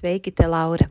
Sveiki, te Laura!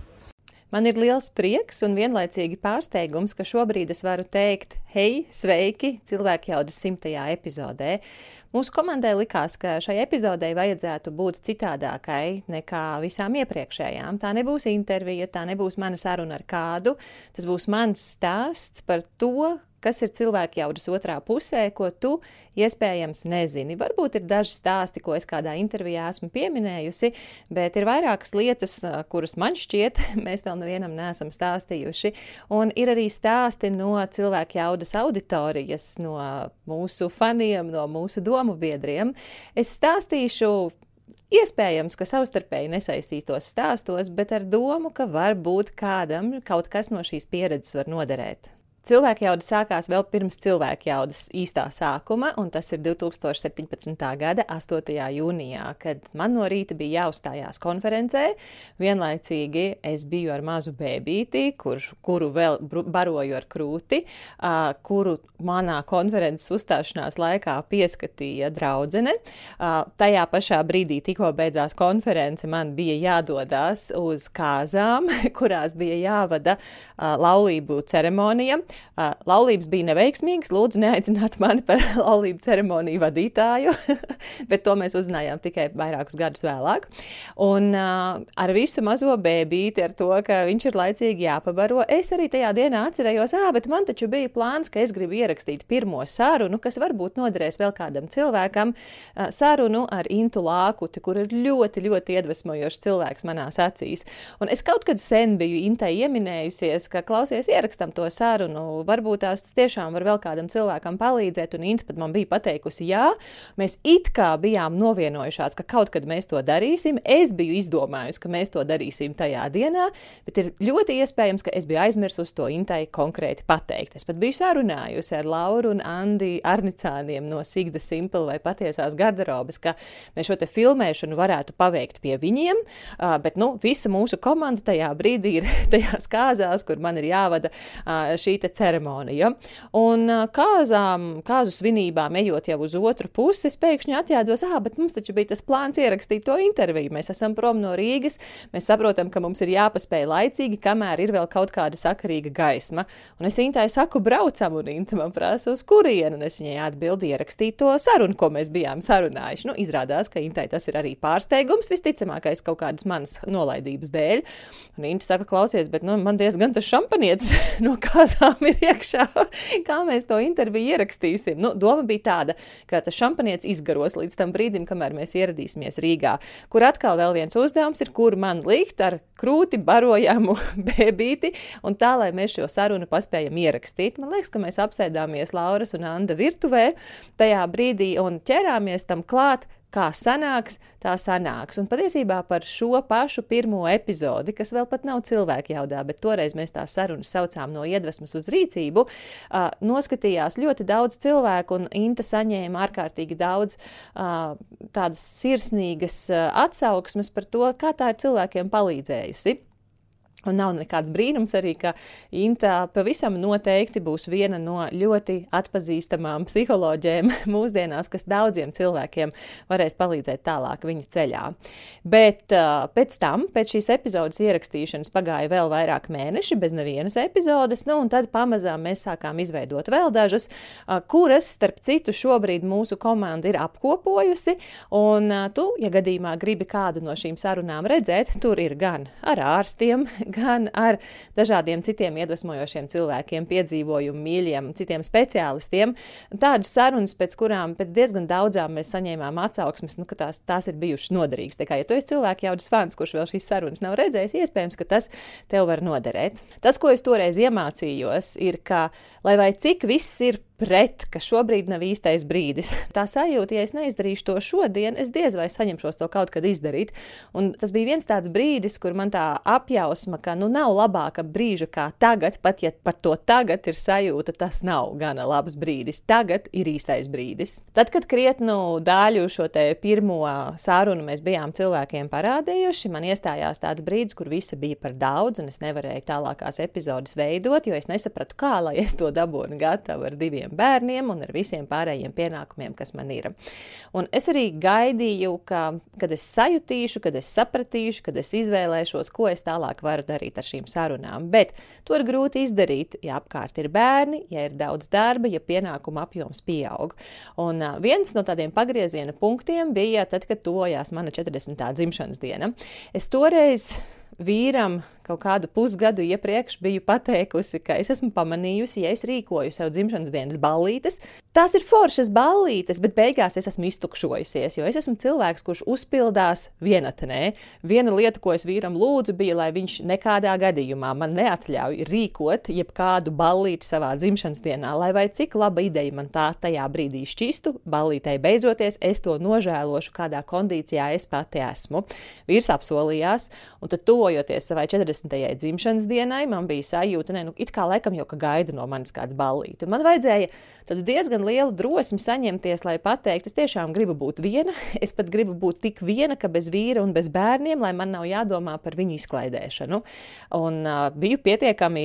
Man ir liels prieks un vienlaicīgi pārsteigums, ka šobrīd es varu teikt, hei, sveiki, cilvēki jaudas simtajā epizodē. Mūsu komandai likās, ka šai epizodei vajadzētu būt citādākai nekā visām iepriekšējām. Tā nebūs intervija, tā nebūs mana saruna ar kādu. Tas būs mans stāsts par to, kas ir cilvēka jaudas otrā pusē, ko tu iespējams nezini. Varbūt ir daži stāsti, ko es kādā intervijā esmu pieminējusi, bet ir vairākas lietas, kuras man šķiet, mēs vēl nevienam neesam stāstījuši. Un ir arī stāsti no cilvēka jaudas auditorijas, no mūsu faniem, no mūsu domu biedriem. Es stāstīšu Iespējams, ka savstarpēji nesaistītos stāstos, bet ar domu, ka varbūt kādam kaut kas no šīs pieredzes var noderēt. Cilvēka jauda sākās vēl pirms cilvēka jaudas īstā sākuma, un tas ir 2017. gada 8. jūnijā, kad man no rīta bija jāuzstājās konferencē. Vienlaicīgi es biju ar mazu bēbīti, kur, kuru vēl baroju ar krūti, uh, kuru manā konferences uzstāšanās laikā pieskatīja draudzene. Uh, tajā pašā brīdī, tikko beidzās konference, man bija jādodas uz kāzām, kurās bija jāvada uh, laulību ceremonija. Uh, laulības bija neveiksmīgas. Lūdzu, neaicināt mani par laulību ceremoniju vadītāju, bet to mēs uzzinājām tikai vairākus gadus vēlāk. Un uh, ar visu mazo bēbīti, ar to, ka viņš ir laicīgi jāpabaro, es arī tajā dienā atcerējos, ah, bet man taču bija plāns, ka es gribu ierakstīt pirmo sarunu, kas varbūt noderēs vēl kādam cilvēkam, uh, sarunu ar Intu Lākuti, kur ir ļoti, ļoti iedvesmojošs cilvēks manās acīs. Un es kaut kad sen biju Intai ieminējusies, ka klausies ierakstam to sarunu nu, varbūt tās tiešām var vēl kādam cilvēkam palīdzēt. Un Inta pat man bija pateikusi, jā, mēs it kā bijām novienojušās, ka kaut kad mēs to darīsim. Es biju izdomājusi, ka mēs to darīsim tajā dienā, bet ir ļoti iespējams, ka es biju aizmirsusi to Intai konkrēti pateikt. Es pat biju sarunājusi ar Lauru un Andi Arnicāniem no Sigda Simple vai patiesās garderobes, ka mēs šo filmēšanu varētu paveikt pie viņiem, bet nu, visa mūsu komanda tajā brīdī ir tajās kāzās, kur man ir jāvada šī ceremonija. Un kāzām, kāzu svinībām ejot jau uz otru pusi, es pēkšņi atjēdzos, ah, bet mums taču bija tas plāns ierakstīt to interviju. Mēs esam prom no Rīgas, mēs saprotam, ka mums ir jāpaspēj laicīgi, kamēr ir vēl kaut kāda sakarīga gaisma. Un es viņai saku, braucam, un viņa man prasa, uz kurienu, un es viņai atbildu ierakstīt to sarunu, ko mēs bijām sarunājuši. Nu, izrādās, ka viņai tas ir arī pārsteigums, visticamākais kaut kādas manas nolaidības dēļ. Un viņa saka, klausies, bet nu, man diezgan tas šampanietis no kāzām tiešām ir iekšā, kā mēs to interviju ierakstīsim. Nu, doma bija tāda, ka tas šampanietis izgaros līdz tam brīdim, kamēr mēs ieradīsimies Rīgā, kur atkal vēl viens uzdevums ir, kur man likt ar krūti barojamu bēbīti, un tā, lai mēs šo sarunu paspējam ierakstīt. Man liekas, ka mēs apsēdāmies Lauras un Anda virtuvē tajā brīdī un ķerāmies tam klāt kā sanāks, tā sanāks. Un patiesībā par šo pašu pirmo epizodi, kas vēl pat nav cilvēku jaudā, bet toreiz mēs tā sarunu saucām no iedvesmas uz rīcību, uh, noskatījās ļoti daudz cilvēku, un Inta saņēma ārkārtīgi daudz uh, tādas sirsnīgas uh, atsauksmes par to, kā tā ir cilvēkiem palīdzējusi. Un nav nekāds brīnums arī, ka Inta pavisam noteikti būs viena no ļoti atpazīstamām psiholoģiem mūsdienās, kas daudziem cilvēkiem varēs palīdzēt tālāk viņa ceļā. Bet uh, pēc tam, pēc šīs epizodes ierakstīšanas, pagāja vēl vairāk mēneši bez nevienas epizodes, nu, un tad pamazām mēs sākām izveidot vēl dažas, uh, kuras, starp citu, šobrīd mūsu komanda ir apkopojusi. Un uh, tu, ja gadījumā gribi kādu no šīm sarunām redzēt, tur ir gan ar ārstiem, gan ar dažādiem citiem iedvesmojošiem cilvēkiem, piedzīvojumu mīļiem, citiem speciālistiem. Tādas sarunas, pēc kurām pēc diezgan daudzām mēs saņēmām atsauksmes, nu, ka tās, tās ir bijušas noderīgas. Tā kā, ja tu esi cilvēku jaudas fans, kurš vēl šīs sarunas nav redzējis, iespējams, ka tas tev var noderēt. Tas, ko es toreiz iemācījos, ir, ka lai vai cik viss ir pret, ka šobrīd nav īstais brīdis. Tā sajūta, ja es neizdarīšu to šodien, es diez vai saņemšos to kaut kad izdarīt. Un tas bija viens tāds brīdis, kur man tā apjausma, ka nu nav labāka brīža kā tagad, pat ja par to tagad ir sajūta, tas nav gana labs brīdis. Tagad ir īstais brīdis. Tad, kad krietnu daļu šo te pirmo sārunu mēs bijām cilvēkiem parādījuši, man iestājās tāds brīdis, kur visa bija par daudz, un es nevarēju tālākās epizodes veidot, jo es nesapratu, kā lai es to dabūnu gatavu ar diviem saviem bērniem un ar visiem pārējiem pienākumiem, kas man ir. Un es arī gaidīju, ka, kad es sajutīšu, kad es sapratīšu, kad es izvēlēšos, ko es tālāk varu darīt ar šīm sarunām. Bet to ir grūti izdarīt, ja apkārt ir bērni, ja ir daudz darba, ja pienākumu apjoms pieaug. Un viens no tādiem pagrieziena punktiem bija tad, kad tojās mana 40. dzimšanas diena. Es toreiz vīram kaut kādu pusgadu iepriekš biju pateikusi, ka es esmu pamanījusi, ja es rīkoju sev dzimšanas dienas ballītes, tās ir foršas ballītes, bet beigās es esmu iztukšojusies, jo es esmu cilvēks, kurš uzpildās vienatnē. Viena lieta, ko es vīram lūdzu, bija, lai viņš nekādā gadījumā man neatļauj rīkot jebkādu ballīti savā dzimšanas dienā, lai vai cik laba ideja man tā tajā brīdī šķistu, ballītei beidzoties, es to nožēlošu, kādā kondīcijā es pati esmu. Vīrs apsolījās, un tad tuvojoties savai 40 40. dzimšanas dienai, man bija sajūta, ne, nu, it kā laikam jau ka gaida no manis kāds ballīte. Man vajadzēja diezgan lielu drosmi saņemties, lai pateiktu, es tiešām gribu būt viena. Es pat gribu būt tik viena, ka bez vīra un bez bērniem, lai man nav jādomā par viņu izklaidēšanu. Un uh, biju pietiekami,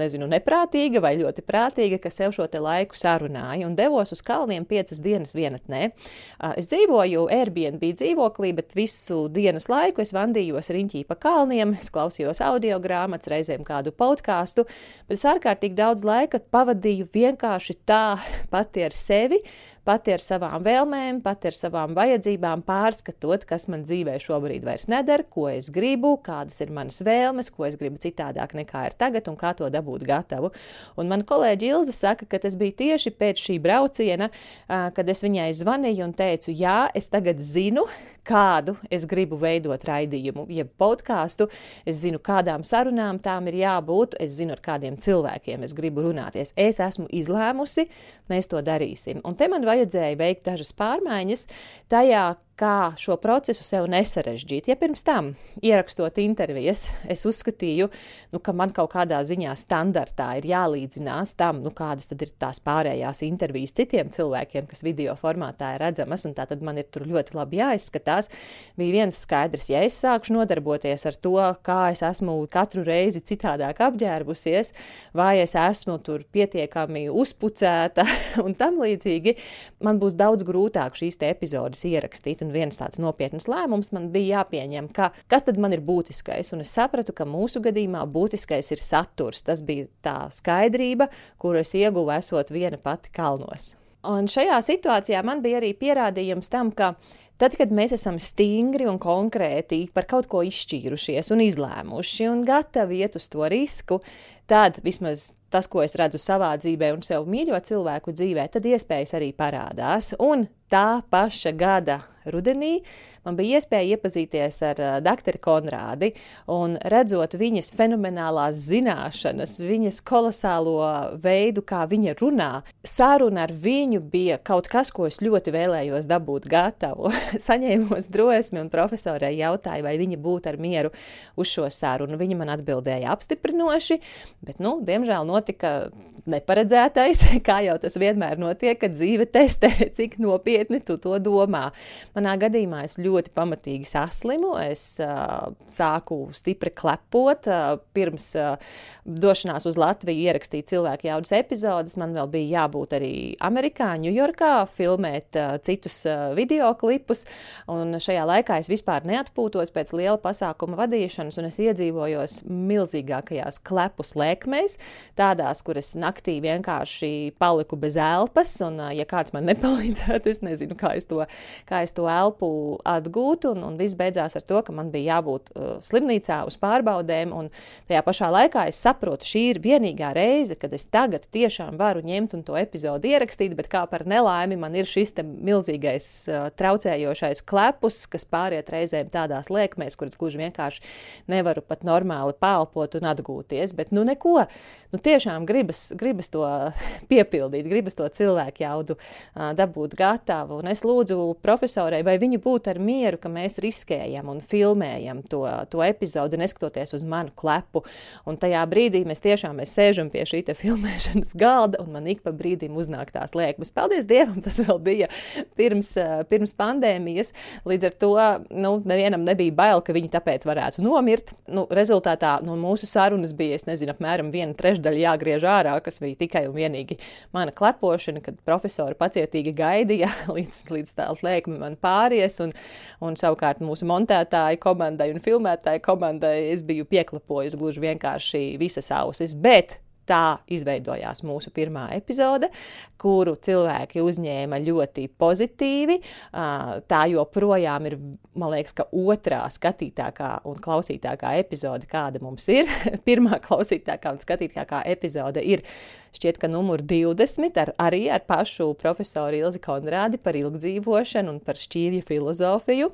nezinu, neprātīga vai ļoti prātīga, ka sev šo laiku sarunāju un devos uz kalniem piecas dienas vienatnē. Uh, es dzīvoju Airbnb dzīvoklī, bet visu dienas laiku es vandījos riņķī pa kalniem, es klausījos audio grāmatas, reizēm kādu podkāstu, bet es ārkārtīgi daudz laika pavadīju vienkārši tā pati ar sevi, pati ar savām vēlmēm, pati ar savām vajadzībām, pārskatot, kas man dzīvē šobrīd vairs nedara, ko es gribu, kādas ir manas vēlmes, ko es gribu citādāk nekā ir tagad un kā to dabūt gatavu. Un man kolēģi Ilza saka, ka tas bija tieši pēc šī brauciena, kad es viņai zvanīju un teicu, jā, es tagad zinu, kādu es gribu veidot raidījumu, jeb podkāstu. Es zinu, kādām sarunām tām ir jābūt, es zinu, ar kādiem cilvēkiem es gribu runāties. Es esmu izlēmusi, mēs to darīsim. Un te man vajadzēja veikt dažas pārmaiņas tajā, kā šo procesu sev nesarežģīt. Ja pirms tam, ierakstot intervijas, es uzskatīju, nu, ka man kaut kādā ziņā standartā ir jālīdzinās tam, nu, kādas ir tās pārējās intervijas citiem cilvēkiem, kas video formātā ir redzamas, un tā tad man ir tur ļoti labi jāizskatās, bija viens skaidrs, ja es sākšu nodarboties ar to, kā es esmu katru reizi citādāk apģērbusies, vai es esmu tur pietiekami uzpucēta un tam līdzīgi, man būs daudz grūtāk šīs epizodes ierakstīt un viens tāds nopietns lēmums man bija jāpieņem, ka, kas tad man ir būtiskais. Un es sapratu, ka mūsu gadījumā būtiskais ir saturs. Tas bija tā skaidrība, kuru es ieguvu esot viena pati kalnos. Un šajā situācijā man bija arī pierādījums tam, ka Tad, kad mēs esam stingri un konkrēti par kaut ko izšķīrušies un izlēmuši un gatavi iet uz to risku, tad vismaz tas, ko es redzu savā dzīvē un sev mīļo cilvēku dzīvē, tad iespējas arī parādās. Un tā paša gada rudenī man bija iespēja iepazīties ar uh, doktoru Konrādi un redzot viņas fenomenālās zināšanas, viņas kolosālo veidu, kā viņa runā. Saruna ar viņu bija kaut kas, ko es ļoti vēlējos dabūt gatavu. Saņēmos drosmi un profesorai jautāju, vai viņa būtu ar mieru uz šo sarunu. Viņa man atbildēja apstiprinoši, bet, nu, diemžēl notika neparedzētais, kā jau tas vienmēr notiek, kad dzīve testē, cik nopietni tu to domā. Manā gadījumā es ļoti pamatīgi saslimu, es uh, sāku stipri klepot. Uh, pirms uh, došanās uz Latviju ierakstīt cilvēku jaudas epizodes, man vēl bija jābūt arī Amerikā, Ņujorkā, filmēt uh, citus uh, video klipus. Un šajā laikā es vispār neatpūtos pēc liela pasākuma vadīšanas, un es iedzīvojos milzīgākajās klepu slēkmēs, tādās, kuras naktī vienkārši paliku bez elpas. Un, uh, ja kāds man nepalīdzētu, es nezinu, kā es to, kā es to elpu atgūtu. Un, un viss beidzās ar to, ka man bija jābūt uh, slimnīcā uz pārbaudēm. Tajā pašā laikā es saprotu, šī ir vienīgā reize, kad es tagad tiešām varu ņemt un to epizodu ierakstīt, bet kā par nelaimi man ir šis milzīgais uh, traucējošais klepus, kas pāriet reizēm tādās liekmēs, kuras gluži vienkārši nevaru pat normāli pelpot un atgūties. Bet nu neko, nu tiešām gribas, gribas to piepildīt, gribas to cilvēku jaudu dabūt gatavu. Un es lūdzu profesorai, vai viņa būtu ar mieru, ka mēs riskējam un filmējam to, to epizodi, neskatoties uz manu klepu. Un tajā brīdī mēs tiešām mēs sēžam pie šī filmēšanas galda, un man ik pa brīdim uznāk tās liekmes. Paldies Dievam, tas vēl bija pirms, pirms pandēmijas. Līdz ar to nu, nevienam nebija bail, ka viņi tāpēc varētu nomirt. Nu, rezultātā nu, mūsu sarunas bija, es nezinu, apmēram viena trešdaļa jāgriež ārā, kas bija tikai un vienīgi mana klepošana, kad profesori pacietīgi gaidīja, līdz, līdz tā lēkme man pāries. Un, un savukārt mūsu montētāju komandai un filmētāju komandai es biju pieklapojusi gluži vienkārši visas ausis. Bet tā izveidojās mūsu pirmā epizode, kuru cilvēki uzņēma ļoti pozitīvi. Tā joprojām ir, man liekas, ka otrā skatītākā un klausītākā epizode, kāda mums ir. Pirmā klausītākā un skatītākā epizode ir šķiet, ka numur 20 ar, arī ar pašu profesoru Ilzi Konrādi par ilgdzīvošanu un par šķīvju filozofiju.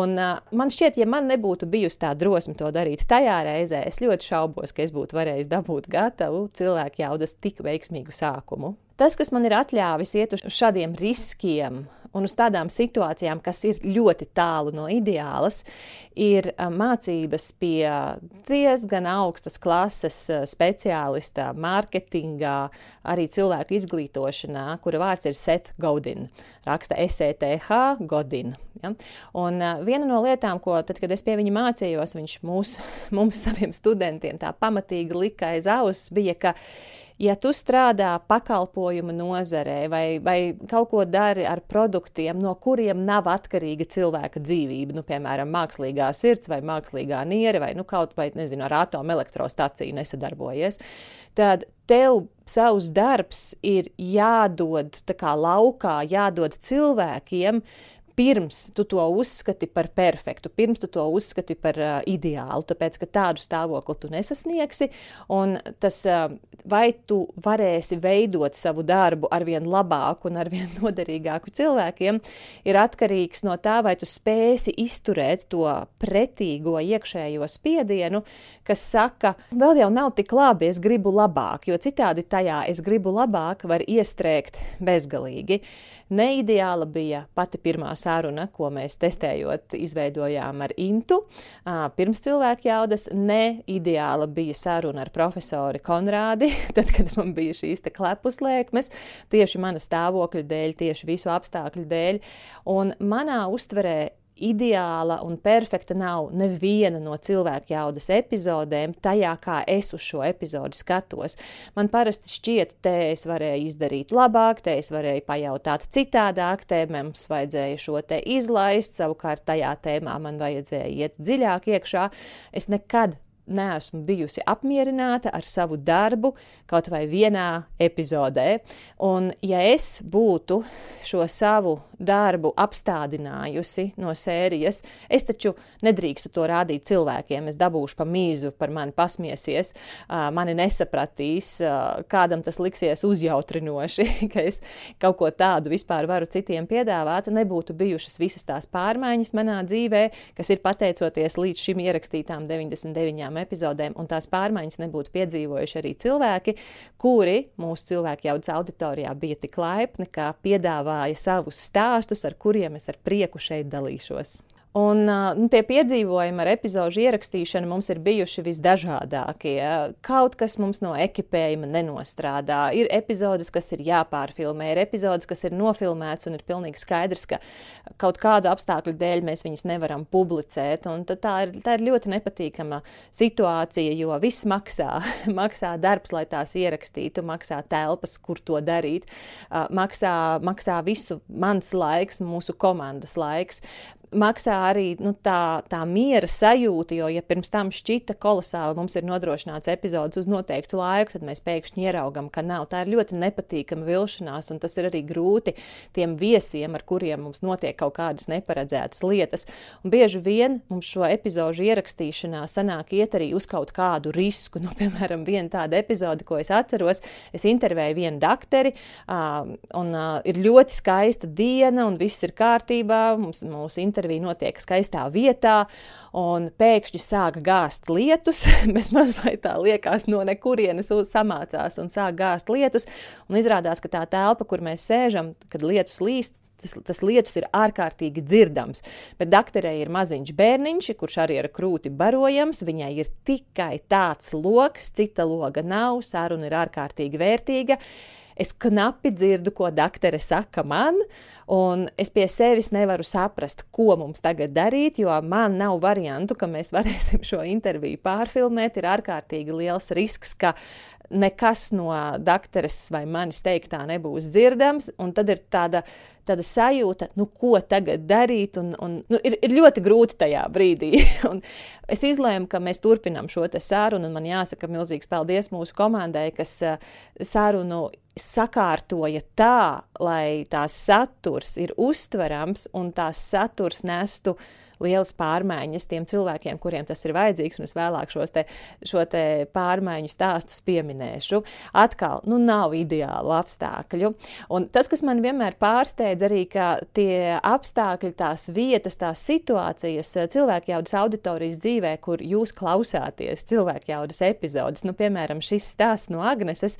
Un man šķiet, ja man nebūtu bijusi tā drosme to darīt tajā reizē, es ļoti šaubos, ka es būtu varējis dabūt gatavu cilvēku jaudas tik veiksmīgu sākumu. Tas, kas man ir atļāvis iet uz šādiem riskiem un uz tādām situācijām, kas ir ļoti tālu no ideālas, ir mācības pie diezgan augstas klases speciālista mārketingā, arī cilvēku izglītošanā, kura vārds ir Seth Godin. Raksta SETH Godin. Ja? Un viena no lietām, ko tad, kad es pie viņa mācījos, viņš mūs, mums, saviem studentiem, tā pamatīgi lika aiz auss, bija, ka ja tu strādā pakalpojumu nozarē vai, vai kaut ko dari ar produktiem, no kuriem nav atkarīga cilvēka dzīvība, nu, piemēram, mākslīgā sirds vai mākslīgā niere vai nu, kaut vai nezinu, ar atomelektrostaciju nesadarbojies, tad tev savs darbs ir jādod kā laukā, jādod cilvēkiem, pirms tu to uzskati par perfektu, pirms tu to uzskati par uh, ideālu, tāpēc ka tādu stāvokli tu nesasniegsi. Tas, uh, vai tu varēsi veidot savu darbu ar vien labāku un ar vien noderīgāku cilvēkiem, ir atkarīgs no tā, vai tu spēsi izturēt to pretīgo iekšējo spiedienu, kas saka, vēl jau nav tik labi, es gribu labāk, jo citādi tajā es gribu labāk var iestrēgt bezgalīgi. Neideāla bija pati pirmā saruna, ko mēs testējot, izveidojām ar Intu. Pirms cilvēku jaudas neideāla bija saruna ar profesori Konrādi, tad, kad man bija šīs klepuslēkmes, tieši mana stāvokļa dēļ, tieši visu apstākļu dēļ. Un manā uztverē ideāla un perfekta nav neviena no cilvēku jaudas epizodēm, tajā kā es uz šo epizodi skatos. Man parasti šķiet, te es varēju izdarīt labāk, te es varēju pajautāt citādāk, te mums vajadzēja šo te izlaist, savukārt tajā tēmā man vajadzēja iet dziļāk iekšā. Es nekad neesmu bijusi apmierināta ar savu darbu kaut vai vienā epizodē. Un, ja es būtu šo savu darbu apstādinājusi no sērijas, es taču nedrīkstu to rādīt cilvēkiem. Es dabūšu pa mīzu, par mani pasmiesies, mani nesapratīs, kādam tas liksies uzjautrinoši, ka es kaut ko tādu vispār varu citiem piedāvāt. Nebūtu bijušas visas tās pārmaiņas manā dzīvē, kas ir pateicoties līdz šim ierakstītām 99 visām epizodēm, un tās pārmaiņas nebūtu piedzīvojuši arī cilvēki, kuri mūsu cilvēku jaudas auditorijā bija tik laipni, ka piedāvāja savus stāstus, ar kuriem es ar prieku šeit dalīšos. Un nu, tie piedzīvojumi ar epizodu ierakstīšanu mums ir bijuši visdažādākie. Kaut kas mums no ekipējuma nenostrādā. Ir epizodes, kas ir jāpārfilmē, ir epizodes, kas ir nofilmēts un ir pilnīgi skaidrs, ka kaut kādu apstākļu dēļ mēs viņus nevaram publicēt. Tā ir, tā ir ļoti nepatīkama situācija, jo viss maksā. maksā darbs, lai tās ierakstītu, maksā telpas, kur to darīt, maksā, maksā visu mans laiks, mūsu komandas laiks maksā arī nu, tā, tā miera sajūta, jo, ja pirms tam šķita kolosāli, mums ir nodrošināts epizodes uz noteiktu laiku, tad mēs pēkšņi ieraugam, ka nav. Tā ir ļoti nepatīkama vilšanās, un tas ir arī grūti tiem viesiem, ar kuriem mums notiek kaut kādas neparedzētas lietas. Un bieži vien mums šo epizodu ierakstīšanā sanāk iet arī uz kaut kādu risku. Nu, piemēram, viena tāda epizode, ko es atceros, es intervēju vienu dakteri, un ir ļoti skaista diena, un viss ir kārtībā. Mums, mūsu intervija notiek skaistā vietā, un pēkšņi sāka gāzt lietus. Mēs mazliet tā liekas, no nekurienes samācās un sāk gāzt lietus. Un izrādās, ka tā telpa, kur mēs sēžam, kad lietus līst, Tas, tas lietus ir ārkārtīgi dzirdams. Bet doktorei ir maziņš bērniņš, kurš arī ir krūti barojams. Viņai ir tikai tāds lokus, cita loga nav, saruna ir ārkārtīgi vērtīga. Es knapi dzirdu, ko doktore saka man, un es pie sevis nevaru saprast, ko mums tagad darīt, jo man nav variantu, ka mēs varēsim šo interviju pārfilmēt. Ir ārkārtīgi liels risks, ka nekas no doktoras vai manis teiktā nebūs dzirdams, tad ir tāda tāda sajūta, nu, ko tagad darīt. Un, un, nu, ir, ir ļoti grūti tajā brīdī. es izlēmu, ka mēs turpinām šo sarunu, un man jāsaka milzīgs paldies mūsu komandai, kas uh, sarunu sakārtoja tā, lai tās saturs ir uztverams un tās saturs nestu lielas pārmaiņas tiem cilvēkiem, kuriem tas ir vajadzīgs, un es vēlāk šos te, šo te pārmaiņu stāstus pieminēšu. Atkal, nu, nav ideālu apstākļu. Un tas, kas man vienmēr pārsteidz, arī tie apstākļi, tās vietas, tās situācijas cilvēku jaudas auditorijas dzīvē, kur jūs klausāties cilvēku jaudas epizodes, nu, piemēram, šis stāsts no Agneses,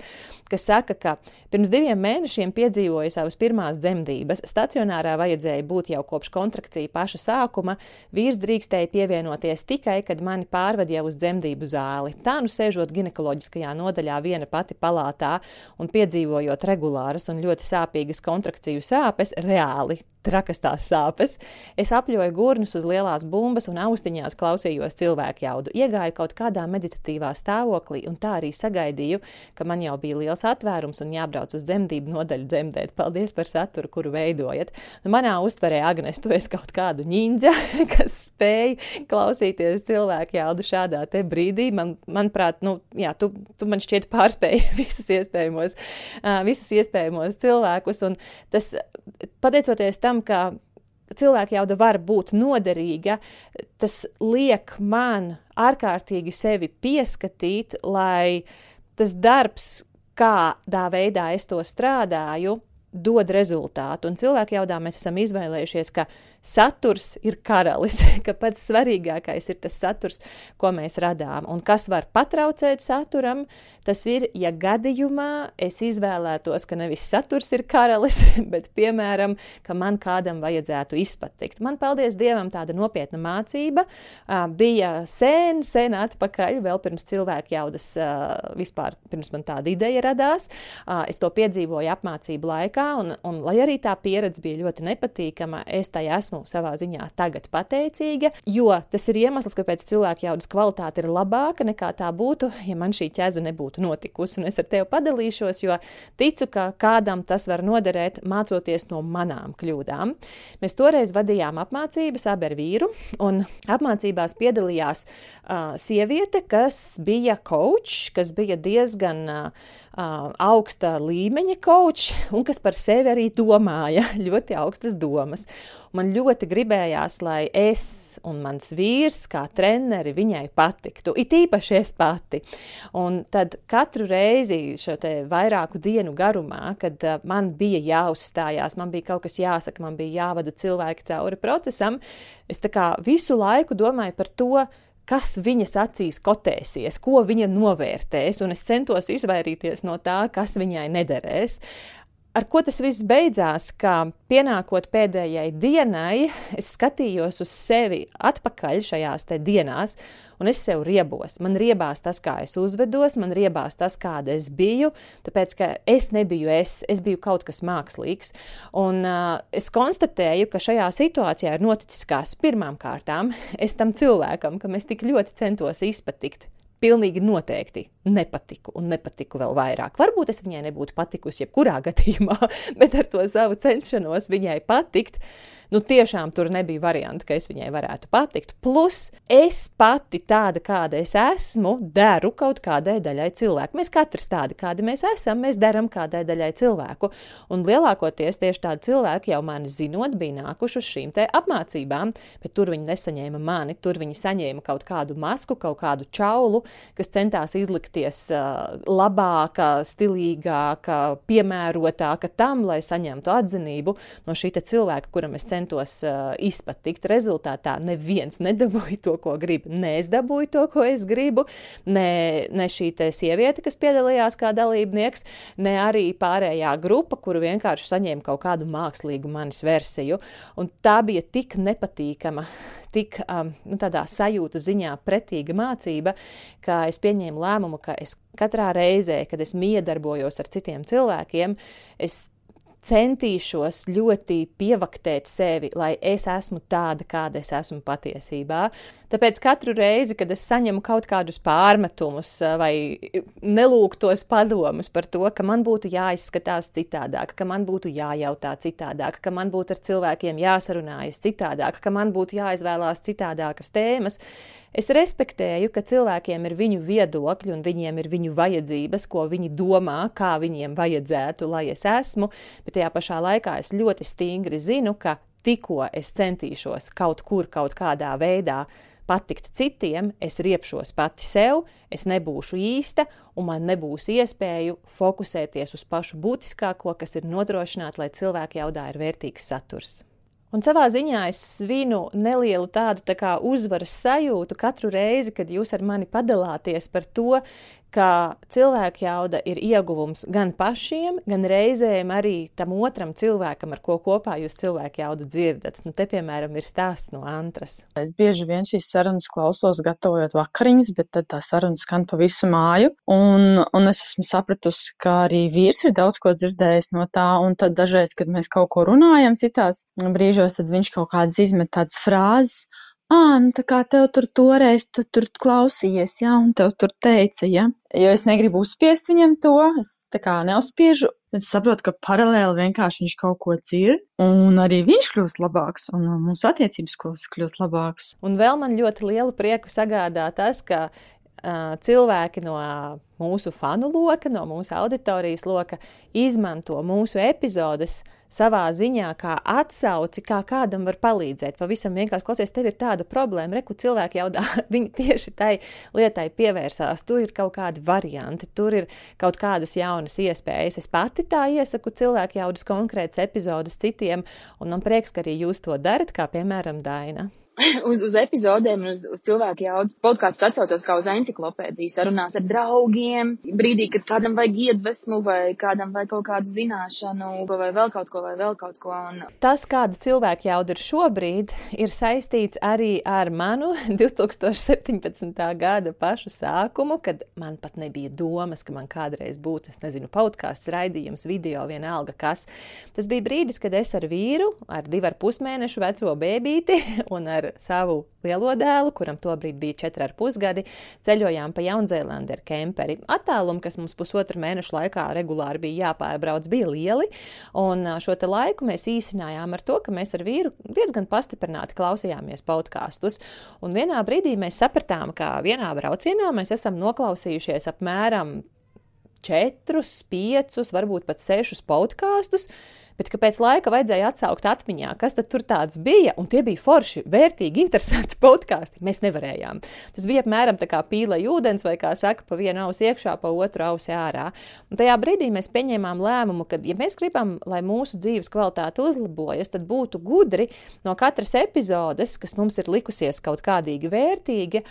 kas saka, ka pirms diviem mēnešiem piedzīvoja savas pirmās dzemdības. Stacionārā vajadzēja būt jau kopš kontrakcija paša sākuma, Vīrs drīkstēja pievienoties tikai, kad mani pārvadīja uz dzemdību zāli. Tā nu sēžot ginekoloģiskajā nodaļā viena pati palātā un piedzīvojot regulāras un ļoti sāpīgas kontrakciju sāpes, reāli trakas tās sāpes. Es apļoju gurnus uz lielās bumbas un austiņās klausījos cilvēku jaudu. Iegāju kaut kādā meditatīvā stāvoklī un tā arī sagaidīju, ka man jau bija liels atvērums un jābrauc uz dzemdību nodaļu dzemdēt. Paldies par saturu, kuru veidojat. Nu, manā uztverē, Agnes, tu esi kaut kāda ņindza, kas spēj klausīties cilvēku jaudu šādā brīdī. Man, manuprāt, nu, jā, tu, tu man šķiet pārspēji visus iespējamos, uh, visus iespējamos cilvēkus. Un tas, pateicoties tam, tam, ka cilvēka jauda var būt noderīga, tas liek man ārkārtīgi sevi pieskatīt, lai tas darbs, kādā veidā es to strādāju, dod rezultātu. Un cilvēku jaudā mēs esam izvēlējušies, ka saturs ir karalis, ka pats svarīgākais ir tas saturs, ko mēs radām. Un kas var patraucēt saturam, tas ir, ja gadījumā es izvēlētos, ka nevis saturs ir karalis, bet, piemēram, ka man kādam vajadzētu izpatikt. Man, paldies Dievam, tāda nopietna mācība bija sen, sen atpakaļ, vēl pirms cilvēku jaudas vispār, pirms man tāda ideja radās. Es to piedzīvoju apmācību laikā, un, un lai arī tā pieredze bija ļoti nepatīkama, es tai esmu esmu savā ziņā tagad pateicīga, jo tas ir iemesls, kāpēc cilvēku jaudas kvalitāte ir labāka nekā tā būtu, ja man šī ķēze nebūtu notikusi. Un es ar tevi padalīšos, jo ticu, ka kādam tas var noderēt, mācoties no manām kļūdām. Mēs toreiz vadījām apmācības abi ar vīru, un apmācībās piedalījās uh, sieviete, kas bija coach, kas bija diezgan uh, uh, augsta līmeņa kočs un kas par sevi arī domāja ļoti augstas domas. Man ļoti gribējās, lai es un mans vīrs, kā treneri, viņai patiktu. It īpaši es pati. Un tad katru reizi šo vairāku dienu garumā, kad uh, man bija jāuzstājās, man bija kaut kas jāsaka, man bija jāvada cilvēki cauri procesam, es visu laiku domāju par to, kas viņas acīs kotēsies, ko viņa novērtēs, un es centos izvairīties no tā, kas viņai nederēs. Ar ko tas viss beidzās, ka pienākot pēdējai dienai, es skatījos uz sevi atpakaļ šajās dienās, un es sev riebos. Man riebās tas, kā es uzvedos, man riebās tas, kāda es biju, tāpēc ka es nebiju es, es biju kaut kas mākslīgs. Un uh, es konstatēju, ka šajā situācijā ir noticis kas pirmām kārtām es tam cilvēkam, kam es tik ļoti centos izpatikt. Pilnīgi noteikti nepatiku un nepatiku vēl vairāk. Varbūt es viņai nebūtu patikusi jebkurā gadījumā, bet ar to savu cenšanos viņai patikt, uh, nu, tiešām tur nebija variantu, ka es viņai varētu patikt. Plus, es pati tāda, kāda es esmu, deru kaut kādai daļai cilvēku. Mēs katrs tādi, kādi mēs esam, mēs deram kādai daļai cilvēku. Un lielākoties tieši tādi cilvēki jau mani zinot, bija nākuši uz šīm apmācībām, bet tur viņi nesaņēma mani, tur viņi saņēma kaut kādu masku, kaut kādu čaulu, kas centās izlikties uh, labāka, stilīgāka, piemērotāka tam, lai saņemtu atzinību no šī cilvēka, kuram es cenšos centos uh, izpatikt. Rezultātā neviens nedabūja to, ko grib. Ne es dabūju to, ko es gribu, ne, ne šī sieviete, kas piedalījās kā dalībnieks, ne arī pārējā grupa, kuru vienkārši saņēma kaut kādu mākslīgu manis versiju. Un tā bija tik nepatīkama tik um, nu, tādā sajūtu ziņā pretīga mācība, ka es pieņēmu lēmumu, ka es katrā reizē, kad es miedarbojos ar citiem cilvēkiem, es centīšos ļoti pievaktēt sevi, lai es esmu tāda, kāda es esmu patiesībā. Tāpēc katru reizi, kad es saņemu kaut kādus pārmetumus vai nelūgtos padomus par to, ka man būtu jāizskatās citādāk, ka man būtu jājautā citādāk, ka man būtu ar cilvēkiem jāsarunājas citādāk, ka man būtu jāizvēlās citādākas tēmas, Es respektēju, ka cilvēkiem ir viņu viedokļi un viņiem ir viņu vajadzības, ko viņi domā, kā viņiem vajadzētu, lai es esmu, bet tajā pašā laikā es ļoti stingri zinu, ka tikko es centīšos kaut kur, kaut kādā veidā patikt citiem, es riepšos pati sev, es nebūšu īsta, un man nebūs iespēju fokusēties uz pašu būtiskāko, kas ir nodrošināt, lai cilvēku jaudā ir vērtīgs saturs. Un savā ziņā es svinu nelielu tādu tā uzvaras sajūtu katru reizi, kad jūs ar mani padalāties par to, ka cilvēka jauda ir ieguvums gan pašiem, gan reizēm arī tam otram cilvēkam, ar ko kopā jūs cilvēku jaudu dzirdat. Nu, te, piemēram, ir stāsts no Antras. Es bieži vien šīs sarunas klausos, gatavojot vakariņas, bet tad tā saruna skan pa visu māju. Un, un es esmu sapratusi, ka arī vīrs ir daudz ko dzirdējis no tā. Un tad dažreiz, kad mēs kaut ko runājam citās brīžos, tad viņš kaut kādas izmet tādas frāzes Ā, nu tā kā tev tur toreiz tu tur klausījies, jā, un tev tur teica, ja. Jo es negribu uzspiest viņam to, es tā kā neuzspiežu, es saprotu, ka paralēli vienkārši viņš kaut ko dzird, un arī viņš kļūst labāks, un mūsu attiecības kļūst labāks. Un vēl man ļoti lielu prieku sagādā tas, ka cilvēki no mūsu fanu loka, no mūsu auditorijas loka izmanto mūsu epizodes savā ziņā kā atsauci, kā kādam var palīdzēt. Pavisam vienkārši klausies, tev ir tāda problēma, reku cilvēki jau viņi tieši tai lietai pievērsās. Tur ir kaut kādi varianti, tur ir kaut kādas jaunas iespējas. Es pati tā iesaku cilvēku jaudas konkrētas epizodes citiem, un man prieks, ka arī jūs to darat, kā piemēram Daina. uz, uz epizodēm uz, uz cilvēku jaudas. Podkāsts atsaucos kā uz enciklopēdiju, sarunās ar draugiem, brīdī, kad kādam vajag iedvesmu vai kādam vajag kaut kādu zināšanu vai vēl kaut ko vai vēl kaut ko. Un... Tas, kāda cilvēka jauda ir šobrīd, ir saistīts arī ar manu 2017. gada pašu sākumu, kad man pat nebija domas, ka man kādreiz būtu, es nezinu, podkāsts, raidījums, video, vienalga kas. Tas bija brīdis, kad es ar vīru, ar divu ar pusmēnešu veco bēbīti un ar ar savu lielo dēlu, kuram tobrīd bija 4,5 gadi, ceļojām pa Jaunzēlandi ar kemperi. Attālumi, kas mums pusotru mēnešu laikā regulāri bija jāpārbrauc, bija lieli, un šo laiku mēs īsinājām ar to, ka mēs ar vīru diezgan pastiprināti klausījāmies podkāstus. Un vienā brīdī mēs sapratām, ka vienā braucienā mēs esam noklausījušies apmēram četrus, piecus, varbūt pat sešus podkāstus bet ka pēc laika vajadzēja atsaukt atmiņā, kas tad tur tāds bija, un tie bija forši, vērtīgi, interesanti podkāsti. Mēs nevarējām. Tas bija apmēram tā kā pīlai ūdens, vai kā saka, pa vienu ausi iekšā, pa otru ausi ārā. Un tajā brīdī mēs pieņēmām lēmumu, ka, ja mēs gribam, lai mūsu dzīves kvalitāte uzlabojas, tad būtu gudri no katras epizodes, kas mums ir likusies kaut kādīgi vērtīga,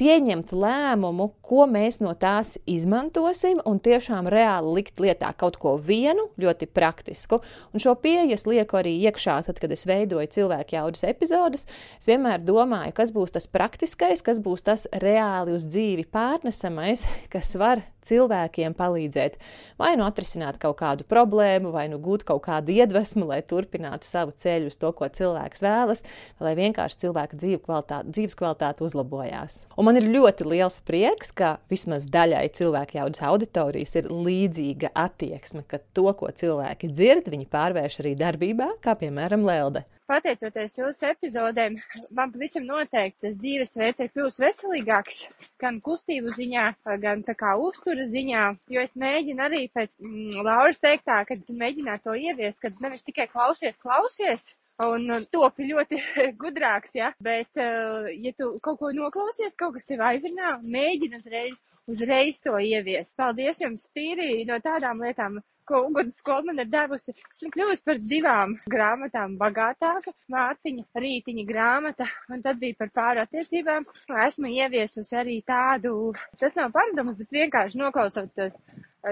pieņemt lēmumu, ko mēs no tās izmantosim, un tiešām reāli likt lietā kaut ko vienu, ļoti praktisku. Un šo pieeju es lieku arī iekšā, tad, kad es veidoju cilvēku jaudas epizodes. Es vienmēr domāju, kas būs tas praktiskais, kas būs tas reāli uz dzīvi pārnesamais, kas var cilvēkiem palīdzēt vai nu atrisināt kaut kādu problēmu, vai nu gūt kaut kādu iedvesmu, lai turpinātu savu ceļu uz to, ko cilvēks vēlas, vai lai vienkārši cilvēka dzīve kvalitāte, dzīves kvalitāte uzlabojās. Un man ir ļoti liels prieks, ka vismaz daļai cilvēku jaudas auditorijas ir līdzīga attieksme, ka to, ko cilvēki dzird, viņi pārvērš arī darbībā, kā piemēram Lelde. Pateicoties jūsu epizodēm, man pavisam noteikti tas dzīvesveids ir kļuvis veselīgāks, gan kustību ziņā, gan tā kā uztura ziņā, jo es mēģinu arī pēc mm, Lauras teiktā, kad mēģinātu to ieviest, kad nevis tikai klausies, klausies, un topi ļoti gudrāks, ja, bet, uh, ja tu kaut ko noklausies, kaut kas tev aizrunā, mēģini uzreiz, uzreiz to ieviest. Paldies jums tīri no tādām lietām, ko Uguns skola man ir devusi. Esmu kļuvusi par divām grāmatām bagātāka. Mārtiņa rītiņa grāmata, un tad bija par pāri attiecībām. Esmu ieviesusi arī tādu, tas nav paradums, bet vienkārši noklausoties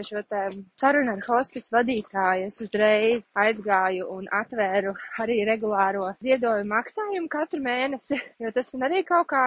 šo te sarunu ar hospice vadītāju, es uzreiz aizgāju un atvēru arī regulāro ziedojumu maksājumu katru mēnesi, jo tas man arī kaut kā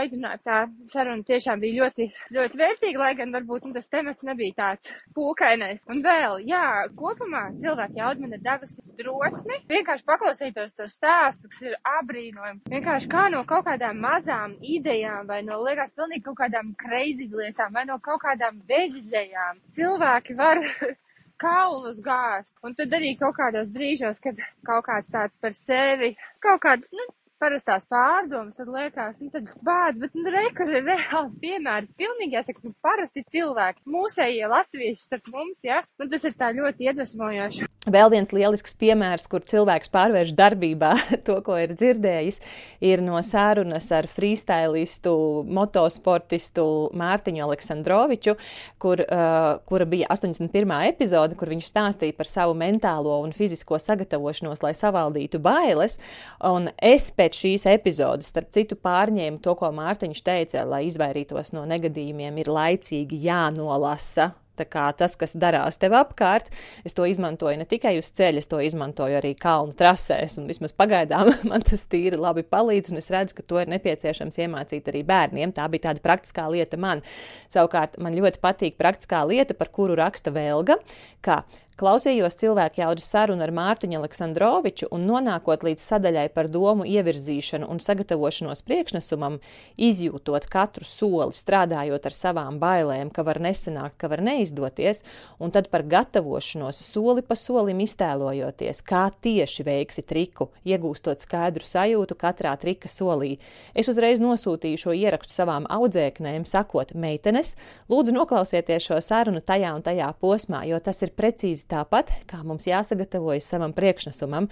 aizrunāja. Tā saruna tiešām bija ļoti, ļoti vērtīga, lai gan varbūt nu, tas temats nebija tāds pūkainais. Un vēl, jā, kopumā cilvēki jaud man ir devusi drosmi vienkārši paklausītos tos stāstus, kas ir abrīnojami. Vienkārši kā no kaut kādām mazām idejām vai no liekas pilnīgi kaut kādām crazy lietām vai no kaut kādām bezizējām cilvēki var kaulus gāzt. Un tad arī kaut kādos brīžos, kad kaut kāds tāds par sevi, kaut kāds, nu, parastās pārdomas, tad liekas, nu tad bāds, bet, nu, re, kur ir reāli piemēri, pilnīgi jāsaka, nu, parasti cilvēki, mūsējie latvieši starp mums, ja, nu, tas ir tā ļoti iedvesmojoši. Vēl viens lielisks piemērs, kur cilvēks pārvērš darbībā to, ko ir dzirdējis, ir no sarunas ar freestylistu, motosportistu Mārtiņu Aleksandroviču, kur, uh, kura bija 81. epizode, kur viņš stāstīja par savu mentālo un fizisko sagatavošanos, lai savaldītu bailes. Un es pēc šīs epizodes, starp citu, pārņēmu to, ko Mārtiņš teica, lai izvairītos no negadījumiem, ir laicīgi jānolasa tas, kas darās tev apkārt, es to izmantoju ne tikai uz ceļa, es to izmantoju arī kalnu trasēs. Un vismaz pagaidām man tas tīri labi palīdz, un es redzu, ka to ir nepieciešams iemācīt arī bērniem. Tā bija tāda praktiskā lieta man. Savukārt man ļoti patīk praktiskā lieta, par kuru raksta Velga, ka Klausījos cilvēku jaudas sarunu ar Mārtiņu Aleksandroviču un nonākot līdz sadaļai par domu ievirzīšanu un sagatavošanos priekšnesumam, izjūtot katru soli, strādājot ar savām bailēm, ka var nesanākt, ka var neizdoties, un tad par gatavošanos soli pa solim iztēlojoties, kā tieši veiksi triku, iegūstot skaidru sajūtu katrā trika solī. Es uzreiz nosūtīju šo ierakstu savām audzēknēm, sakot, meitenes, lūdzu noklausieties šo sarunu tajā un tajā posmā, jo tas ir precīzi tāpat, kā mums jāsagatavojas savam priekšnesumam,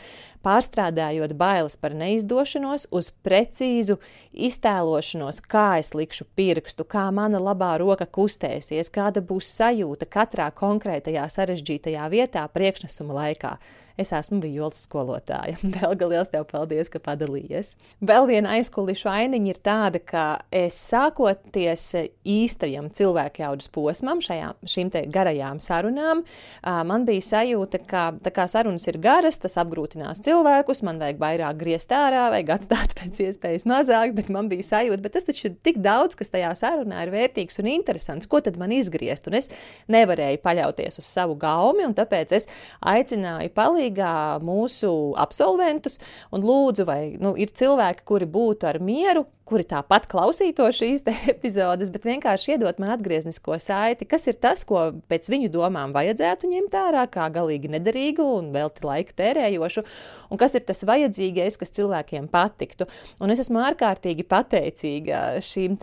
pārstrādājot bailes par neizdošanos uz precīzu iztēlošanos, kā es likšu pirkstu, kā mana labā roka kustēsies, kāda būs sajūta katrā konkrētajā sarežģītajā vietā priekšnesuma laikā. Es esmu vijoles skolotāja. Vēl liels tev paldies, ka padalījies. Vēl viena aizkulišu ainiņa ir tāda, ka es sākoties īstajam cilvēku jaudas posmam, šajā, šīm te garajām sarunām, man bija sajūta, ka tā kā sarunas ir garas, tas apgrūtinās cilvēkus, man vajag vairāk griezt ārā, vajag atstāt pēc iespējas mazāk, bet man bija sajūta, bet tas taču ir tik daudz, kas tajā sarunā ir vērtīgs un interesants. Ko tad man izgriezt? Un es nevarēju paļauties uz savu gaumi, un tāpēc es aicināju palīdzību palīgā mūsu absolventus lūdzu, vai nu, ir cilvēki, kuri būtu ar mieru, kuri tāpat klausītos šīs epizodes, bet vienkārši iedot man atgrieznisko saiti, kas ir tas, ko pēc viņu domām vajadzētu ņemt ārā, kā galīgi nederīgu un velti laika tērējošu, un kas ir tas vajadzīgais, kas cilvēkiem patiktu. Un es esmu ārkārtīgi pateicīga šīm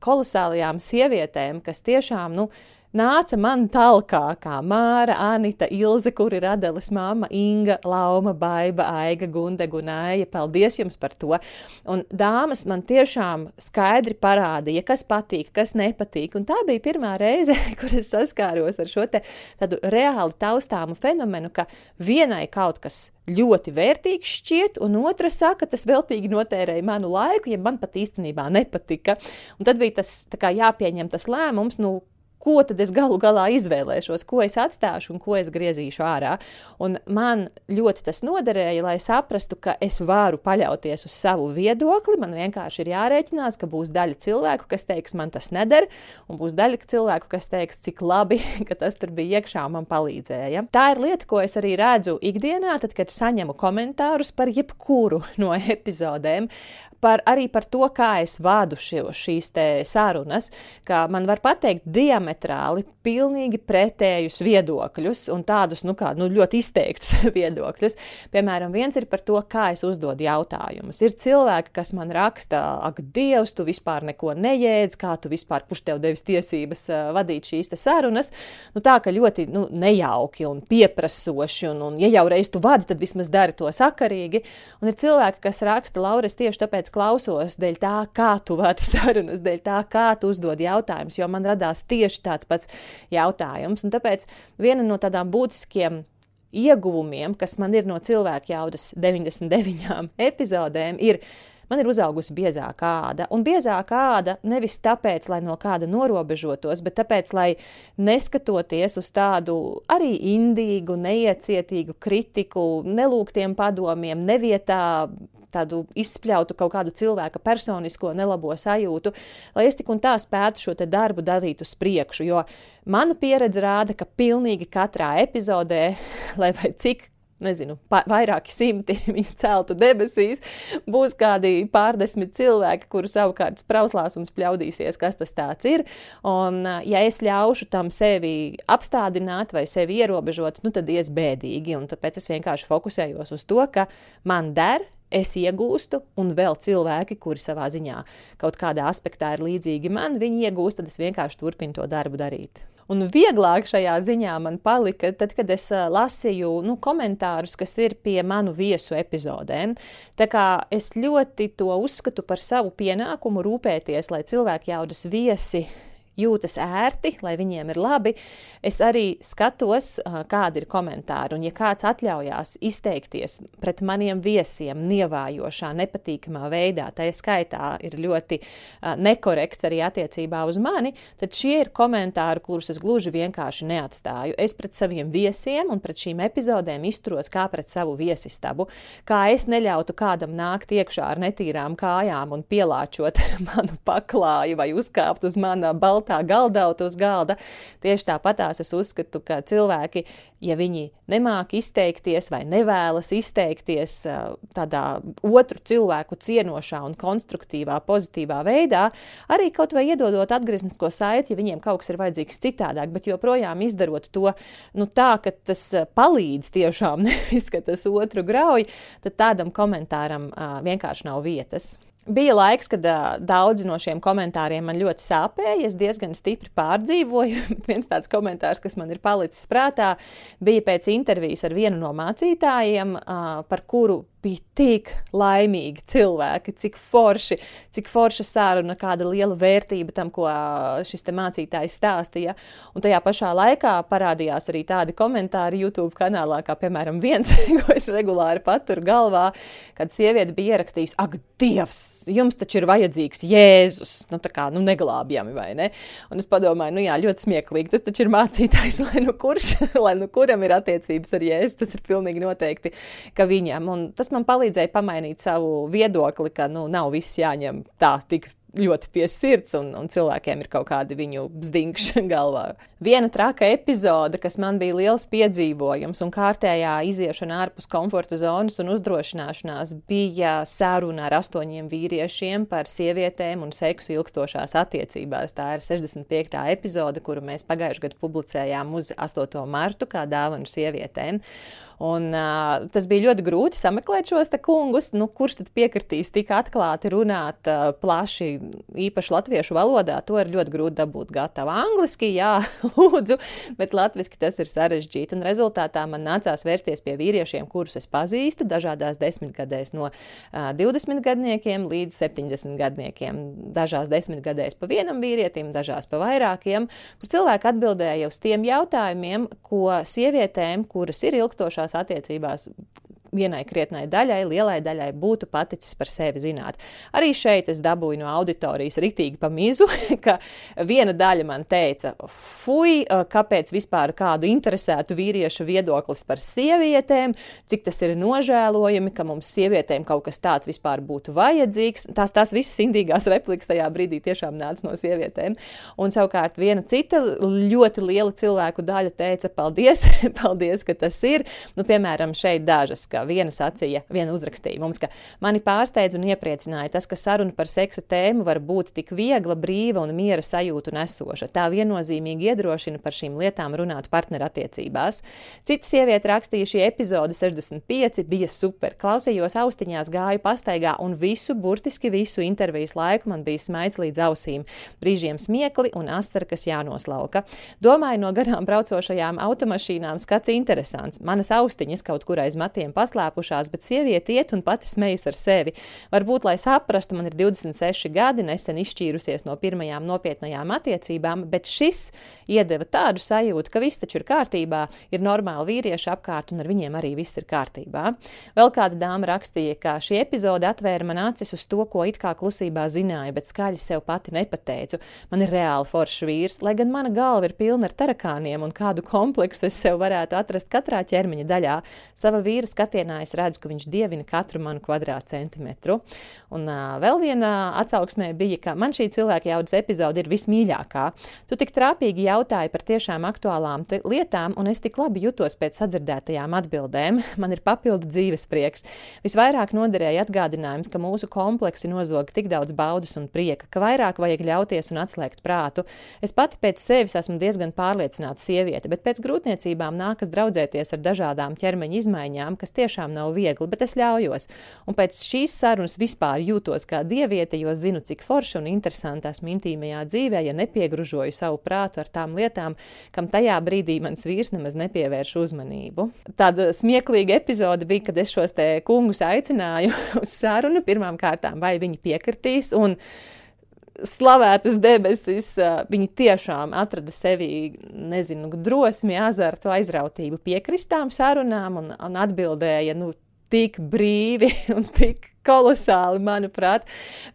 kolosālajām sievietēm, kas tiešām, nu, nāca man talkā, kā Māra, Anita, Ilze, kur ir Adeles mamma, Inga, Lauma, Baiba, Aiga, Gundega un Aija. Paldies jums par to! Un dāmas man tiešām skaidri parādīja, kas patīk, kas nepatīk. Un tā bija pirmā reize, kur es saskāros ar šo te tādu reāli taustāmu fenomenu, ka vienai kaut kas ļoti vērtīgs šķiet, un otra saka, tas veltīgi notērēja manu laiku, ja man pat īstenībā nepatika. Un tad bija tas kā, jāpieņem tas lēmums, nu, ko tad es galu galā izvēlēšos, ko es atstāšu un ko es griezīšu ārā. Un man ļoti tas noderēja, lai saprastu, ka es varu paļauties uz savu viedokli. Man vienkārši ir jārēķinās, ka būs daļa cilvēku, kas teiks, man tas neder, un būs daļa cilvēku, kas teiks, cik labi, ka tas tur bija iekšā un man palīdzēja. Tā ir lieta, ko es arī redzu ikdienā, tad, kad saņemu komentārus par jebkuru no epizodēm par, arī par to, kā es vadu šo, šīs sarunas, ka man var pateikt diametrāli, pilnīgi pretējus viedokļus un tādus nu, kā, nu, ļoti izteiktus viedokļus. Piemēram, viens ir par to, kā es uzdodu jautājumus. Ir cilvēki, kas man raksta, ak, Dievs, tu vispār neko nejēdz, kā tu vispār, kurš tev devis tiesības uh, vadīt šīs sarunas. Nu, tā ka ļoti nu, nejauki un pieprasoši, un, un ja jau reiz tu vadi, tad vismaz dari to sakarīgi. Un ir cilvēki, kas raksta, Lauris, tieši tāpēc, kāpēc klausos, dēļ tā, kā tu vadi sarunas, dēļ tā, kā tu uzdod jautājumus, jo man radās tieši tāds pats jautājums. Un tāpēc viena no tādām būtiskiem ieguvumiem, kas man ir no cilvēku jaudas 99 epizodēm, ir man ir uzaugusi biezāka āda. Un biezāka āda nevis tāpēc, lai no kāda norobežotos, bet tāpēc, lai neskatoties uz tādu arī indīgu, neiecietīgu kritiku, nelūgtiem padomiem, nevietā tādu izspļautu kaut kādu cilvēka personisko nelabo sajūtu, lai es tik un tā spētu šo darbu darīt uz priekšu. Jo mana pieredze rāda, ka pilnīgi katrā epizodē, lai cik nezinu, vairāki simti viņu celtu debesīs, būs kādi pārdesmit cilvēki, kuri savukārt sprauslās un spļaudīsies, kas tas ir. Un, ja es ļaušu tam sevi apstādināt vai sevi ierobežot, nu, tad ies bēdīgi. Un tāpēc es vienkārši fokusējos uz to, ka man der es iegūstu, un vēl cilvēki, kuri savā ziņā kaut kādā aspektā ir līdzīgi man, viņi iegūst, tad es vienkārši turpinu to darbu darīt. Un vieglāk šajā ziņā man palika, tad, kad es lasīju nu, komentārus, kas ir pie manu viesu epizodēm. Tā kā es ļoti to uzskatu par savu pienākumu rūpēties, lai cilvēki jaudas viesi jūtas ērti, lai viņiem ir labi, es arī skatos, kādi ir komentāri. Un, ja kāds atļaujās izteikties pret maniem viesiem nievājošā, nepatīkamā veidā, tā skaitā ir ļoti nekorekts arī attiecībā uz mani, tad šie ir komentāri, kurus es gluži vienkārši neatstāju. Es pret saviem viesiem un pret šīm epizodēm izturos kā pret savu viesistabu, kā es neļautu kādam nākt iekšā ar netīrām kājām un pielāčot manu paklāju vai uzkāpt uz mana balta tā galdauta uz galda. Tieši tāpatās es uzskatu, ka cilvēki, ja viņi nemāk izteikties vai nevēlas izteikties tādā otru cilvēku cienošā un konstruktīvā, pozitīvā veidā, arī kaut vai iedodot atgrieznisko saiti, ja viņiem kaut kas ir vajadzīgs citādāk, bet joprojām izdarot to nu, tā, ka tas palīdz tiešām, nevis ka tas otru grauj, tad tādam komentāram vienkārši nav vietas. Bija laiks, kad uh, daudzi no šiem komentāriem man ļoti sāpēja. Es diezgan stipri pārdzīvoju. Viens tāds komentārs, kas man ir palicis prātā, bija pēc intervijas ar vienu no mācītājiem, uh, par kuru bija tik laimīgi cilvēki, cik forši, cik forša saruna, kāda liela vērtība tam, ko šis mācītājs stāstīja. Un tajā pašā laikā parādījās arī tādi komentāri YouTube kanālā, kā piemēram viens, ko es regulāri paturu galvā, kad sieviete bija ierakstījusi, ak, Dievs, jums taču ir vajadzīgs Jēzus, nu tā kā, nu neglābjami, vai ne? Un es padomāju, nu jā, ļoti smieklīgi, tas taču ir mācītājs, lai nu kurš, lai nu kuram ir attiecības ar Jēzu, tas ir pilnīgi noteikti, ka viņam. Un tas tas man palīdzēja pamainīt savu viedokli, ka nu, nav viss jāņem tā tik ļoti pie sirds, un, un cilvēkiem ir kaut kādi viņu bzdingši galvā. Viena traka epizode, kas man bija liels piedzīvojums un kārtējā iziešana ārpus komforta zonas un uzdrošināšanās, bija saruna ar astoņiem vīriešiem par sievietēm un seksu ilgstošās attiecībās. Tā ir 65. epizode, kuru mēs pagājušajā gadā publicējām uz 8. martu kā dāvanu sievietēm. Un, uh, tas bija ļoti grūti sameklēt šos kungus, nu, kurš tad piekritīs tik atklāti runāt uh, plaši, īpaši latviešu valodā. To ir ļoti grūti dabūt gatavu. Angliski, jā, lūdzu, bet latviešu tas ir sarežģīti. Un rezultātā man nācās vērsties pie vīriešiem, kurus es pazīstu, dažādās desmitgadēs, no uh, 20 gadniekiem līdz 70 gadniekiem. Dažās desmitgadēs pa vienam vīrietim, dažās pa vairākiem, kur cilvēki atbildēja uz tiem jautājumiem, ko sievietēm, kuras ir ilgstošās šajās attiecībās vienai krietnai daļai, lielai daļai būtu paticis par sevi zināt. Arī šeit es dabūju no auditorijas ritīgi pa mizu, ka viena daļa man teica, fuj, kāpēc vispār kādu interesētu vīriešu viedoklis par sievietēm, cik tas ir nožēlojami, ka mums sievietēm kaut kas tāds vispār būtu vajadzīgs. Tās, tās visas indīgās replikas tajā brīdī tiešām nāca no sievietēm. Un savukārt viena cita ļoti liela cilvēku daļa teica, paldies, paldies, ka tas ir. Nu, piemēram, šeit dažas, ka viena sacīja, viena uzrakstīja mums, ka mani pārsteidz un iepriecināja tas, ka saruna par seksa tēmu var būt tik viegla, brīva un miera sajūtu nesoša. Tā viennozīmīgi iedrošina par šīm lietām runāt partnerattiecībās. Cita sieviete rakstīja, šī epizode 65 bija super. Klausījos austiņās, gāju pastaigā un visu, burtiski visu intervijas laiku man bija smaids līdz ausīm. Brīžiem smiekli un asara, kas jānoslauka. Domāju, no garām braucošajām automašīnām skats interesants. Manas austiņas kaut kur aiz matiem paslēptas paslēpušās, bet sieviete iet un pati smejas ar sevi. Varbūt, lai saprastu, man ir 26 gadi, nesen izšķīrusies no pirmajām nopietnajām attiecībām, bet šis iedeva tādu sajūtu, ka viss taču ir kārtībā, ir normāli vīrieši apkārt un ar viņiem arī viss ir kārtībā. Vēl kāda dāma rakstīja, ka šī epizode atvēra man acis uz to, ko it kā klusībā zināju, bet skaļi sev pati nepateicu. Man ir reāli foršs vīrs, lai gan mana galva ir pilna ar tarakāniem un kādu kompleksu es sev varētu atrast katrā ķermeņa daļā. Sava vīra skatienā ikdienā es redzu, ka viņš dievina katru manu kvadrātcentimetru. Un uh, vēl viena atsauksmē bija, ka man šī cilvēka jaudas epizode ir vismīļākā. Tu tik trāpīgi jautāji par tiešām aktuālām lietām, un es tik labi jutos pēc sadzirdētajām atbildēm. Man ir papildu dzīves prieks. Visvairāk noderēja atgādinājums, ka mūsu kompleksi nozog tik daudz baudas un prieka, ka vairāk vajag ļauties un atslēgt prātu. Es pati pēc sevis esmu diezgan pārliecināta sieviete, bet pēc grūtniecībām nākas draudzēties ar dažādām ķermeņa izmaiņām, kas tiešām tiešām nav viegli, bet es ļaujos. Un pēc šīs sarunas vispār jūtos kā dieviete, jo zinu, cik forša un interesanta esmu intīmajā dzīvē, ja nepiegružoju savu prātu ar tām lietām, kam tajā brīdī mans vīrs nemaz nepievērš uzmanību. Tāda smieklīga epizode bija, kad es šos te kungus aicināju uz sarunu pirmām kārtām, vai viņi piekritīs. Un, slavētas debesis, viņi tiešām atrada sevī, nezinu, drosmi, azartu, aizrautību piekristām sarunām un, un atbildēja, nu, tik brīvi un tik kolosāli, manuprāt.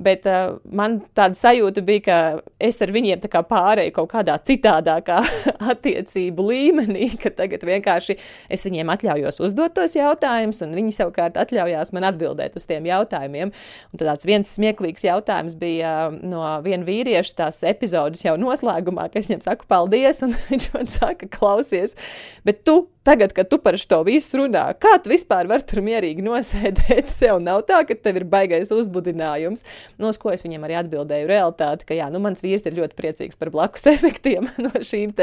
Bet uh, man tāda sajūta bija, ka es ar viņiem pārēju kaut kādā citādākā attiecību līmenī, ka tagad vienkārši es viņiem atļaujos uzdot tos jautājumus, un viņi savukārt atļaujās man atbildēt uz tiem jautājumiem. Un tāds viens smieklīgs jautājums bija uh, no viena vīrieša tās epizodes jau noslēgumā, ka es viņam saku paldies, un viņš man saka, klausies, bet tu tagad, kad tu par šo visu runā, kā tu vispār vari tur mierīgi nosēdēt? Tev nav tā, ka tev ir baigais uzbudinājums. No ko es viņam arī atbildēju realitāti, ka jā, nu, mans vīrs ir ļoti priecīgs par blakus efektiem no šīm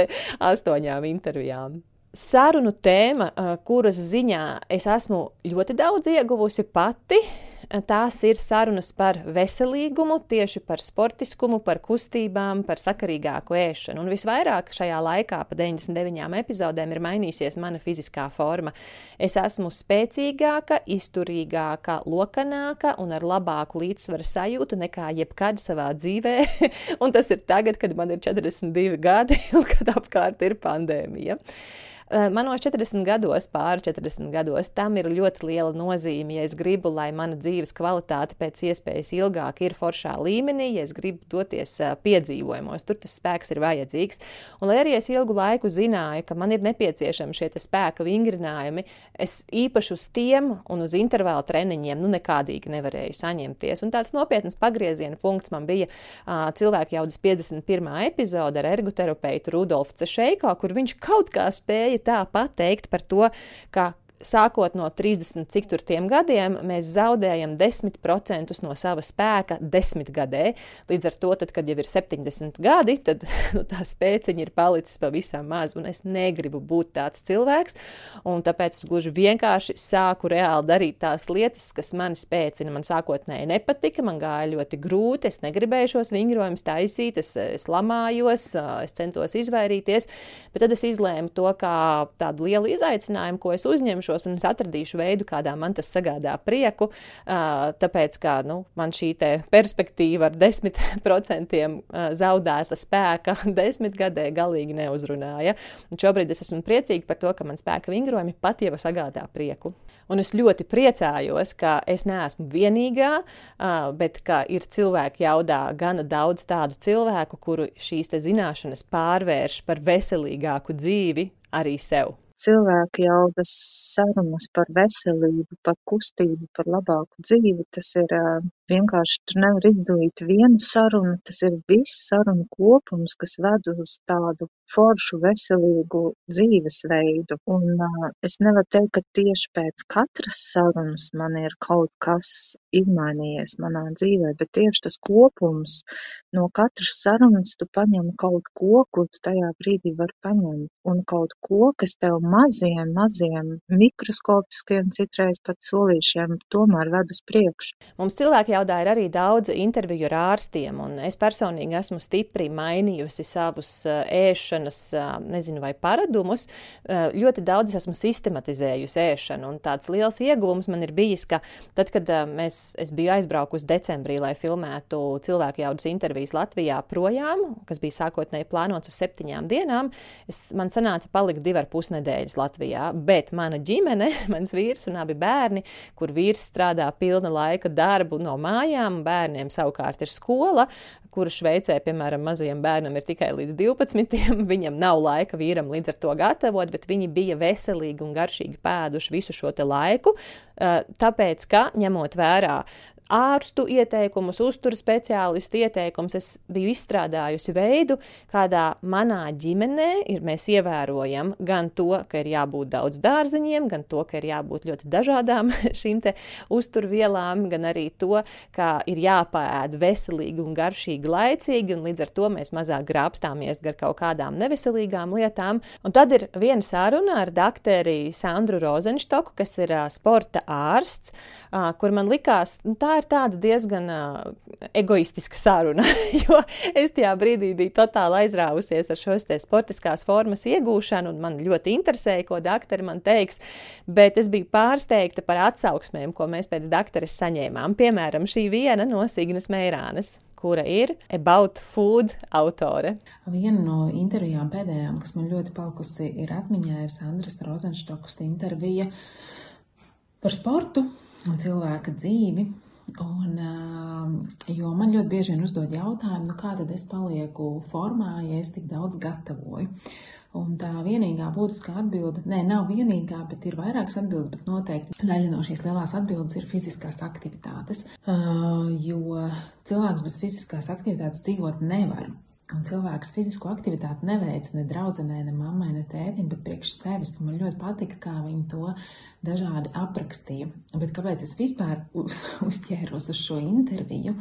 astoņām intervijām. Sarunu tēma, kuras ziņā es esmu ļoti daudz ieguvusi pati, tās ir sarunas par veselīgumu, tieši par sportiskumu, par kustībām, par sakarīgāku ēšanu. Un visvairāk šajā laikā, pa 99 epizodēm, ir mainījusies mana fiziskā forma. Es esmu spēcīgāka, izturīgāka, lokanāka un ar labāku līdzsvaru sajūtu nekā jebkad savā dzīvē. un tas ir tagad, kad man ir 42 gadi un kad apkārt ir pandēmija. Eh, manos 40 gados, pāri 40 gados, tam ir ļoti liela nozīme. Ja es gribu, lai mana dzīves kvalitāte pēc iespējas ilgāk ir foršā līmenī, ja es gribu doties eh, piedzīvojumos, tur tas spēks ir vajadzīgs. Un, lai arī es ilgu laiku zināju, ka man ir nepieciešami šie spēka vingrinājumi, es īpaši uz tiem un uz intervāla treniņiem nu, nekādīgi nevarēju saņemties. Un tāds nopietns pagrieziena punkts man bija uh, cilvēku jaudas 51. epizode ar ergoterapeitu Rudolfu Cešeiko, kur viņš kaut kā spēja tā pateikt par to, ka sākot no 30 cik tur tiem gadiem, mēs zaudējam 10% no sava spēka desmitgadē. Līdz ar to, tad, kad jau ir 70 gadi, tad nu, tā spēciņa ir palicis pavisam maz, un es negribu būt tāds cilvēks. Tāpēc es gluži vienkārši sāku reāli darīt tās lietas, kas man spēcina. Man sākotnēji nepatika, man gāja ļoti grūti, es negribēju šos vingrojumus taisīt, es, es lamājos, es centos izvairīties, bet tad es izlēmu to kā tādu lielu izaicinājumu, ko es uzņemšos, un es atradīšu veidu, kādā man tas sagādā prieku. Tāpēc, ka nu, man šī perspektīva ar 10% zaudēta spēka desmitgadē galīgi neuzrunāja. Un šobrīd es esmu priecīga par to, ka man spēka vingrojumi pat jau sagādā prieku. Un es ļoti priecājos, ka es neesmu vienīgā, bet ka ir cilvēki jaudā gana daudz tādu cilvēku, kuru šīs zināšanas pārvērš par veselīgāku dzīvi arī sev cilvēku jaudas sarunas par veselību, par kustību, par labāku dzīvi. Tas ir vienkārši, tur nevar izdalīt vienu sarunu, tas ir viss sarunu kopums, kas ved uz tādu foršu, veselīgu dzīvesveidu. Un uh, es nevaru teikt, ka tieši pēc katras sarunas man ir kaut kas izmainījies manā dzīvē, bet tieši tas kopums no katras sarunas tu paņem kaut ko, ko tu tajā brīdī vari paņemt, un kaut ko, kas tev maziem, maziem mikroskopiskiem, citreiz pat solīšiem tomēr ved uz priekšu. Mums cilvēki jaudā ir arī daudz interviju ar ārstiem, un es personīgi esmu stipri mainījusi savus ēšanas ēšanas, nezinu, vai paradumus, ļoti daudz esmu sistematizējusi ēšanu. Un tāds liels iegūms man ir bijis, ka tad, kad mēs, es biju aizbraukusi decembrī, lai filmētu cilvēku jaudas intervijas Latvijā projām, kas bija sākotnēji plānots uz septiņām dienām, es, man sanāca palikt divi ar pus nedēļas Latvijā. Bet mana ģimene, mans vīrs un abi bērni, kur vīrs strādā pilna laika darbu no mājām, bērniem savukārt ir skola, kura Šveicē, piemēram, mazajam bērnam ir tikai līdz 12. Viņam nav laika vīram līdz ar to gatavot, bet viņi bija veselīgi un garšīgi pēduši visu šo laiku. Tāpēc, ka ņemot vērā ārstu ieteikumus, uzturu speciālistu ieteikumus. Es biju izstrādājusi veidu, kādā manā ģimenē ir, mēs ievērojam gan to, ka ir jābūt daudz dārzeņiem, gan to, ka ir jābūt ļoti dažādām šīm uzturvielām, gan arī to, ka ir jāpēd veselīgi un garšīgi laicīgi, un līdz ar to mēs mazāk grābstāmies gar kaut kādām neveselīgām lietām. Un tad ir viena saruna ar doktori Sandru Rozenštoku, kas ir uh, sporta ārsts, uh, kur man likās, nu, tā ir tāda diezgan uh, egoistiska saruna, jo es tajā brīdī biju totāli aizrāvusies ar šo sportiskās formas iegūšanu, un man ļoti interesēja, ko doktori man teiks. Bet es biju pārsteigta par atsauksmēm, ko mēs pēc doktoras saņēmām. Piemēram, šī viena no Signas Meirānes kura ir About Food autore. Viena no intervijām pēdējām, kas man ļoti palikusi ir atmiņā, ir Sandras Rozenštokas intervija par sportu un cilvēka dzīvi. Un, jo man ļoti bieži vien uzdod jautājumu, nu kā tad es palieku formā, ja es tik daudz gatavoju. Un tā vienīgā būtiskā atbilde, nē, nav vienīgā, bet ir vairākas atbildes, bet noteikti daļa no šīs lielās atbildes ir fiziskās aktivitātes. Jo cilvēks bez fiziskās aktivitātes dzīvot nevar. Un cilvēks fizisko aktivitāti neveic ne draudzenei, ne mammai, ne tētim, bet priekš sevis. Un man ļoti patika, kā viņi to dažādi aprakstīja. Bet kāpēc es vispār uz, uzķēros uz šo interviju?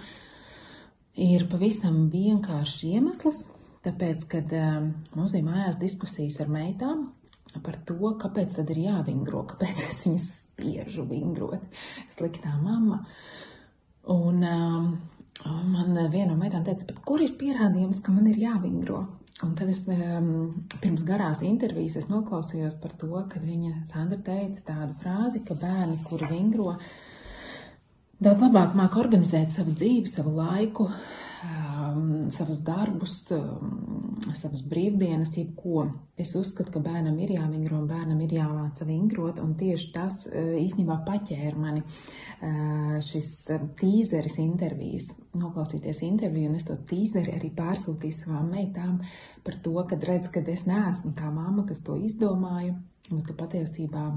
Ir pavisam vienkāršs iemesls. Tāpēc, kad um, mums bija mājās diskusijas ar meitām par to, kāpēc tad ir jāvingro, kāpēc es viņas spiežu vingrot, sliktā mamma. Un um, man viena no meitām teica, kur ir pierādījums, ka man ir jāvingro? Un tad es um, pirms garās intervijas noklausījos par to, kad viņa Sandra teica tādu frāzi, ka bērni, kuri vingro, daudz labāk māk organizēt savu dzīvi, savu laiku, um, savus darbus, um, savas brīvdienas, jebko. Es uzskatu, ka bērnam ir jāvingro un bērnam ir jāmāca vingrot, un tieši tas uh, īstenībā paķēra mani. Uh, šis tīzeris intervijas, noklausīties interviju, un es to tīzeri arī pārsūtīju savām meitām par to, kad redz, ka es neesmu tā mamma, kas to izdomāju, bet ka patiesībā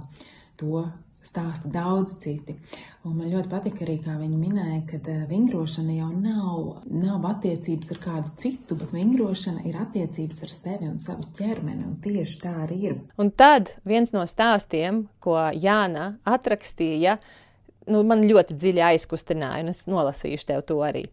to stāsta daudz citi. Un man ļoti patika arī, kā viņi minēja, ka eh, vingrošana jau nav, nav attiecības ar kādu citu, bet vingrošana ir attiecības ar sevi un savu ķermeni, un tieši tā arī ir. Un tad viens no stāstiem, ko Jāna atrakstīja, nu, man ļoti dziļi aizkustināja, un es nolasīšu tev to arī.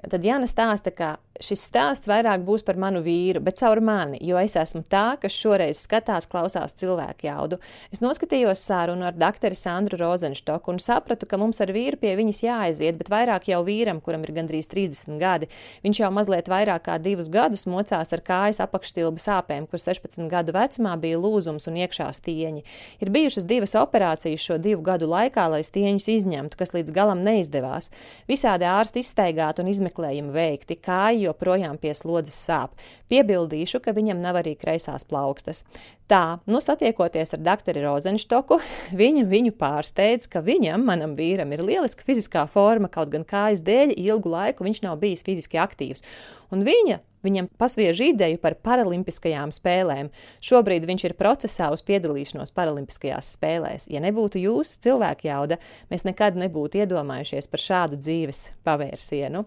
Tad Jāna stāsta, ka šis stāsts vairāk būs par manu vīru, bet caur mani, jo es esmu tā, kas šoreiz skatās, klausās cilvēku jaudu. Es noskatījos sarunu ar doktoru Sandru Rozenštoku un sapratu, ka mums ar vīru pie viņas jāaiziet, bet vairāk jau vīram, kuram ir gandrīz 30 gadi. Viņš jau mazliet vairāk kā divus gadus mocās ar kājas apakšstilbu sāpēm, kur 16 gadu vecumā bija lūzums un iekšā stieņi. Ir bijušas divas operācijas šo divu gadu laikā, lai stieņus izņemtu, kas līdz galam neizdevās. Visādi ārsti izstaigāti un izmeklējumi veikti. Kāju joprojām pie slodzes sāp. Piebildīšu, ka viņam nav arī kreisās plaukstas. Tā, nu, satiekoties ar doktoru Rozenštoku, viņa viņu pārsteidz, ka viņam, manam vīram, ir lieliska fiziskā forma, kaut gan kājas dēļ ilgu laiku viņš nav bijis fiziski aktīvs. Un viņa viņam pasviež ideju par paralimpiskajām spēlēm. Šobrīd viņš ir procesā uz piedalīšanos Paralimpiskajās spēlēs. Ja nebūtu jūs, cilvēku jauda, mēs nekad nebūtu iedomājušies par šādu dzīves pavērsienu.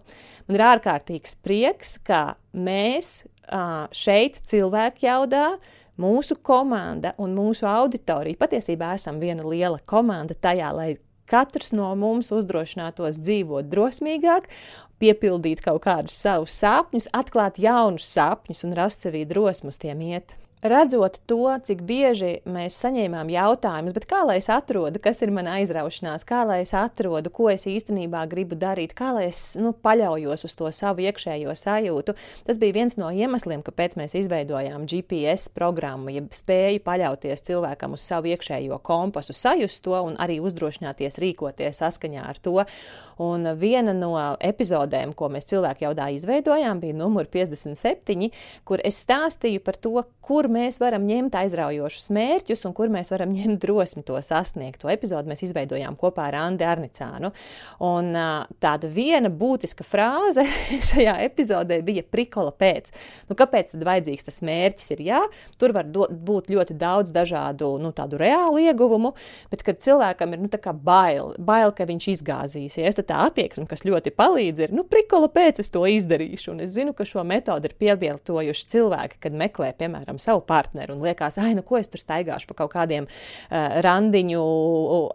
Man ir ārkārtīgs prieks, ka mēs šeit, cilvēku jaudā, mūsu komanda un mūsu auditorija patiesībā esam viena liela komanda tajā, lai katrs no mums uzdrošinātos dzīvot drosmīgāk, piepildīt kaut kādus savus sapņus, atklāt jaunus sapņus un rast sevī drosmu uz tiem iet redzot to, cik bieži mēs saņēmām jautājumus, kā lai es atrodu, kas ir mana aizraušanās, kā lai es atrodu, ko es īstenībā gribu darīt, kā lai es nu, paļaujos uz to savu iekšējo sajūtu. Tas bija viens no iemesliem, kāpēc mēs izveidojām GPS programmu, ja spēju paļauties cilvēkam uz savu iekšējo kompasu, sajust to un arī uzdrošināties rīkoties saskaņā ar to. Un viena no epizodēm, ko mēs cilvēku jaudā izveidojām, bija numur 57, kur es stāstīju par to, kur mēs varam ņemt aizraujošus mērķus un kur mēs varam ņemt drosmi to sasniegt. To epizodu mēs izveidojām kopā ar Andi Arnicānu. Un tāda viena būtiska frāze šajā epizodē bija prikola pēc. Nu, kāpēc tad vajadzīgs tas mērķis? Ir, jā, tur var do, būt ļoti daudz dažādu nu, tādu reālu ieguvumu, bet kad cilvēkam ir nu, bail, bail, ka viņš izgāzīsies, tad tā attieksme, kas ļoti palīdz, ir, nu, prikola pēc es to izdarīšu. Un es zinu, ka šo metodi ir pievietojuši cilvēki, kad meklē, piemēram, savu partneru un liekas, ah, nu, ko es tur staigāšu pa kaut kādiem uh, randiņu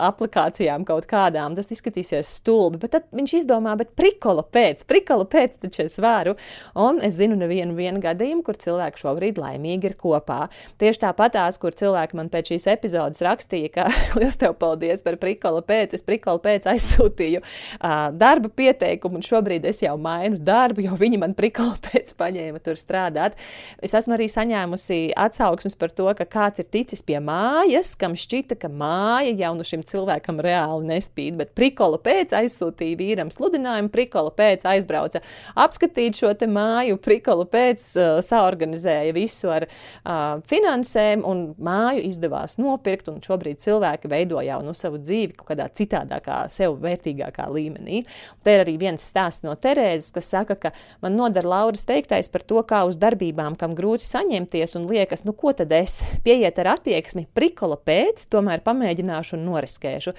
aplikācijām, kaut kādām. Tas izskatīsies stulbi, bet tad viņš izdomā, bet prikola pēc, prikola pēc taču es varu. Un es zinu nevienu gadījumu, kur cilvēki šobrīd laimīgi ir kopā. Tieši tāpatās, kur cilvēki man pēc šīs epizodes rakstīja, ka liels tev paldies par prikola pēc, es prikola pēc aizsūtīju uh, darba pieteikumu, un šobrīd es jau mainu darbu, jo viņi man prikola pēc paņēma tur strādāt. Es esmu arī saņēmusi atsauksmes par to, ka kāds ir ticis pie mājas, kam šķita, ka māja jau nu šim cilvēkam reāli nespīd, bet prikola pēc aizsūtīja vīram sludinājumu, prikola pēc aizbrauca apskatīt šo te māju, prikola pēc uh, saorganizēja visu ar uh, finansēm un māju izdevās nopirkt, šobrīd cilvēki veido jau nu savu dzīvi kaut kādā citādākā, sev vērtīgākā līmenī. Te ir arī viens stāsts no Terēzes, kas saka, ka man nodara Lauras teiktais par to, kā uz darbībām, kam grūti saņemties un liekas, nu ko tad es pieiet ar attieksmi, prikola pēc, tomēr pamēģināšu un noriskēšu.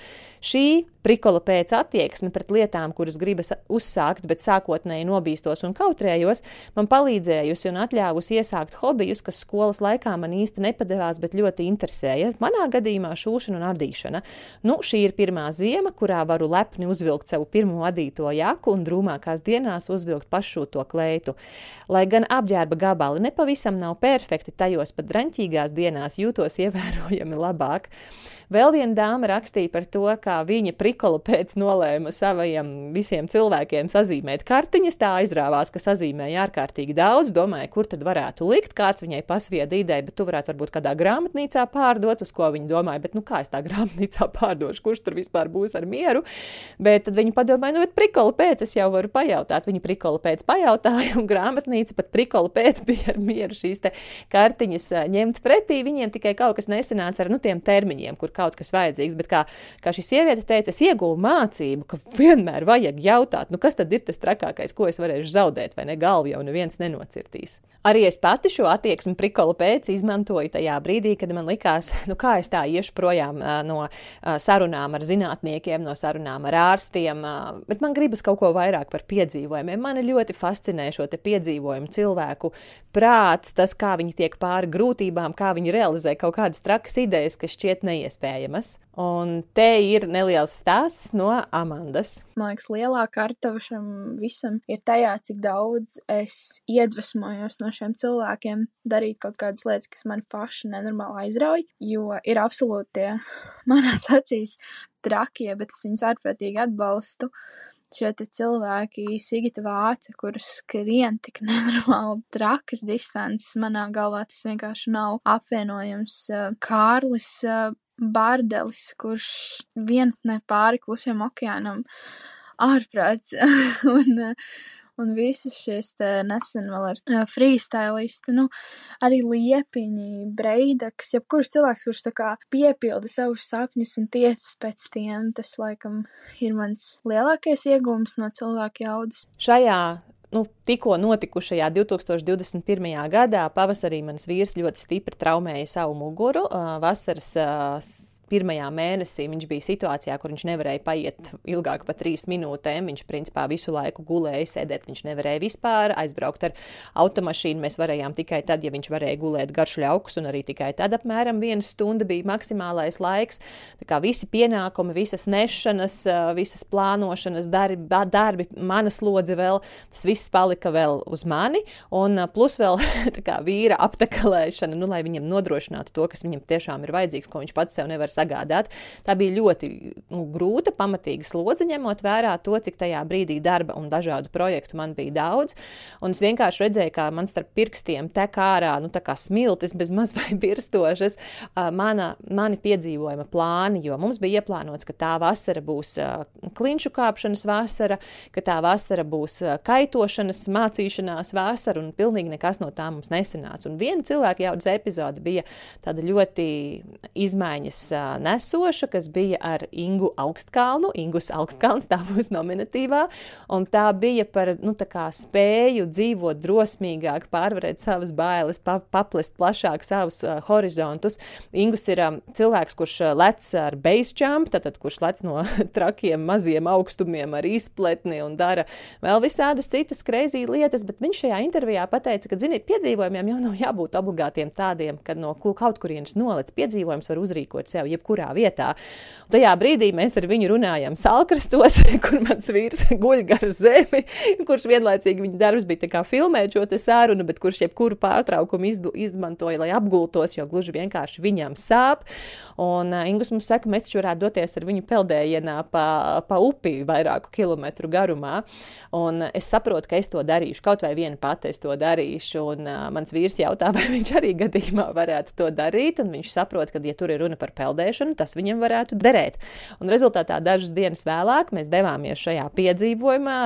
Šī prikola pēc attieksme pret lietām, kuras gribas uzsākt, bet sākotnēji nobīstos un kautrējos, man palīdzējusi un atļāvusi iesākt hobijus, kas skolas laikā man īsti nepadevās, bet ļoti interesēja. Manā gadījumā šūšana un adīšana. Nu, šī ir pirmā ziema, kurā varu lepni uzvilkt savu pirmo adīto jaku un drūmākās dienās uzvilkt pašūto kleitu. Lai gan apģērba gabali nepavisam nav perfekti, tajos pat draņķīgās dienās jūtos ievērojami labāk. Vēl viena dāma rakstīja par to, kā viņa prikola pēc nolēma saviem visiem cilvēkiem sazīmēt kartiņas. Tā aizrāvās, ka sazīmēja ārkārtīgi daudz, domāja, kur tad varētu likt. Kāds viņai pasvieda ideju, bet tu varētu varbūt kādā grāmatnīcā pārdot, uz ko viņa domāja, bet nu kā es tā grāmatnīcā pārdošu, kurš tur vispār būs ar mieru. Bet tad viņa padomāja, nu, bet prikola pēc es jau varu pajautāt. Viņa prikola pēc pajautāja, un grāmatnīca pat prikola pēc bija ar mieru šīs kartiņas ņemt pretī. Viņiem tikai kaut kas nesanāca ar nu, tiem termiņiem, kur kaut kas vajadzīgs. Bet kā, kā šī sieviete teica, es ieguvu mācību, ka vienmēr vajag jautāt, nu kas tad ir tas trakākais, ko es varēšu zaudēt, vai ne galvu jau neviens nenocirtīs. Arī es pati šo attieksmi prikolu pēc izmantoju tajā brīdī, kad man likās, nu kā es tā iešu projām no sarunām ar zinātniekiem, no sarunām ar ārstiem, bet man gribas kaut ko vairāk par piedzīvojumiem. Mani ļoti fascinē šo piedzīvojumu cilvēku prāts, tas, kā viņi tiek pāri grūtībām, kā viņi realizē kaut kādas trakas idejas, kas šķiet neiespējamas. Un te ir neliels stāsts no Amandas. Man liekas, lielākā kartava šim visam ir tajā, cik daudz es iedvesmojos no šiem cilvēkiem darīt kaut kādas lietas, kas man paši nenormāli aizrauj, jo ir absolūti tie manās acīs trakie, bet es viņus ārprātīgi atbalstu. Šie cilvēki, Sigita Vāca, kurus skrien tik nenormāli trakas distances, manā galvā tas vienkārši nav apvienojams. Kārlis Bārdelis, kurš vienatnē pāri klusiem okeānam ārprāts un, un visas šīs te nesen vēl ar freestylisti, nu, arī liepiņi, breidaks, jebkurš cilvēks, kurš tā kā piepilda savus sapņus un tiecas pēc tiem, tas laikam ir mans lielākais iegūms no cilvēku jaudas. Šajā nu, tikko notikušajā 2021. gadā pavasarī mans vīrs ļoti stipri traumēja savu muguru. Vasaras pirmajā mēnesī viņš bija situācijā, kur viņš nevarēja paiet ilgāk par trīs minūtēm. Viņš principā visu laiku gulēja, sēdēt. Viņš nevarēja vispār aizbraukt ar automašīnu. Mēs varējām tikai tad, ja viņš varēja gulēt garš ļauks, un arī tikai tad apmēram viena stunda bija maksimālais laiks. Tā kā visi pienākumi, visas nešanas, visas plānošanas, darbi, darbi mana slodze vēl, tas viss palika vēl uz mani. Un plus vēl kā, vīra aptakalēšana, nu, lai viņam nodrošinātu to, kas viņam tiešām ir vajadzīgs, ko viņš pats sev nevar sagādāt. Tā bija ļoti nu, grūta, pamatīga slodze, ņemot vērā to, cik tajā brīdī darba un dažādu projektu man bija daudz. Un es vienkārši redzēju, kā man starp pirkstiem tek ārā nu, smiltis, bez maz vai birstošas, mana, mani piedzīvojuma plāni, jo mums bija ieplānots, ka tā vasara būs klinšu kāpšanas vasara, ka tā vasara būs kaitošanas, mācīšanās vasara, un pilnīgi nekas no tā mums nesanāca. Un viena cilvēka jaudas epizode bija tāda ļoti izmaiņas nesoša, kas bija ar Ingu Augstkalnu. Ingus Augstkalns tā būs nominatīvā, un tā bija par nu, tā spēju dzīvot drosmīgāk, pārvarēt savas bailes, pa, paplest plašāk savus uh, horizontus. Ingus ir um, cilvēks, kurš lec ar base jump, tātad kurš lec no trakiem maziem augstumiem ar izpletni un dara vēl visādas citas kreizī lietas, bet viņš šajā intervijā pateica, ka, ziniet, piedzīvojumiem jau nav jābūt obligātiem tādiem, kad no kaut kurienes nolec piedzīvojums var uzrīkot sev jebkurā vietā. Un tajā brīdī mēs ar viņu runājam salkrastos, kur mans vīrs guļ gar zemi, kurš vienlaicīgi viņa darbs bija filmēt šo sarunu, bet kurš jebkuru pārtraukumu izdu, izmantoja, lai apgultos, jo gluži vienkārši viņam sāp. Un uh, Ingus mums saka, mēs taču varētu doties ar viņu peldējienā pa, pa upi vairāku kilometru garumā. Un es saprotu, ka es to darīšu, kaut vai viena pati es to darīšu. Un uh, mans vīrs jautā, vai viņš arī gadījumā varētu to darīt. Un viņš saprot, ka, ja tur ir runa par peldēšanu, tas viņam varētu derēt. Un rezultātā dažas dienas vēlāk mēs devāmies šajā piedzīvojumā.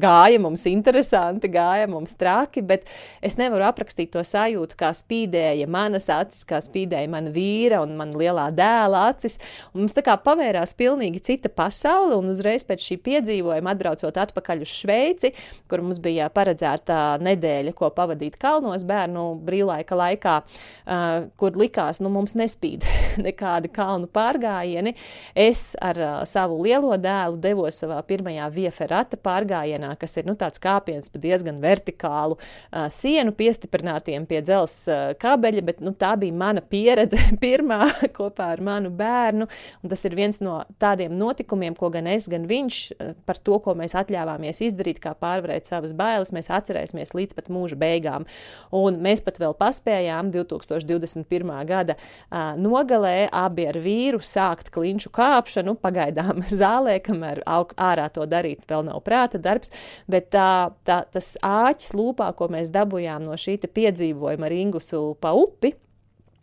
Gāja mums interesanti, gāja mums traki, bet es nevaru aprakstīt to sajūtu, kā spīdēja manas acis, kā spīdēja mana vīra un mana lielā dēla acis. Un mums tā kā pavērās pilnīgi cita pasaule, un uzreiz pēc šī piedzīvojuma atbraucot atpakaļ uz Šveici, kur mums bija paredzēta nedēļa, ko pavadīt kalnos bērnu brīvlaika laikā, uh, kur likās, nu mums nespīd nekādi kalnu pārgājieni. Es ar uh, savu lielo dēlu devos savā pirmajā vieferata pārgājienā, kas ir nu, tāds kāpiens pa diezgan vertikālu uh, sienu piestiprinātiem pie dzels uh, kabeļa, bet nu, tā bija mana pieredze pirmā kopā ar manu bērnu. Tas ir viens no tādiem notikumiem, ko gan es, gan viņš uh, par to, ko mēs atļāvāmies izdarīt, kā pārvarēt savas bailes, mēs atcerēsimies līdz pat mūža beigām. Un mēs pat vēl paspējām 2021. gada uh, nogalē abi ar vīru sākt klinšu kāpšanu, pagaidām zālē, kamēr ārā to darīt vēl nav prāta darbs, bet tā, tā, tas āķis lūpā, ko mēs dabūjām no šī piedzīvojuma ar Ingusu pa upi,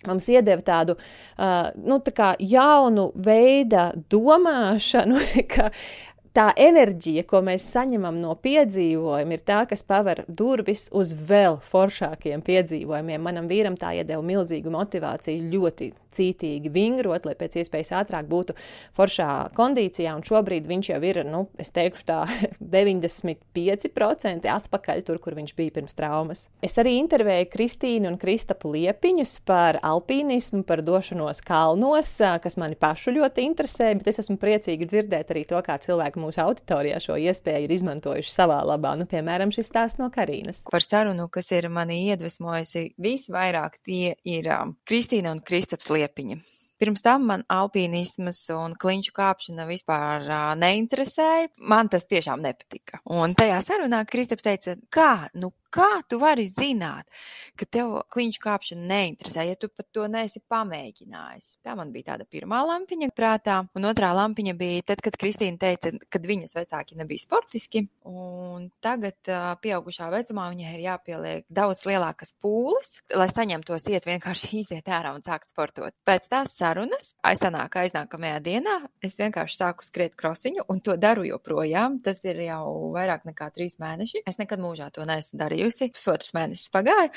mums iedeva tādu uh, nu, tā jaunu veidu domāšanu, ka tā enerģija, ko mēs saņemam no piedzīvojuma, ir tā, kas paver durvis uz vēl foršākiem piedzīvojumiem. Manam vīram tā iedeva milzīgu motivāciju, ļoti cītīgi vingrot, lai pēc iespējas ātrāk būtu foršā kondīcijā. Un šobrīd viņš jau ir, nu, es teikšu, tā 95% atpakaļ tur, kur viņš bija pirms traumas. Es arī intervēju Kristīnu un Kristapu Liepiņus par alpīnismu, par došanos kalnos, kas mani pašu ļoti interesē, bet es esmu priecīga dzirdēt arī to, kā cilvēki mūsu auditorijā šo iespēju ir izmantojuši savā labā. Nu, piemēram, šis stāsts no Karīnas. Par sarunu, kas ir mani iedvesmojusi visvairāk, tie ir um, Kristīna un Kristaps Liepiņa. Pirms tam man alpīnisms un kliņšu kāpšana vispār uh, neinteresēja. Man tas tiešām nepatika. Un tajā sarunā Kristaps teica, kā, nu kā tu vari zināt, ka tev kliņš kāpšana neinteresē, ja tu pat to neesi pamēģinājis? Tā man bija tāda pirmā lampiņa prātā, un otrā lampiņa bija tad, kad Kristīna teica, kad viņas vecāki nebija sportiski, un tagad, pieaugušā vecumā, viņai ir jāpieliek daudz lielākas pūles, lai saņemtos iet vienkārši iziet ārā un sākt sportot. Pēc tās sarunas, aizsanāk aiznākamajā dienā, es vienkārši sāku skriet krosiņu, un to daru joprojām. Tas ir jau vairāk nekā trīs mēneši. Es nekad mūžā to neesmu darījis darījusi. Pusotrs mēnesis pagāja,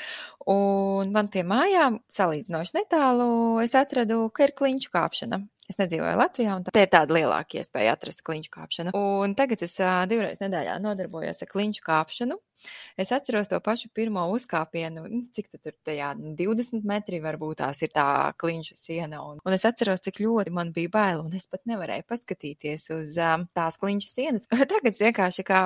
un man pie mājām, salīdzinoši netālu, es atradu, ka ir kliņšu kāpšana. Es nedzīvoju Latvijā, un tā ir tāda lielāka iespēja atrast kliņšu kāpšanu. Un tagad es divreiz nedēļā nodarbojos ar kliņšu kāpšanu. Es atceros to pašu pirmo uzkāpienu, nu, cik tur tajā 20 metri varbūt tās ir tā kliņša siena. Un, un es atceros, cik ļoti man bija bail, un es pat nevarēju paskatīties uz um, tās kliņša sienas. Tagad vienkārši kā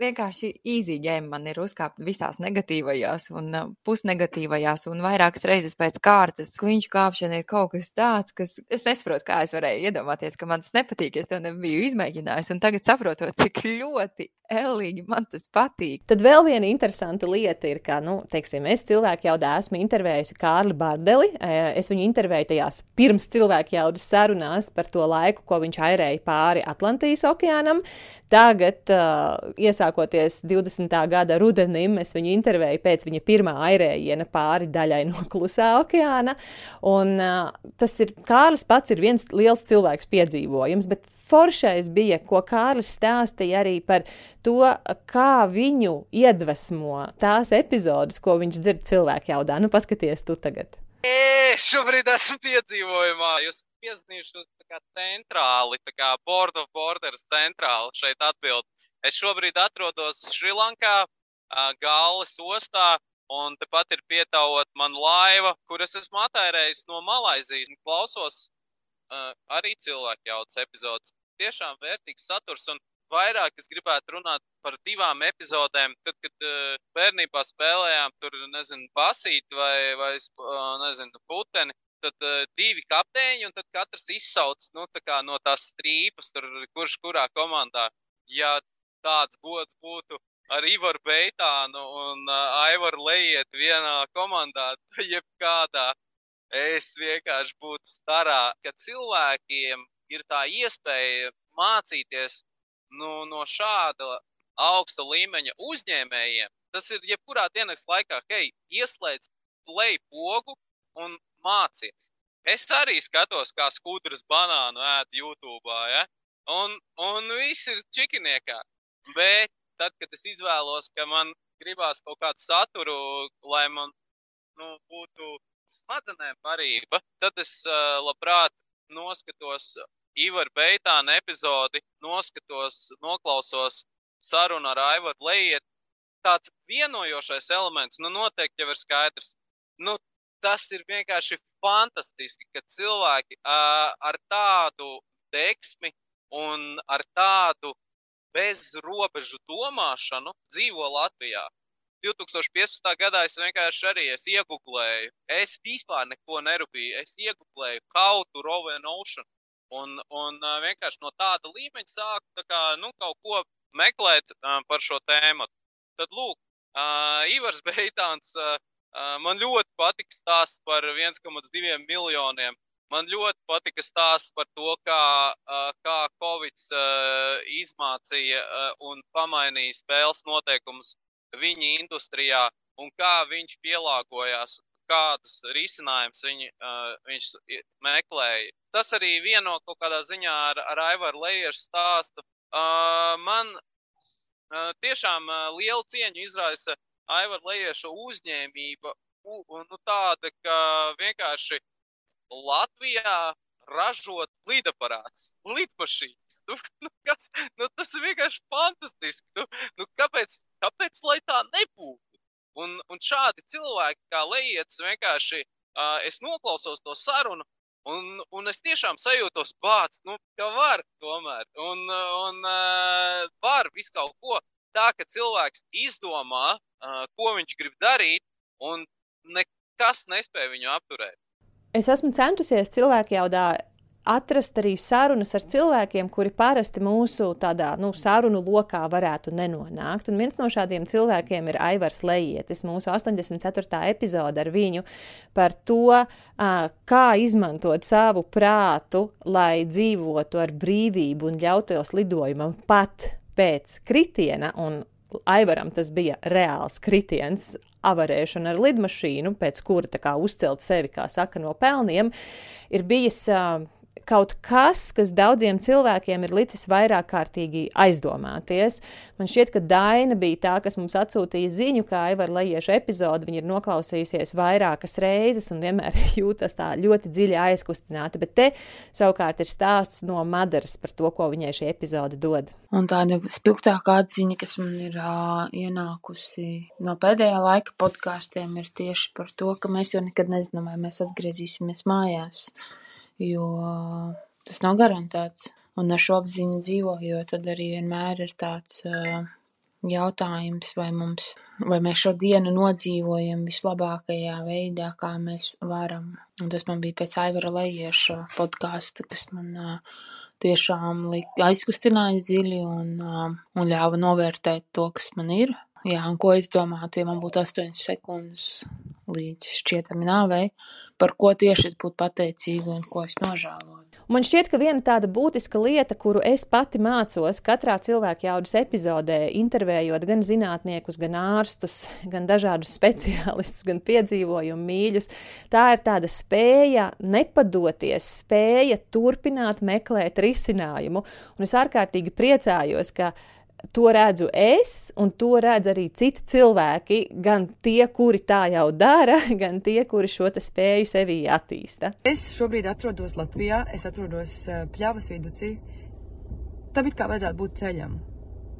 vienkārši game man ir uzkāpt visās negatīvajās un uh, pusnegatīvajās un vairākas reizes pēc kārtas. Kliņša kāpšana ir kaut kas tāds, kas es nesaprotu kā es varēju iedomāties, ka man tas nepatīk, es to nebiju izmēģinājis. Un tagad saprotu, cik ļoti ellīgi man tas patīk. Tad vēl viena interesanta lieta ir, ka, nu, teiksim, es cilvēku jaudā esmu intervējusi Kārli Bārdeli. Es viņu intervēju tajās pirms cilvēku jaudas sarunās par to laiku, ko viņš airēja pāri Atlantijas okeānam. Tagad, uh, iesākoties 20. gada rudenim, es viņu intervēju pēc viņa pirmā airējiena pāri daļai no Klusā okeāna. Un, uh, tas ir Kārlis pats ir viens liels cilvēks piedzīvojums, foršais bija, ko Kārlis stāstīja arī par to, kā viņu iedvesmo tās epizodes, ko viņš dzird cilvēku jaudā. Nu, paskaties, tu tagad. Ē, šobrīd esmu piedzīvojumā. Jūs piezīmējuši centrāli, tā kā Board of Borders centrāli šeit atbild. Es šobrīd atrodos Šrilankā, Gāles ostā, un tepat ir pietāvot man laiva, kuras esmu atērējis no Malaizijas. Klausos uh, arī cilvēku jautas epizodes. Tiešām vērtīgs saturs, un vairāk es gribētu runāt par divām epizodēm. Tad, kad uh, bērnībā spēlējām tur, nezinu, basīti vai, vai uh, nezinu, puteni, tad uh, divi kapteiņi, un tad katrs izsauc nu, tā no tās strīpas, tur, kurš kurā komandā. Ja tāds gods būtu ar Ivaru Beitānu un uh, Aivaru Lejiet vienā komandā, jebkādā, es vienkārši būtu starā, ka cilvēkiem ir tā iespēja mācīties nu, no šāda augsta līmeņa uzņēmējiem, tas ir jebkurā dienas laikā, hei, ieslēdz play pogu un mācies. Es arī skatos, kā skudras banānu ēd YouTube, ja? un, un viss ir čikiniekā. Bet tad, kad es izvēlos, ka man gribās kaut kādu saturu, lai man nu, būtu smadzenēm parība, tad es uh, labprāt noskatos Ivaru Beitānu epizodi, noskatos, noklausos sarunu ar Aivaru Lejiet. Tāds vienojošais elements, nu noteikti jau ir skaidrs. Nu, tas ir vienkārši fantastiski, ka cilvēki uh, ar tādu deksmi un ar tādu bezrobežu domāšanu dzīvo Latvijā. 2015. gadā es vienkārši arī es iegūlēju. Es vispār neko nerūpēju. Es iegūlēju How to Row an Ocean. Un, un vienkārši no tāda līmeņa sāku kā, nu, kaut ko meklēt uh, par šo tēmu. Tad, lūk, uh, Ivars Beitāns, uh, man ļoti patika stāsts par 1,2 miljoniem. Man ļoti patika stāsts par to, kā, kā Covid izmācīja un pamainīja spēles noteikumus viņa industrijā un kā viņš pielāgojās kādus risinājumus viņi, uh, viņš meklēja. Tas arī vieno kaut kādā ziņā ar, ar Aivaru Lejeru stāstu, man tiešām lielu cieņu izraisa Aivara Lejieša uzņēmība. Nu, tāda, ka vienkārši Latvijā ražot lidaparātus, lidmašīnas. Nu, nu, kas, nu, tas ir vienkārši fantastiski. Nu, nu, kāpēc, kāpēc lai tā nebūtu? Un, un šādi cilvēki, kā Leijets, vienkārši uh, es noklausos to sarunu, un, un es tiešām sajūtos bāts, nu, ka var tomēr. Un, un uh, var visu kaut ko tā, ka cilvēks izdomā, uh, ko viņš grib darīt, un nekas nespēja viņu apturēt. Es esmu centusies cilvēku jaudā atrast arī sarunas ar cilvēkiem, kuri parasti mūsu tādā nu, sarunu lokā varētu nenonākt. Un viens no šādiem cilvēkiem ir Aivars Lejietis, mūsu 84. epizode ar viņu par to, kā izmantot savu prātu, lai dzīvotu ar brīvību un ļautos lidojumam pat pēc kritiena. Un Aivaram tas bija reāls kritiens, avarēšana ar lidmašīnu, pēc kura kā, uzcelt sevi, kā saka, no pelniem, ir bijis uh, kaut kas, kas daudziem cilvēkiem ir licis vairāk kārtīgi aizdomāties. Man šķiet, ka Daina bija tā, kas mums atsūtīja ziņu, kā Aivara Lajieša epizodi. Viņa ir noklausījusies vairākas reizes un vienmēr jūtas tā ļoti dziļi aizkustināta. Bet te savukārt ir stāsts no Madaras par to, ko viņai šī epizode dod. Un tāda spilgtākā atziņa, kas man ir uh, ienākusi no pēdējā laika podkāstiem, ir tieši par to, ka mēs jau nekad nezinām, vai mēs atgriezīsimies mājās jo tas nav garantēts. Un ar šo apziņu dzīvojot, tad arī vienmēr ir tāds jautājums, vai, mums, vai mēs šo dienu nodzīvojam vislabākajā veidā, kā mēs varam. Un tas man bija pēc Aivara Lejieša podkāsta, kas man uh, tiešām aizkustināja dziļi un, uh, un ļāva novērtēt to, kas man ir. Jā, un ko es domātu, ja man būtu 8 sekundes līdz šķietami nāvei, par ko tieši es būtu pateicīga un ko es nožēloju. Man šķiet, ka viena tāda būtiska lieta, kuru es pati mācos katrā cilvēka jaudas epizodē, intervējot gan zinātniekus, gan ārstus, gan dažādus speciālistus, gan piedzīvojumu mīļus, tā ir tāda spēja nepadoties, spēja turpināt meklēt risinājumu. Un es ārkārtīgi priecājos, ka to redzu es, un to redz arī citi cilvēki, gan tie, kuri tā jau dara, gan tie, kuri šo spēju sevī attīsta. Es šobrīd atrodos Latvijā, es atrodos eh, pļavas viducī. Tam it kā vajadzētu būt ceļam.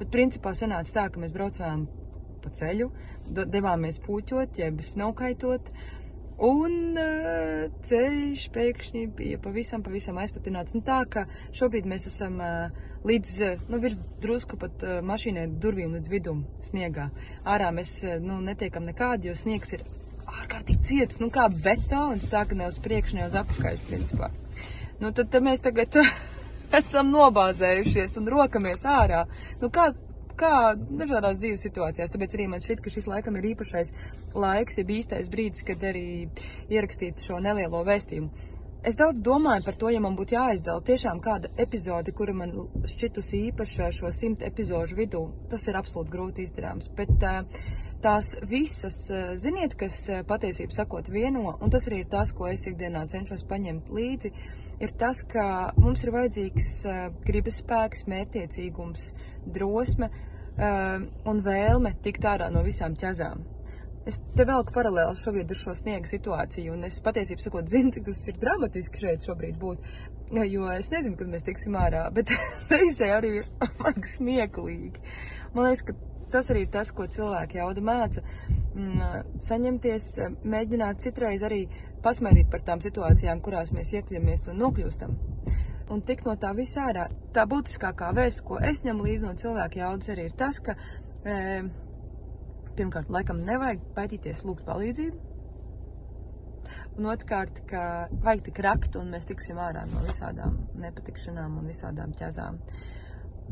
Bet principā sanāca tā, ka mēs braucām pa ceļu, devāmies puķot, jeb snaukaitot. Un uh, ceļš pēkšņi bija pavisam, pavisam aizpatināts. Nu, tā ka šobrīd mēs esam uh, līdz, uh, nu, virs drusku pat uh, mašīnai durvīm līdz vidum sniegā. Ārā mēs, uh, nu, netiekam nekādi, jo sniegs ir ārkārtīgi ciets, nu, kā betons, tā ka ne uz priekšu, ne uz apakaļ, principā. Nu, tad, tad mēs tagad esam nobāzējušies un rokamies ārā. Nu, kā, kā dažādās dzīves situācijās. Tāpēc arī man šķiet, ka šis laikam ir īpašais laiks, ja īstais brīdis, kad arī ierakstīt šo nelielo vēstījumu. Es daudz domāju par to, ja man būtu jāizdala tiešām kāda epizode, kura man šķitusi īpaša šo simt epizodu vidū. Tas ir absolūti grūti izdarāms. Bet, uh, tās visas, ziniet, kas patiesībā sakot vieno, un tas arī ir tas, ko es ikdienā cenšos paņemt līdzi, ir tas, ka mums ir vajadzīgs gribas spēks, mērķiecīgums, drosme, uh, un vēlme tikt ārā no visām ķezām. Es te velku paralēli šobrīd ar šo sniega situāciju, un es patiesībā sakot, zinu, cik tas ir dramatiski šeit šobrīd būt, jo es nezinu, kad mēs tiksim ārā, bet reizē arī ir man smieklīgi. Man liekas, ka tas arī ir tas, ko cilvēki jauda māca. Mm, saņemties, mēģināt citreiz arī pasmaidīt par tām situācijām, kurās mēs iekļamies un nokļūstam un tikt no tā visā ārā. Tā būtiskākā vēsts, ko es ņemu līdzi no cilvēka jaudas, arī ir tas, ka e, pirmkārt, laikam nevajag baidīties lūgt palīdzību. Un otrkārt, ka vajag tik rakt, un mēs tiksim ārā no visādām nepatikšanām un visādām ķezām. Uh,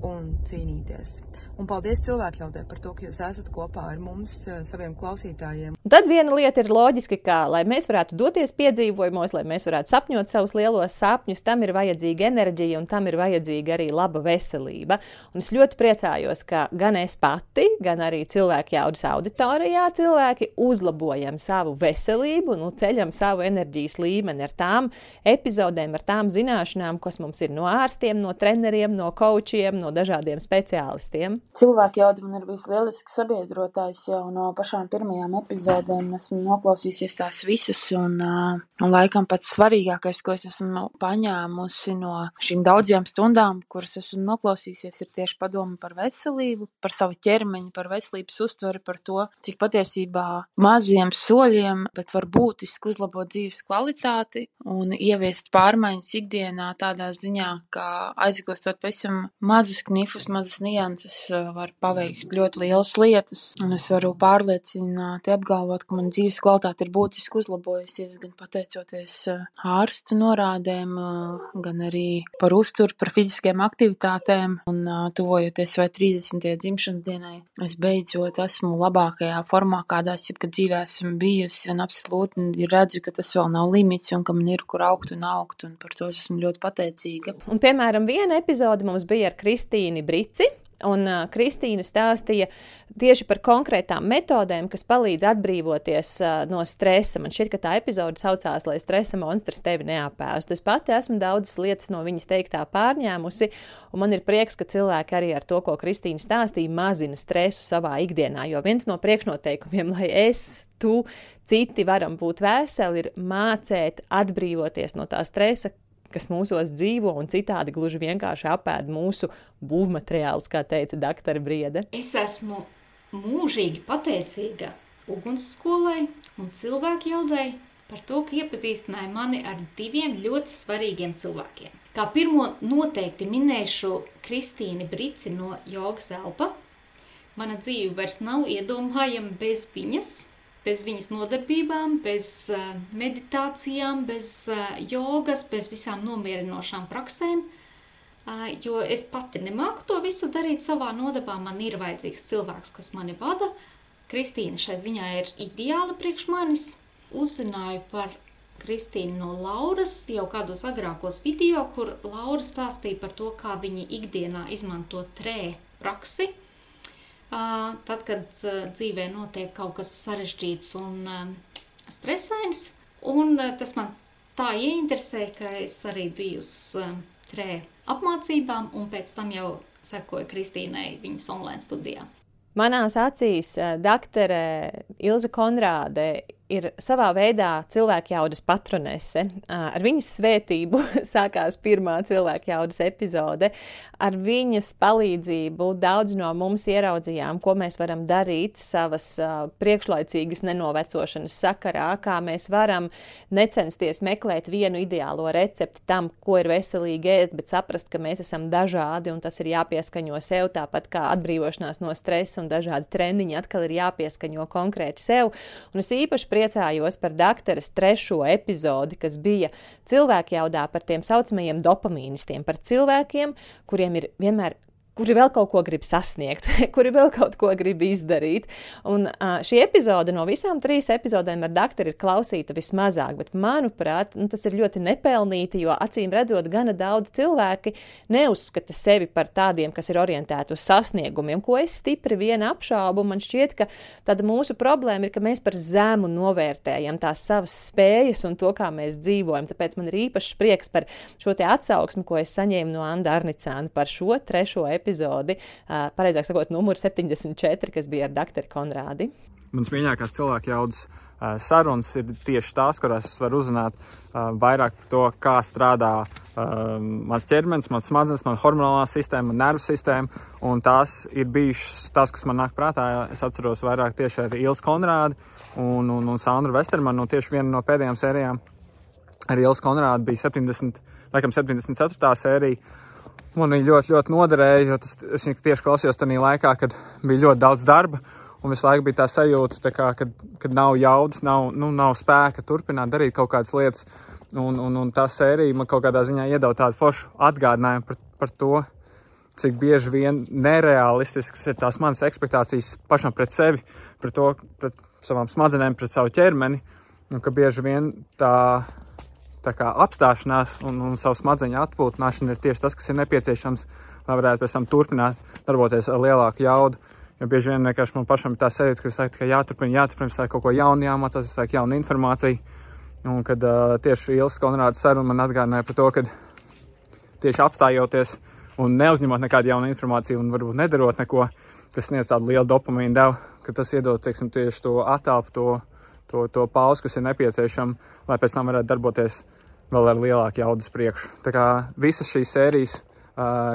un cīnīties. Un paldies cilvēkjautē par to, ka jūs esat kopā ar mums, eh, saviem klausītājiem. Tad viena lieta ir loģiska, ka, lai mēs varētu doties piedzīvojumos, lai mēs varētu sapņot savus lielos sapņus, tam ir vajadzīga enerģija un tam ir vajadzīga arī laba veselība. Un es ļoti priecājos, ka gan es pati, gan arī cilvēki jaudas auditorijā cilvēki uzlabojam savu veselību, nu, ceļam savu enerģijas līmeni ar tām epizodēm, ar tām zināšanām, kas mums ir no ārstiem, no treneriem, no kočiem, no no dažādiem speciālistiem. Cilvēki jau man ir bijis lielisks sabiedrotājs jau no pašām pirmajām epizodēm. Esmu noklausījusies tās visas, un, un laikam pats svarīgākais, ko es esmu paņēmusi no šīm daudzajām stundām, kuras esmu noklausījusies, ir tieši padomu par veselību, par savu ķermeņu, par veselības uztveri, par to, cik patiesībā maziem soļiem, bet var būtiski uzlabot dzīves kvalitāti un ieviest pārmaiņas ikdienā tādā ziņā, ka aizgūstot pavisam mazus knifus, mazas nianses, var paveikt ļoti lielas lietas. Un es varu pārliecināti apgalvot, ka man dzīves kvalitāte ir būtiski uzlabojusies gan pateicoties ārstu norādēm, gan arī par uzturu, par fiziskajām aktivitātēm. Un tuvojoties vai 30. dzimšanas dienai, es beidzot esmu labākajā formā, kādā es jebkad dzīvē esmu bijusi. Un absolūti redzu, ka tas vēl nav limits un ka man ir kur augt un augt. Un par to es esmu ļoti pateicīga. Un, piemēram, viena epizode mums bija ar Kristīnu Brici. Un uh, Kristīna stāstīja tieši par konkrētām metodēm, kas palīdz atbrīvoties uh, no stresa. Man šķiet, ka tā epizode saucās, lai stresa monstrs tevi neapēstu. Es pati esmu daudzas lietas no viņas teiktā pārņēmusi, un man ir prieks, ka cilvēki arī ar to, ko Kristīna stāstīja, mazina stresu savā ikdienā. Jo viens no priekšnoteikumiem, lai es, tu, citi varam būt veseli, ir mācīt atbrīvoties no tā stresa, kas mūsos dzīvo un citādi gluži vienkārši apēd mūsu būvmateriālus, kā teica Dr. Briede. Es esmu mūžīgi pateicīga ugunsskolai un cilvēku jaudzai par to, ka iepazīstināja mani ar diviem ļoti svarīgiem cilvēkiem. Kā pirmo noteikti minēšu Kristīnu Brici no Jogas Elpa. Mana dzīve vairs nav iedomājama bez viņas, bez viņas nodarbībām, bez uh, meditācijām, bez uh, jogas, bez visām nomierinošām praksēm, uh, jo es pati nemāku to visu darīt savā nodarbā. Man ir vajadzīgs cilvēks, kas mani vada. Kristīna šai ziņā ir ideāla priekš manis. Uzzināju par Kristīnu no Lauras jau kādos agrākos video, kur Laura stāstīja par to, kā viņi ikdienā izmanto trē praksi – tad, kad dzīvē notiek kaut kas sarežģīts un stresains. Un tas man tā ieinteresēja, ka es arī biju uz trē apmācībām, un pēc tam jau sekoju Kristīnai viņas online studijā. Manās acīs doktore Ilza Konrāde ir savā veidā cilvēka jaudas patronese. Ar viņas svētību sākās pirmā cilvēka jaudas epizode. Ar viņas palīdzību daudz no mums ieraudzījām, ko mēs varam darīt savas priekšlaicīgas nenovecošanas sakarā, kā mēs varam necensties meklēt vienu ideālo recepti tam, ko ir veselīgi ēst, bet saprast, ka mēs esam dažādi un tas ir jāpieskaņo sev, tāpat kā atbrīvošanās no stresa un dažādi treniņi atkal ir jāpieskaņo konkrēti sev. Un es īpaši priecājos par dakteres trešo epizodi, kas bija cilvēki jaudā par tiem saucamajiem dopamīnistiem, par cilvēkiem, kuriem ir vienmēr kuri vēl kaut ko grib sasniegt, kuri vēl kaut ko grib izdarīt. Un uh, šī epizode no visām trīs epizodēm ar doktoru ir klausīta vismazāk, bet manuprāt, nu, tas ir ļoti nepelnīti, jo acīm redzot, gana daudz cilvēki neuzskata sevi par tādiem, kas ir orientēti uz sasniegumiem, ko es stipri vien apšaubu. Man šķiet, ka tāda mūsu problēma ir, ka mēs par zemu novērtējam tās savas spējas un to, kā mēs dzīvojam. Tāpēc man ir īpašs prieks par šo atsauksmi, ko es saņēmu no Anna Arnicāna par šo trešo epizodi epizodi, uh, pareizāk sakot, numur 74, kas bija ar doktoru Konrādi. Mans mīļākās cilvēku jaudas uh, sarunas ir tieši tās, kurās es varu uzzināt uh, vairāk par to, kā strādā uh, mans ķermenis, mans smadzenes, mana hormonālā sistēma, nervu sistēma. Un tās ir bijušas tās, kas man nāk prātā. Es atceros vairāk tieši ar Ilis Konrādu un, un, un Sandru Vestermanu. Nu, tieši viena no pēdējām sērijām ar Ilis Konrādu bija 70, laikam 74. sērija Man viņa ļoti, ļoti noderēja, jo tas, es viņu tieši klausījos tajā laikā, kad bija ļoti daudz darba. Un visu laiku bija tā sajūta, tā kā, kad, kad nav jaudas, nav, nu, nav spēka turpināt darīt kaut kādas lietas. Un, un, un tā sērija man kaut kādā ziņā iedod tādu foršu atgādinājumu par, par to, cik bieži vien nereālistisks ir tās manas expectācijas pašam pret sevi, pret to, pret savām smadzenēm, pret savu ķermeni. Un ka bieži vien tā apstāšanās un, un savu smadzeņu atpūtināšana ir tieši tas, kas ir nepieciešams, lai varētu pēc tam turpināt darboties ar lielāku jaudu. Jo bieži vien vienkārši man pašam ir tā sajūta, ka es tikai jāturpina, jāturpina, es kaut ko jaunu jāmācās, laiku jaunu informāciju. Un kad uh, tieši Ilsa Konrāda saruna man atgādināja par to, ka tieši apstājoties un neuzņemot nekādu jaunu informāciju un varbūt nedarot neko, tas sniedz tādu lielu dopamīnu devu, ka tas iedod teiksim, tieši to attēlu, to, to, to pauzi, kas ir nepieciešama, lai pēc tam varētu darboties vēl ar lielāku jaudas priekšu. Tā kā visas šīs sērijas,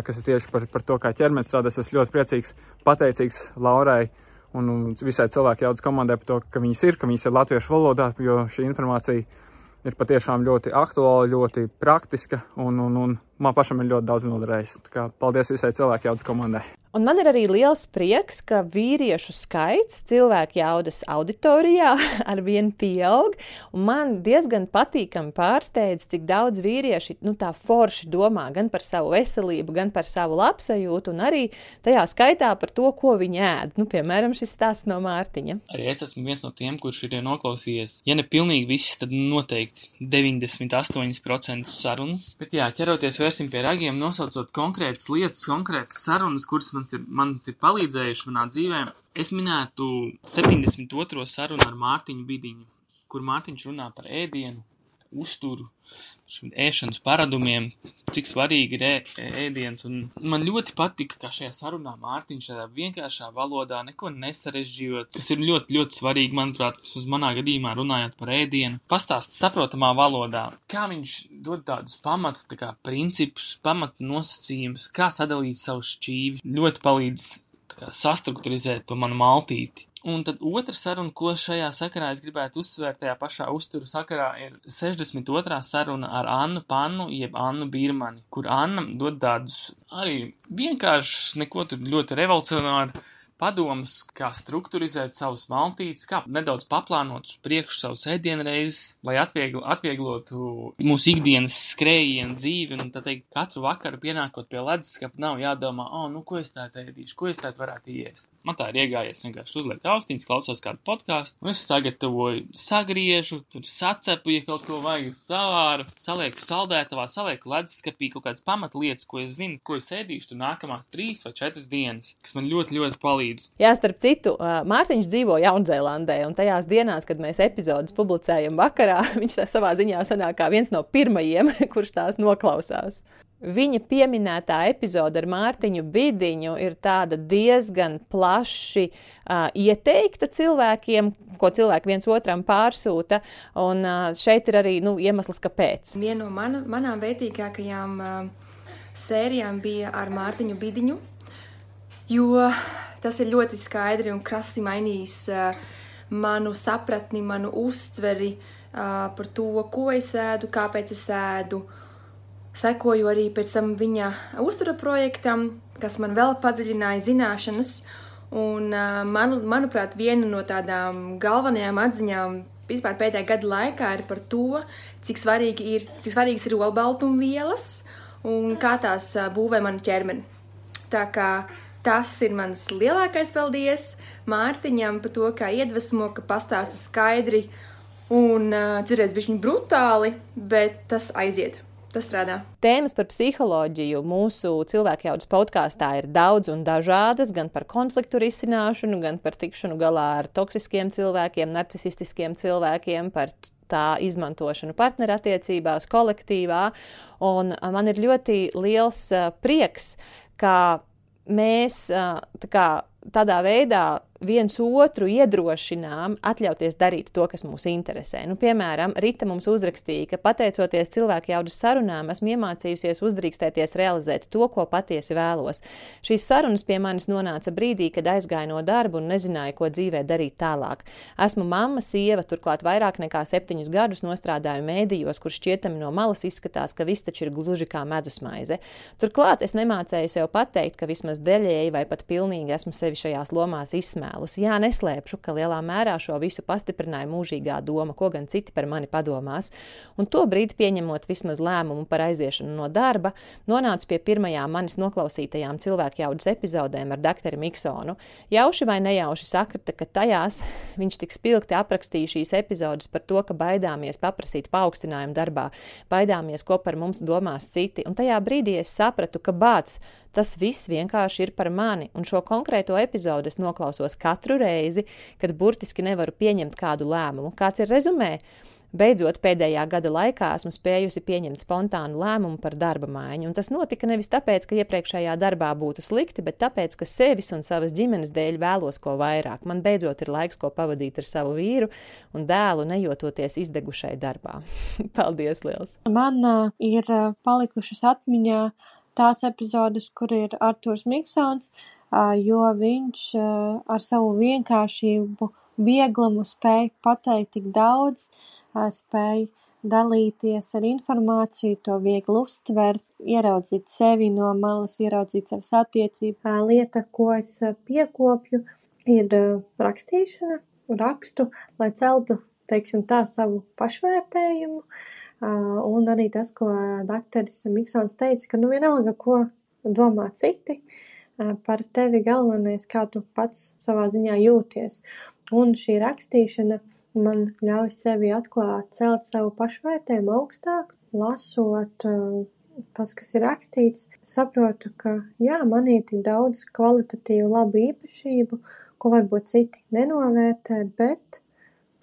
kas ir tieši par, par to, kā ķermenis strādās, es ļoti priecīgs, pateicīgs Laurai un visai cilvēku jaudas komandai par to, ka viņas ir, ka viņas ir latviešu valodā, jo šī informācija ir patiešām ļoti aktuāla, ļoti praktiska un, un, un man pašam ir ļoti daudz noderējis. Paldies visai cilvēku jaudas komandai! Un man ir arī liels prieks, ka vīriešu skaits cilvēku jaudas auditorijā ar vienu pieaug. Man diezgan patīkami pārsteidz, cik daudz vīrieši nu, tā forši domā gan par savu veselību, gan par savu labsajūtu, un arī tajā skaitā par to, ko viņi ēd. Nu, piemēram, šis stāsts no Mārtiņa. Arī es esmu viens no tiem, kurš ir noklausījies. Ja ne pilnīgi viss, tad noteikti 98% sarunas. Bet jā, ķeroties vērsim pie ragiem, nosaucot konkrētas lietas, konkrētas sarunas, kuras man ir, man ir palīdzējuši manā dzīvē. Es minētu 72. sarunu ar Mārtiņu Bidiņu, kur Mārtiņš runā par ēdienu, uzturu, ēšanas paradumiem, cik svarīgi ir ē, ēdiens. Un man ļoti patika, ka šajā sarunā Mārtiņš tādā vienkāršā valodā, neko nesarežģījot, kas ir ļoti, ļoti svarīgi, manuprāt, uz manā gadījumā runājot par ēdienu, pastāst saprotamā valodā, kā viņš dod tādus pamatu, tā kā principus, pamatu nosacījumus, kā sadalīt savu šķīvi, ļoti palīdz kā, sastruktūrizēt to manu maltīti. Un tad otra saruna, ko šajā sakarā es gribētu uzsvērt tajā pašā uzturu sakarā, ir 62. saruna ar Annu Pannu, jeb Annu Birmani, kur Anna dod tādus arī vienkāršus, neko tur ļoti revolucionāru padomus, kā strukturizēt savus maltītes, kā nedaudz paplānot uz priekšu savus ēdienreizes, lai atviegl, atvieglotu mūsu ikdienas skrējienu dzīvi, un tā teikt, katru vakaru pienākot pie leduskapa nav jādomā, oh, nu, ko es tā ēdīšu, ko es tā varētu iest. Man tā ir iegājies vienkārši uzliek austiņas, klausos kādu podkāstu, un es sagatavoju, sagriežu, tur sacepu, ja kaut ko vajag savāru, salieku saldētavā, salieku leduskapī kaut kādas pamatlietas, ko es zinu, ko es ēdīšu nākamās trīs vai četras dienas, kas man ļoti, ļoti palīdz. Jā, starp citu, Mārtiņš dzīvo Jaunzēlandē, un tajās dienās, kad mēs epizodes publicējam vakarā, viņš tā savā ziņā sanāk kā viens no pirmajiem, kurš tās noklausās. Viņa pieminētā epizode ar Mārtiņu Bidiņu ir diezgan plaši uh, ieteikta cilvēkiem, ko cilvēki viens otram pārsūta. Un uh, šeit ir arī nu, iemesls, kāpēc. Viena no mana, manām vērtīgākajām uh, sērijām bija ar Mārtiņu Bidiņu, jo tas ir ļoti skaidri un krasi mainījis uh, manu sapratni, manu uztveri uh, par to, ko es ēdu, kāpēc es ēdu. Uh, Sekoju arī pēc tam viņa uztura projektam, kas man vēl padziļināja zināšanas. Un, man, manuprāt, viena no tādām galvenajām atziņām vispār pēdējā gada laikā ir par to, cik, svarīgi ir, cik svarīgas ir olbaltumvielas un kā tās būvē manu ķermeni. Tā kā tas ir mans lielākais paldies Mārtiņam par to, kā iedvesmo, ka pastāsta skaidri un uh, cerēs bišķiņ brutāli, bet tas aiziet. Tas strādā. Tēmas par psiholoģiju mūsu cilvēku jaudas podkāstā ir daudz un dažādas, gan par konfliktu risināšanu, gan par tikšanu galā ar toksiskiem cilvēkiem, narcistiskiem cilvēkiem, par tā izmantošanu partnerattiecībās, kolektīvā. Un man ir ļoti liels prieks, ka mēs kā, tādā veidā viens otru iedrošinām atļauties darīt to, kas mūs interesē. Nu, piemēram, Rita mums uzrakstīja, ka pateicoties cilvēku jaudas sarunām, esmu iemācījusies uzdrīkstēties realizēt to, ko patiesi vēlos. Šīs sarunas pie manis nonāca brīdī, kad aizgāju no darba un nezināju, ko dzīvē darīt tālāk. Esmu mamma, sieva, turklāt vairāk nekā septiņus gadus nostrādāju mēdījos, kur šķietami no malas izskatās, ka viss taču ir gluži kā medusmaize. Turklāt es nemācēju sev pateikt, ka vismaz daļēji vai pat pilnīgi esmu sevi šajās lomās izsmēlus tēlus. Jā, neslēpšu, ka lielā mērā šo visu pastiprināja mūžīgā doma, ko gan citi par mani padomās. Un to brīdi, pieņemot vismaz lēmumu par aiziešanu no darba, nonācu pie pirmajām manis noklausītajām cilvēku jaudas epizodēm ar doktoru Miksonu. Jauši vai nejauši sakrita, ka tajās viņš tik spilgti aprakstīja šīs epizodes par to, ka baidāmies paprasīt paaugstinājumu darbā, baidāmies, ko par mums domās citi. Un tajā brīdī es sapratu, ka bāts Tas viss vienkārši ir par mani, un šo konkrēto epizodu es noklausos katru reizi, kad burtiski nevaru pieņemt kādu lēmumu. Kāds ir rezumē? Beidzot, pēdējā gada laikā esmu spējusi pieņemt spontānu lēmumu par darba maiņu, un tas notika nevis tāpēc, ka iepriekšējā darbā būtu slikti, bet tāpēc, ka sevis un savas ģimenes dēļ vēlos ko vairāk. Man beidzot ir laiks, ko pavadīt ar savu vīru un dēlu, nejototies izdegušai darbā. Paldies, liels! Man uh, ir uh, palikušas atmiņā tās epizodes, kur ir Arturs Miksons, uh, jo viņš uh, ar savu vienkāršību, vieglumu spēj pateikt tik daudz, uh, spēj dalīties ar informāciju, to viegli uztvert, ieraudzīt sevi no malas, ieraudzīt savas attiecībā. Lieta, ko es piekopju, ir rakstīšana, rakstu, lai celtu, teiksim tā, savu pašvērtējumu. Un arī tas, ko dakteris Miksons teica, ka nu vienalga, ko domā citi, par tevi galvenais, kā tu pats savā ziņā jūties. Un šī rakstīšana man ļauj sevi atklāt, celt savu pašvērtējumu augstāk, lasot uh, tas, kas ir rakstīts, saprotu, ka jā, manī ir tik daudz kvalitatīvu labu īpašību, ko varbūt citi nenovērtē, bet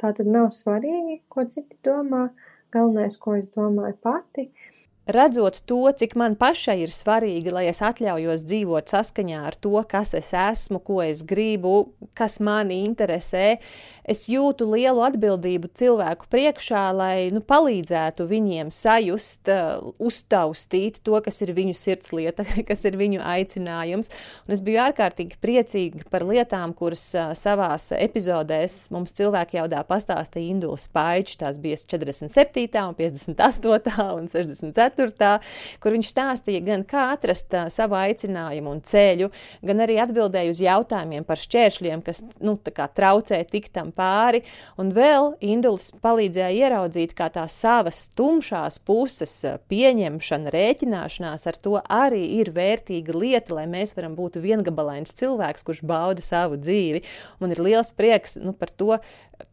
tā tad nav svarīgi, ko citi domā, galvenais, ko es domāju pati. Redzot to, cik man pašai ir svarīgi, lai es atļaujos dzīvot saskaņā ar to, kas es esmu, ko es gribu, kas mani interesē, es jūtu lielu atbildību cilvēku priekšā, lai nu, palīdzētu viņiem sajust, uh, uztaustīt to, kas ir viņu sirdslieta, kas ir viņu aicinājums. Un es biju ārkārtīgi priecīga par lietām, kuras uh, savās epizodēs mums cilvēki jau dā pastāstīja Induls Paičs, tās bija 47. un 58. un 64. Kur viņš stāstīja gan kā atrast uh, savu aicinājumu un ceļu, gan arī atbildēja uz jautājumiem par šķēršļiem, kas nu, traucē tikt tam pāri, un vēl Induls palīdzēja ieraudzīt, kā tās savas tumšās puses pieņemšana, rēķināšanās ar to arī ir vērtīga lieta, lai mēs varam būt viengabalains cilvēks, kurš bauda savu dzīvi. Man ir liels prieks nu, par to,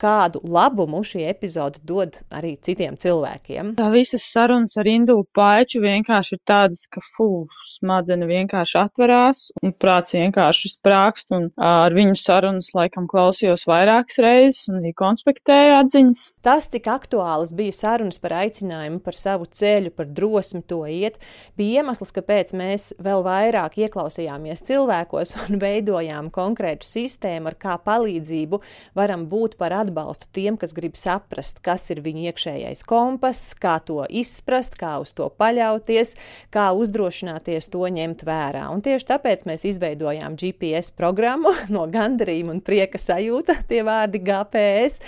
kādu labumu šī epizode dod arī citiem cilvēkiem. Tā visas sarunas ar Indulu Paiču vienkārši ir tādas, ka fū, smadzenes vienkārši atverās un prāts vienkārši sprākst, un ar viņu sarunas laikam klausījos vairākas reizes un arī konspektēju atziņas. Tas, cik aktuāls bija sarunas par aicinājumu, par savu ceļu, par drosmi to iet, bija iemesls, kāpēc mēs vēl vairāk ieklausījāmies cilvēkos un veidojām konkrētu sistēmu, ar kā palīdzību varam būt par atbalstu tiem, kas grib saprast, kas ir viņu iekšējais kompass, kā to izprast, kā uz to paļauties, kā uzdrošināties to ņemt vērā. Un tieši tāpēc mēs izveidojām GPS programmu no gandarījuma un prieka sajūta, tie vārdi GPS,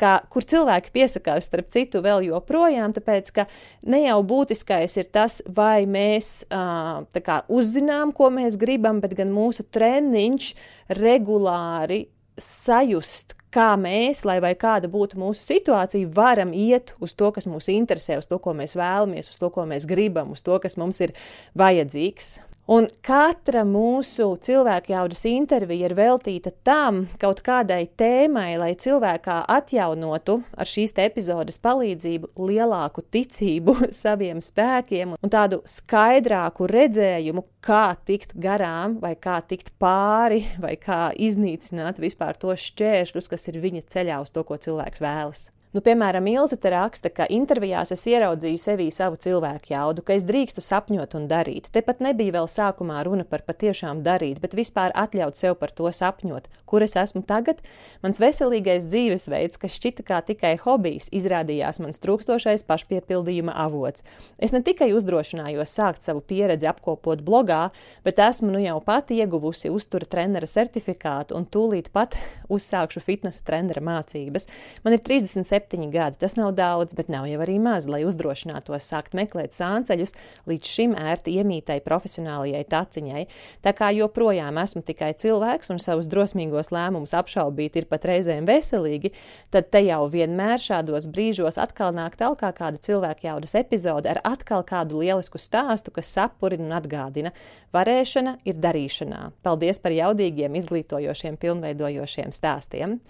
kā, kur cilvēki piesakās starp citu vēl joprojām, tāpēc ka ne jau būtiskais ir tas, vai mēs kā, uzzinām, ko mēs gribam, bet gan mūsu treniņš regulāri sajust, kā mēs, lai vai kāda būtu mūsu situācija, varam iet uz to, kas mūs interesē, uz to, ko mēs vēlamies, uz to, ko mēs gribam, uz to, kas mums ir vajadzīgs. Un katra mūsu cilvēka jaudas intervija ir veltīta tam, kaut kādai tēmai, lai cilvēkā atjaunotu ar šīs epizodes palīdzību lielāku ticību saviem spēkiem un tādu skaidrāku redzējumu, kā tikt garām, vai kā tikt pāri, vai kā iznīcināt vispār tos šķēršļus, kas ir viņa ceļā uz to, ko cilvēks vēlas. Nu, piemēram, Ilze te raksta, ka intervijās es ieraudzīju sevī savu cilvēku jaudu, ka es drīkstu sapņot un darīt. Tepat nebija vēl sākumā runa par patiešām darīt, bet vispār atļaut sev par to sapņot. Kur es esmu tagad? Mans veselīgais dzīvesveids, kas šķita kā tikai hobijs, izrādījās mans trūkstošais pašpiepildījuma avots. Es ne tikai uzdrošinājos sākt savu pieredzi apkopot blogā, bet esmu nu jau pati ieguvusi uztura trenera certifikātu un tūlīt pat uzsākšu fitnesa trenera mācības. Man ir 37 septiņi gadi. Tas nav daudz, bet nav jau arī maz, lai uzdrošinātos sākt meklēt sānceļus līdz šim ērti iemītai profesionālajai taciņai. Tā kā joprojām esmu tikai cilvēks un savus drosmīgos lēmumus apšaubīt ir pat reizēm veselīgi, tad te jau vienmēr šādos brīžos atkal nāk talkā kāda cilvēka jaudas epizode ar atkal kādu lielisku stāstu, kas sapurina un atgādina. Varēšana ir darīšanā. Paldies par jaudīgiem, izglītojošiem, pilnveidojošiem stāstiem!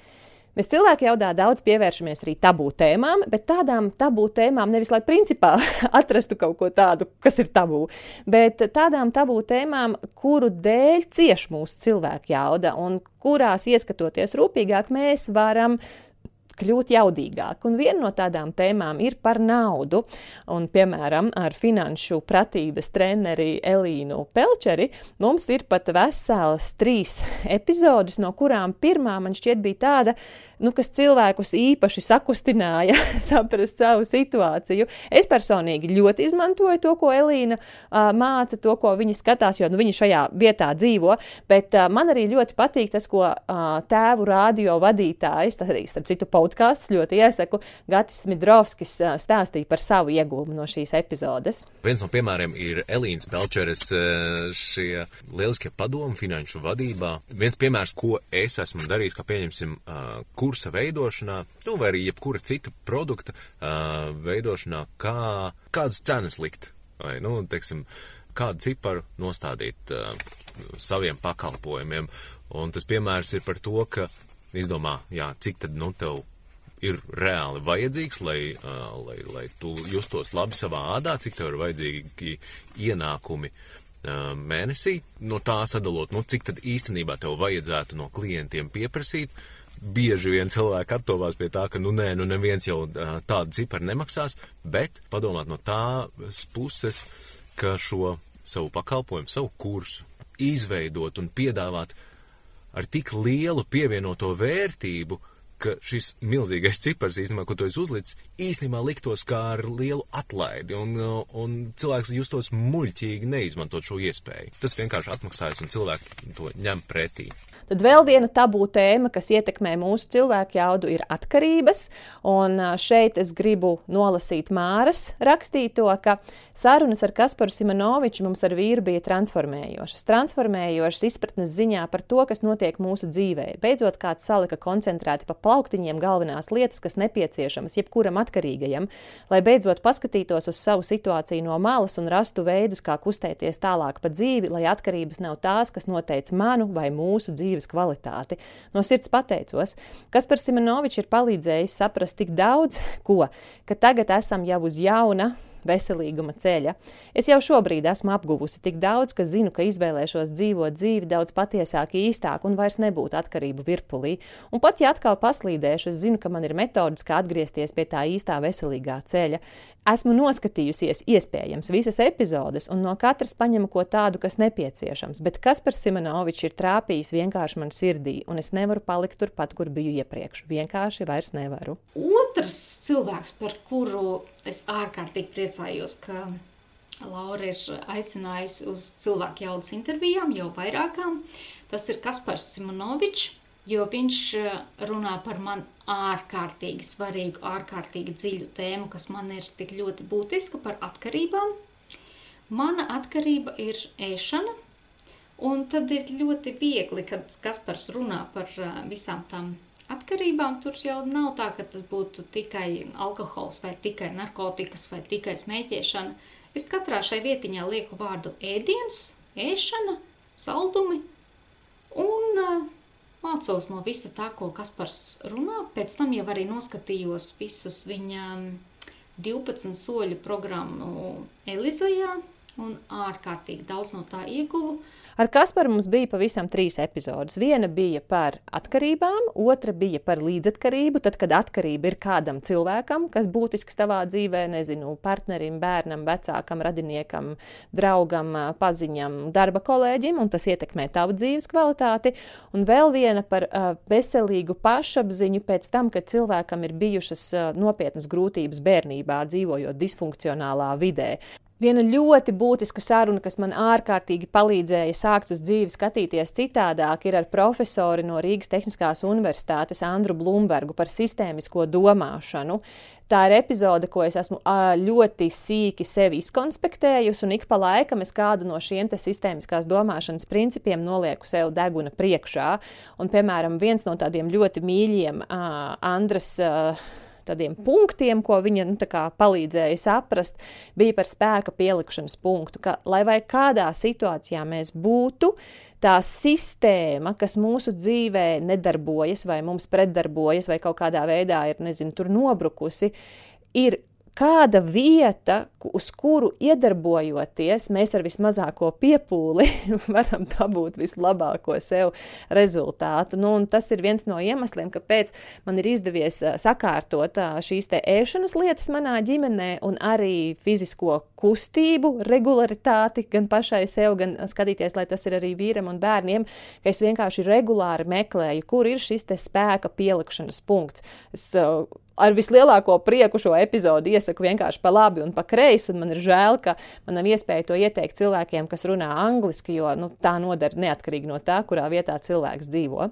Mēs cilvēki jaudā daudz pievēršamies arī tabū tēmām, bet tādām tabū tēmām nevis lai principā atrastu kaut ko tādu, kas ir tabū, bet tādām tabū tēmām, kuru dēļ cieš mūsu cilvēku jauda un kurās ieskatoties rūpīgāk, mēs varam kļūt jaudīgāk. Un viena no tādām tēmām ir par naudu. Un, piemēram, ar finanšu pratības treneri Elīnu Pelčeri mums ir pat veselas trīs epizodes, no kurām pirmā man šķiet bija tāda, nu, kas cilvēkus īpaši sakustināja saprast savu situāciju. Es personīgi ļoti izmantoju to, ko Elīna uh, māca, to, ko viņa skatās, jo nu, viņa šajā vietā dzīvo. Bet uh, man arī ļoti patīk tas, ko uh, tēvu radio vadītājs, tas arī starp citu podkāsts ļoti iesaku, Gatis Midrovskis uh, stāstīja par savu iegūmu no šīs epizodes. Viens no piemēriem ir Elīnas Pelčeres šie lieliskie padomi finanšu vadībā. Viens piemērs, ko es esmu darījis, kā pieņemsim, uh, kursa veidošanā, nu, vai arī jebkura cita produkta uh, veidošanā, kā, kādas cenas likt, vai, nu, teiksim, kādu ciparu nostādīt uh, saviem pakalpojumiem. Un tas piemērs ir par to, ka izdomā, jā, cik tad, nu, tev ir reāli vajadzīgs, lai, uh, lai, lai tu justos labi savā ādā, cik tev ir vajadzīgi ienākumi uh, mēnesī, no tā sadalot, nu, cik tad īstenībā tev vajadzētu no klientiem pieprasīt, bieži vien cilvēki attovās pie tā, ka, nu, nē, nu, neviens jau tādu ciparu nemaksās, bet padomāt no tās puses, ka šo savu pakalpojumu, savu kursu izveidot un piedāvāt ar tik lielu pievienoto vērtību, ka šis milzīgais cipars, īstenībā, ko tu esi uzlicis, īstenībā liktos kā ar lielu atlaidi, un, un cilvēks justos muļķīgi neizmantot šo iespēju. Tas vienkārši atmaksājas, un cilvēki to ņem pretī. Tad vēl viena tabū tēma, kas ietekmē mūsu cilvēku jaudu, ir atkarības. Un šeit es gribu nolasīt Māras rakstīto, ka sarunas ar Kasparu Simonoviču mums ar vīru bija transformējošas. Transformējošas izpratnes ziņā par to, kas notiek mūsu dzīvē. Beidzot, kāds salika koncentrēti pa plauktiņiem galvenās lietas, kas nepieciešamas jebkuram atkarīgajam, lai beidzot paskatītos uz savu situāciju no malas un rastu veidus, kā kustēties tālāk pa dzīvi, lai atkarības nav tās, kas noteica manu vai mūsu dzīves kvalitāti. No sirds pateicos, kas par Simonoviču ir palīdzējis saprast tik daudz, ko, ka tagad esam jau uz jauna veselīguma ceļa. Es jau šobrīd esmu apguvusi tik daudz, ka zinu, ka izvēlēšos dzīvot dzīvi daudz patiesāk, īstāk un vairs nebūtu atkarību virpulī. Un pat ja atkal paslīdēšu, es zinu, ka man ir metodas, kā atgriezties pie tā īstā veselīgā ceļa. Esmu noskatījusies iespējams visas epizodes un no katras paņemu ko tādu, kas nepieciešams, bet kas par Simonoviču ir trāpījis vienkārši man sirdī, un es nevaru palikt turpat, kur biju iepriekš. Vienkārši vairs nevaru. Otrs cilvēks, par kuru es ārkārtīgi priecājos, ka Laura ir aicinājusi uz cilvēku jaudas intervijām, jau vairākām. Tas ir Kaspars Simonovičs, jo viņš eh, runā par man ārkārtīgi svarīgu, ārkārtīgi dziļu tēmu, kas man ir tik ļoti būtiska par atkarībām. Mana atkarība ir ēšana, un tad ir ļoti viegli, kad Kaspars runā par eh, visām tām atkarībām tur jau nav tā, ka tas būtu tikai alkohols vai tikai narkotikas vai tikai smēķēšana. Es katrā šai vietiņā lieku vārdu ēdiens, ēšana, saldumi un uh, mācos no visa tā, ko Kaspars runā. Pēc tam jau arī noskatījos visus viņa 12 soļu programmu Elizajā un ārkārtīgi daudz no tā ieguvu. Ar Kasparu mums bija pavisam trīs epizodes. Viena bija par atkarībām, otra bija par līdzatkarību. Tad, kad atkarība ir kādam cilvēkam, kas būtisks tavā dzīvē, nezinu, partnerim, bērnam, vecākam, radiniekam, draugam, paziņam, darba kolēģim, un tas ietekmē tavu dzīves kvalitāti. Un vēl viena par uh, veselīgu pašapziņu pēc tam, kad cilvēkam ir bijušas uh, nopietnas grūtības bērnībā, dzīvojot disfunkcionālā vidē. Viena ļoti būtiska saruna, kas man ārkārtīgi palīdzēja sākt uz dzīvi skatīties citādāk, ir ar profesoru no Rīgas Tehniskās Universitātes Andru Blūmbergu par sistēmisko domāšanu. Tā ir epizode, ko es esmu ļoti sīki sevi izkonspektējusi, un ik pa laikam es kādu no šiem sistēmiskās domāšanas principiem nolieku sev deguna priekšā. Un, piemēram, viens no tādiem ļoti mīļiem Andras tādiem punktiem, ko viņa nu, palīdzēja saprast, bija par spēka pielikšanas punktu. Ka, lai vai kādā situācijā mēs būtu, tā sistēma, kas mūsu dzīvē nedarbojas, vai mums pretdarbojas, vai kaut kādā veidā ir nezinu, nobrukusi, ir kāda vieta, uz kuru iedarbojoties, mēs ar vismazāko piepūli varam dabūt vislabāko sev rezultātu. Nu, tas ir viens no iemesliem, kāpēc man ir izdevies sakārtot šīs ēšanas lietas manā ģimenē un arī fizisko kustību, regularitāti gan pašai sev, gan skatīties, lai tas ir arī vīram un bērniem, ka es vienkārši regulāri meklēju, kur ir šis spēka pielikšanas punkts. Es, ar vislielāko prieku šo epizodi iesaku vienkārši pa labi un pa kreisi. Man ir žēl, ka man nav iespēja to ieteikt cilvēkiem, kas runā angliski, jo nu, tā nodara neatkarīgi no tā, kurā vietā cilvēks dzīvo.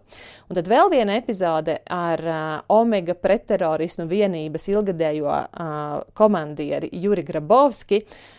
Un tad vēl viena epizode ar uh, Omega pretterorismu vienības ilgadējo uh, komandieri Juri Grabovski. Uh,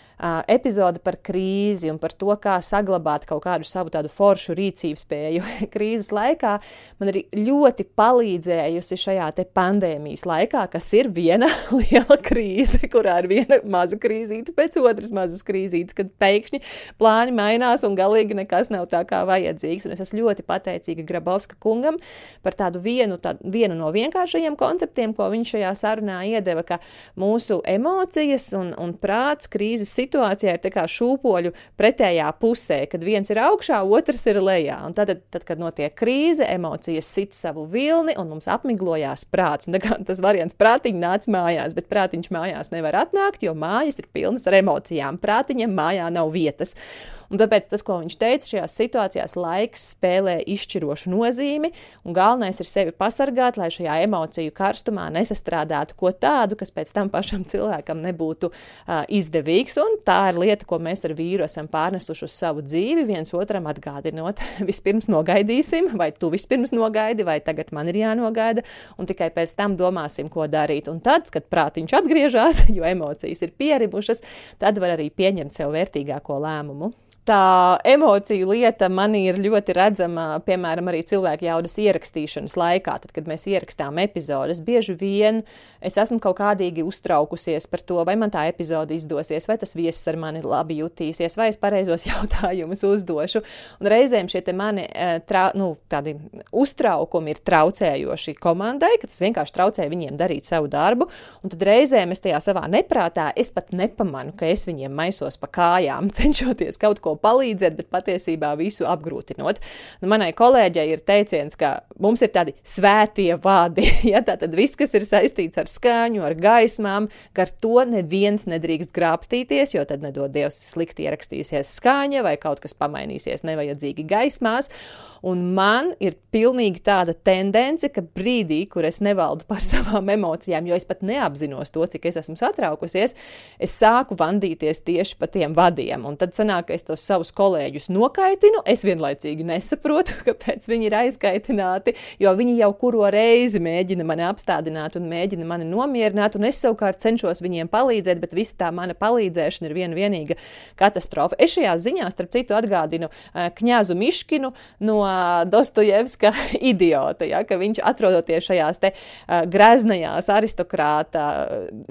epizode par krīzi un par to, kā saglabāt kaut kādu savu tādu foršu rīcības spēju krīzes laikā, man ir ļoti palīdzējusi šajā pandēmijas laikā, kas ir viena liela krīze, kurā ir viena maza krīzīte pēc otras mazas krīzītes, kad pēkšņi plāni mainās un galīgi nekas nav tā kā vajadzīgs. Un es esmu ļoti pateicīga Grabovska kungam par tādu vienu, tā, vienu no vienkāršajiem konceptiem, ko viņš šajā sarunā iedeva, ka mūsu emocijas un, un prāts krīzes situācijā ir kā šūpoļu pretējā pusē, kad viens ir augšā, otrs ir lejā. Un tad, tad, kad notiek krīze, emocijas sit savu vilni un mums apmiglojās prāts. Un, tas variants prātiņš nāca mājās, bet prātiņš mājās nevar atnākt, jo mājas ir pilnas ar emocijām. Prātiņam mājā nav vietas. Un tāpēc tas, ko viņš teica, šajās situācijās laiks spēlē izšķirošu nozīmi, un galvenais ir sevi pasargāt, lai šajā emociju karstumā nesastrādātu ko tādu, kas pēc tam pašam cilvēkam nebūtu uh, izdevīgs. Un tā ir lieta, ko mēs ar vīru esam pārnesuši uz savu dzīvi, viens otram atgādinot. Vispirms nogaidīsim, vai tu vispirms nogaidi, vai tagad man ir jānogaida, un tikai pēc tam domāsim, ko darīt. Un tad, kad prātiņš atgriežas, jo emocijas ir pieribušas, tad var arī pieņemt sev vērtīgāko lēmumu tā emociju lieta man ir ļoti redzama, piemēram, arī cilvēku jaudas ierakstīšanas laikā. Tad, kad mēs ierakstām epizodes, bieži vien es esmu kaut kādīgi uztraukusies par to, vai man tā epizode izdosies, vai tas viesis ar mani labi jutīsies, vai es pareizos jautājumus uzdošu. Un reizēm šie mani eh, trau, nu, uztraukumi ir traucējoši komandai, ka tas vienkārši traucē viņiem darīt savu darbu. Un tad reizēm es tajā savā neprātā es pat nepamanu, ka es viņiem maisos pa kājām, cenšoties kaut ko palīdzēt, bet patiesībā visu apgrūtinot. Nu, manai kolēģei ir teiciens, ka mums ir tādi svētie vārdi. Ja, Tātad viss, kas ir saistīts ar skaņu, ar gaismām, ka ar to neviens nedrīkst grābstīties, jo tad nedod Dievs slikti ierakstīsies skaņa vai kaut kas pamainīsies nevajadzīgi gaismās. Un man ir pilnīgi tāda tendence, ka brīdī, kur es nevaldu par savām emocijām, jo es pat neapzinos to, cik es esmu satraukusies, es sāku vandīties tieši pa tiem vadiem. Un tad sanāk, ka es tos savus kolēģus nokaitinu. Es vienlaicīgi nesaprotu, kāpēc viņi ir aizkaitināti, jo viņi jau kuro reizi mēģina mani apstādināt un mēģina mani nomierināt, un es savukārt cenšos viņiem palīdzēt, bet visa tā mana palīdzēšana ir viena vienīga katastrofa. Es šajā ziņā, starp citu, atgādinu uh, Kņāzu Miškinu no Dostojevska idiota, ja, ka viņš atrodoties šajās te uh, greznajās aristokrāta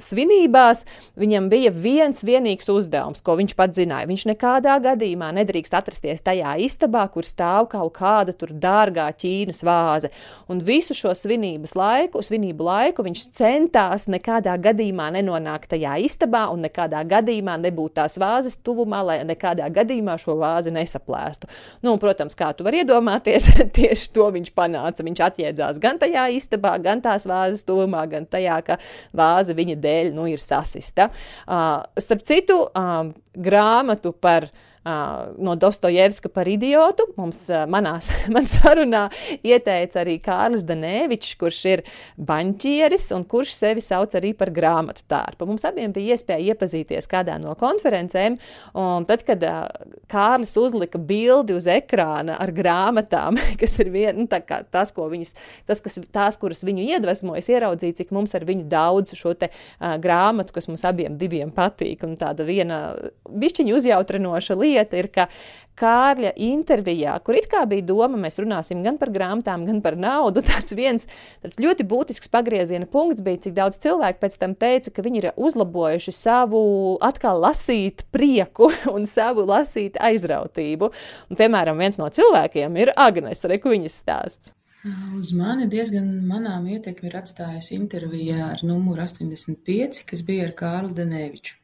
svinībās, viņam bija viens vienīgs uzdevums, ko viņš pats zināja. Viņš nekādā gadījumā nedrīkst atrasties tajā istabā, kur stāv kaut kāda tur dārgā Ķīnas vāze. Un visu šo svinības laiku, svinību laiku viņš centās nekādā gadījumā nenonākt tajā istabā un nekādā gadījumā nebūt tās vāzes tuvumā, lai nekādā gadījumā šo vāzi nesaplēstu. Nu, un, protams, kā tu vari iedomāties, tieši to viņš panāca. Viņš atjēdzās gan tajā istabā, gan tās vāzes tuvumā, gan tajā, ka vāze viņa dēļ nu, ir sasista. Uh, starp citu, uh, grāmatu par no Dostojevska par idiotu. Mums manās, man sarunā ieteica arī Kārlis Danēvičs, kurš ir baņķieris un kurš sevi sauc arī par grāmatu tārpu. Mums abiem bija iespēja iepazīties kādā no konferencēm, un tad, kad Kārlis uzlika bildi uz ekrāna ar grāmatām, kas ir vien, nu, tas, ko viņas, tas, kas, tās, kuras viņu iedvesmo, es ieraudzīju, cik mums ar viņu daudz šo te uh, grāmatu, kas mums abiem patīk, un tāda viena bišķiņa uzjautrinoša lieta, lieta ir, ka Kārļa intervijā, kur it kā bija doma, mēs runāsim gan par grāmatām, gan par naudu, tāds viens tāds ļoti būtisks pagrieziena punkts bija, cik daudz cilvēku pēc tam teica, ka viņi ir uzlabojuši savu atkal lasīt prieku un savu lasīt aizrautību. Un, piemēram, viens no cilvēkiem ir Agnes, reku viņas stāsts. Uz mani diezgan manām ietekmi ir atstājusi intervija ar numuru 85, kas bija ar Kārlu Deneviču.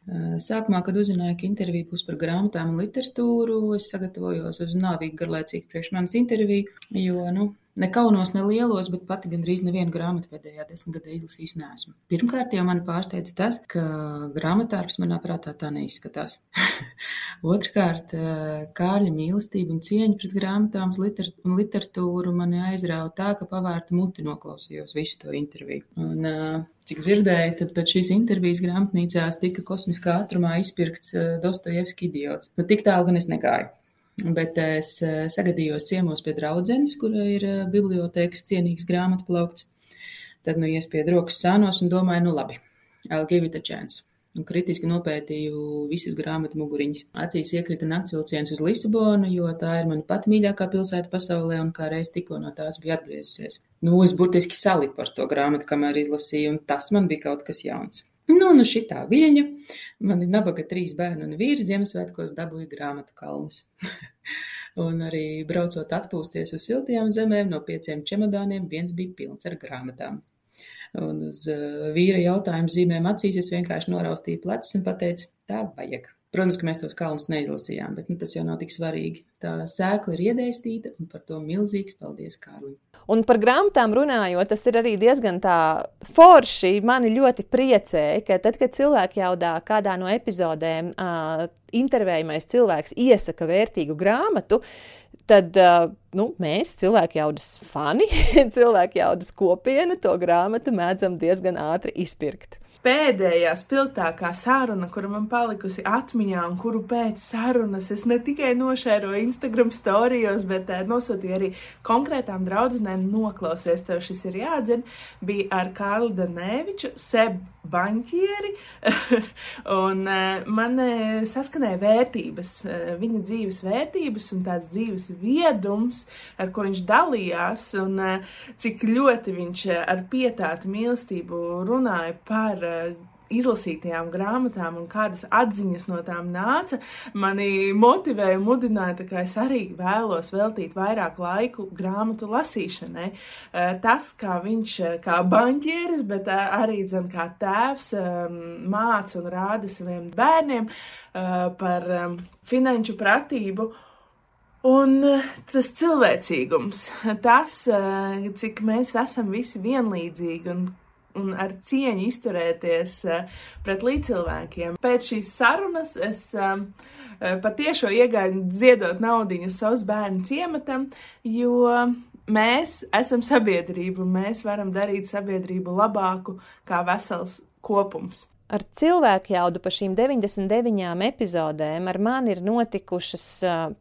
Sākumā, kad uzzināju, ka intervija būs par grāmatām un literatūru, es sagatavojos uz nāvīgi garlaicīgi priekš manas interviju, jo, nu, Ne kaunos, ne lielos, bet pati gandrīz nevienu grāmatu pēdējā desmitgadē izlasījis neesmu. Pirmkārt, jau mani pārsteidza tas, ka grāmatārps manā prātā tā neizskatās. Otrkārt, Kārļa mīlestība un cieņa pret grāmatām un literatūru mani aizrāva tā, ka pavērta muti noklausījos visu to interviju. Un, cik dzirdēju, tad pēc šīs intervijas grāmatnīcās tika kosmiskā ātrumā izpirkts Dostojevski idiots. Nu, tik tālu gan es negāju. Bet es eh, sagadījos ciemos pie draudzenes, kura ir eh, bibliotēkas cienīgs grāmatu plaukts. Tad nu iespiedu rokas sānos un domāju, nu labi, I'll give it a chance. Un kritiski nopētīju visas grāmatu muguriņas. Acīs iekrita naktsvilciens uz Lisabonu, jo tā ir mana pati mīļākā pilsēta pasaulē un kā reiz tikko no tās bija atgriezusies. Nu, es burtiski saliku par to grāmatu, kamēr izlasīju, un tas man bija kaut kas jauns. Nu, nu šitā viļņa. Mani nabaga trīs bērni un vīri Ziemassvētkos dabūja grāmatu kalnus. un arī braucot atpūsties uz siltajām zemēm, no pieciem čemodāniem viens bija pilns ar grāmatām. Un uz uh, vīra jautājumu zīmēm acīs es vienkārši noraustīju plecus un pateicu, tā vajag. Protams, ka mēs tos kalnus neizlasījām, bet nu, tas jau nav tik svarīgi. Tā sēkla ir iedēstīta un par to milzīgs paldies Kārlim. Un par grāmatām runājot, tas ir arī diezgan forši. Mani ļoti priecēja, ka tad, kad cilvēki jaudā kādā no epizodēm, uh, intervējamais cilvēks iesaka vērtīgu grāmatu, tad nu, mēs, cilvēku jaudas fani, cilvēku jaudas kopiena, to grāmatu mēdzam diezgan ātri izpirkt pēdējā spilgtākā saruna, kura man palikusi atmiņā, un kuru pēc sarunas es ne tikai nošēroju Instagram storijos, bet uh, nosūtīju arī konkrētām draudzenēm noklausies, tev šis ir jādzina, bija ar Kārlu Danēviču, Seb Baņķieri, un uh, man uh, saskanēja vērtības, uh, viņa dzīves vērtības un tāds dzīves viedums, ar ko viņš dalījās, un uh, cik ļoti viņš uh, ar pietātu mīlestību runāja par izlasītajām grāmatām un kādas atziņas no tām nāca, mani motivēja mudināja, ka es arī vēlos veltīt vairāk laiku grāmatu lasīšanai. Uh, tas, kā viņš, kā banķieris, bet arī, zin, kā tēvs, um, māca un rāda saviem bērniem par um, finanšu pratību. Un tas cilvēcīgums, tas, cik mēs esam visi vienlīdzīgi un un ar cieņu izturēties eh, pret līdzcilvēkiem. Pēc šīs sarunas es um, patiešām iegāju ziedot naudiņu savus bērnu ciematam, jo mēs esam sabiedrība un mēs varam darīt sabiedrību labāku kā vesels kopums ar cilvēku jaudu pa šīm 99 epizodēm ar mani ir notikušas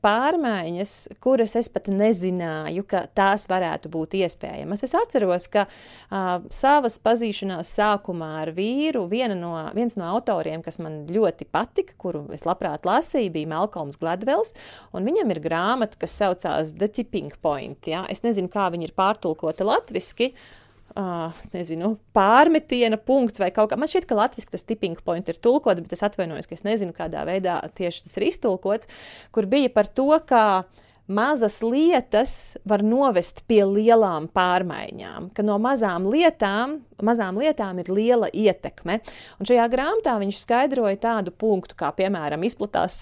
pārmaiņas, kuras es pat nezināju, ka tās varētu būt iespējamas. Es atceros, ka uh, savas pazīšanās sākumā ar vīru no, viens no autoriem, kas man ļoti patika, kuru es labprāt lasīju, bija Malkolms Gladvels, viņam ir grāmata, kas saucās The Tipping Point. Ja? Es nezinu, kā viņa ir pārtulkota latviski, uh, uh, nezinu, pārmetiena punkts vai kaut kā. Man šķiet, ka latviešu tas tipping point ir tulkots, bet es atvainojos, ka es nezinu, kādā veidā tieši tas ir iztulkots, kur bija par to, ka mazas lietas var novest pie lielām pārmaiņām, ka no mazām lietām mazām lietām ir liela ietekme. Un šajā grāmatā viņš skaidroja tādu punktu, kā piemēram izplatās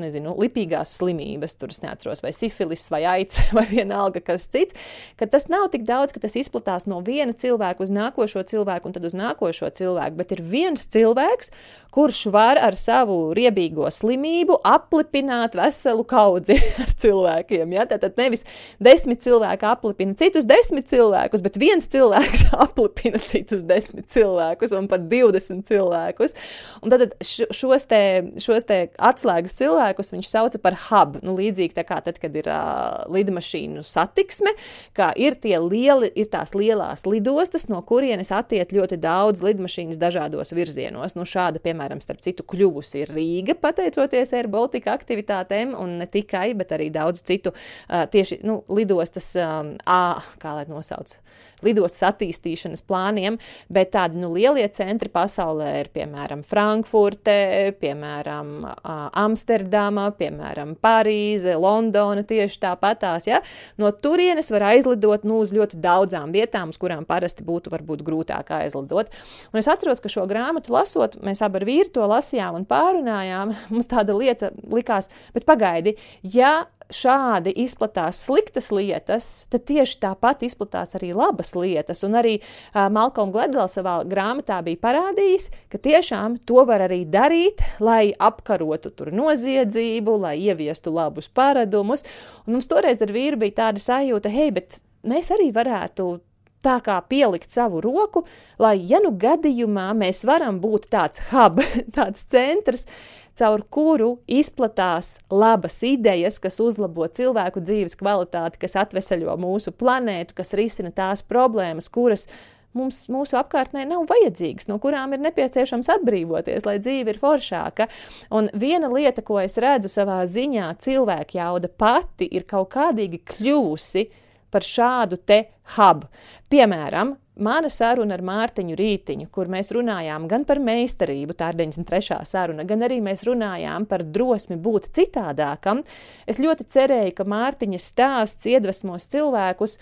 nezinu, lipīgās slimības, tur es neatceros, vai sifilis, vai aids, vai vienalga kas cits, ka tas nav tik daudz, ka tas izplatās no viena cilvēka uz nākošo cilvēku un tad uz nākošo cilvēku, bet ir viens cilvēks, kurš var ar savu riebīgo slimību aplipināt veselu kaudzi ar cilvēkiem. Ja? Tātad nevis desmit cilvēki aplipina citus desmit cilvēkus, bet viens cilvēks aplipina citus desmit cilvēkus un pat 20 cilvēkus. Un tad šos te, šos te atslēgas cilvēkus viņš sauca par hub. Nu, līdzīgi kā tad, kad ir uh, lidmašīnu satiksme, kā ir, lieli, ir tās lielās lidostas, no kurienes attiet ļoti daudz lidmašīnas dažādos virzienos. Nu, šāda, piemēram, starp citu, kļuvusi ir Rīga, pateicoties Air Baltica aktivitātēm, un ne tikai, bet arī daudz citu uh, tieši nu, lidostas, um, A, kā lai nosauc lidostas attīstīšanas plāniem, bet tādi nu, lielie centri pasaulē ir piemēram Frankfurte, piemēram Amsterdama, piemēram Parīze, Londona tieši tāpatās. Ja? No turienes var aizlidot nu, uz ļoti daudzām vietām, uz kurām parasti būtu varbūt grūtāk aizlidot. Un es atceros, ka šo grāmatu lasot, mēs abi ar vīru to lasījām un pārunājām. Mums tāda lieta likās, bet pagaidi, ja šādi izplatās sliktas lietas, tad tieši tāpat izplatās arī labas lietas. Un arī uh, Malcolm Gladwell savā grāmatā bija parādījis, ka tiešām to var arī darīt, lai apkarotu noziedzību, lai ieviestu labus paradumus. Un mums toreiz ar vīru bija tāda sajūta, hei, bet mēs arī varētu tā kā pielikt savu roku, lai, ja nu gadījumā mēs varam būt tāds hub, tāds centrs, caur kuru izplatās labas idejas, kas uzlabo cilvēku dzīves kvalitāti, kas atvesaļo mūsu planētu, kas risina tās problēmas, kuras mums, mūsu apkārtnē nav vajadzīgas, no kurām ir nepieciešams atbrīvoties, lai dzīve ir foršāka. Un viena lieta, ko es redzu savā ziņā, cilvēka jauda pati ir kaut kādīgi kļūsi par šādu te hubu. Piemēram, mana saruna ar Mārtiņu Rītiņu, kur mēs runājām gan par meistarību, tā ir 93. saruna, gan arī mēs runājām par drosmi būt citādākam. Es ļoti cerēju, ka Mārtiņa stāsts iedvesmos cilvēkus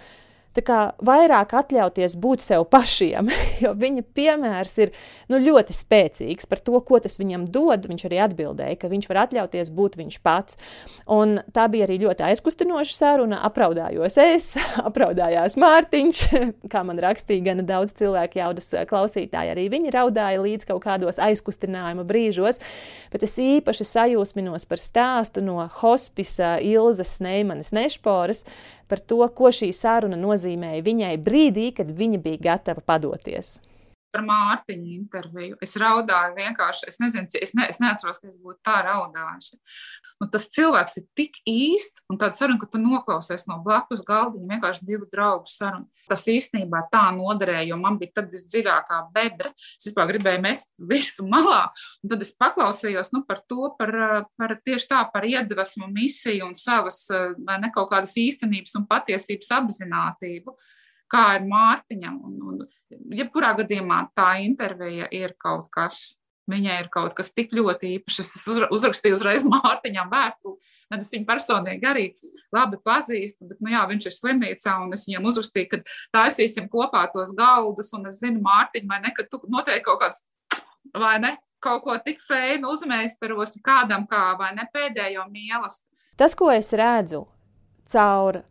vairāk atļauties būt sev pašiem, jo viņa piemērs ir nu, ļoti spēcīgs par to, ko tas viņam dod. Viņš arī atbildēja, ka viņš var atļauties būt viņš pats. Un tā bija arī ļoti aizkustinoša saruna. Apraudājos es, apraudājās Mārtiņš, kā man rakstīja gan daudz cilvēku jaudas klausītāji. Arī viņi raudāja līdz kaut kādos aizkustinājuma brīžos, bet es īpaši sajūsminos par stāstu no hospisa Ilzas Neimanes Nešporas par to, ko šī saruna nozīmēja viņai brīdī, kad viņa bija gatava padoties par Mārtiņu interviju. Es raudāju vienkārši, es nezinu, es, ne, es neatceros, ka es būtu tā raudājusi. Nu, tas cilvēks ir tik īsts, un tāda saruna, ka tu noklausies no blakus galdiņa, vienkārši divu draugu sarunu. Tas īstenībā tā noderēja, jo man bija tad visdziļākā bedra. Es vispār gribēju mest visu malā, un tad es paklausījos nu, par to, par, par tieši tā, par iedvesmu, misiju un savas, vai ne kaut kādas īstenības un patiesības apzinātību kā ir Mārtiņam. Un, un, jebkurā gadījumā tā intervija ir kaut kas. Viņai ir kaut kas tik ļoti īpašs. Es uzrakstīju uzreiz Mārtiņam vēstuli. Es viņu personīgi arī labi pazīstu, bet nu, jā, viņš ir slimnīcā un es viņam uzrakstīju, ka taisīsim kopā tos galdus. Un es zinu, Mārtiņ, vai ne, ka tu noteikti kaut kāds, vai ne, kaut ko tik feinu uzmēstaros kādam kā, vai ne, pēdējo mīlestību. Tas, ko es redzu caur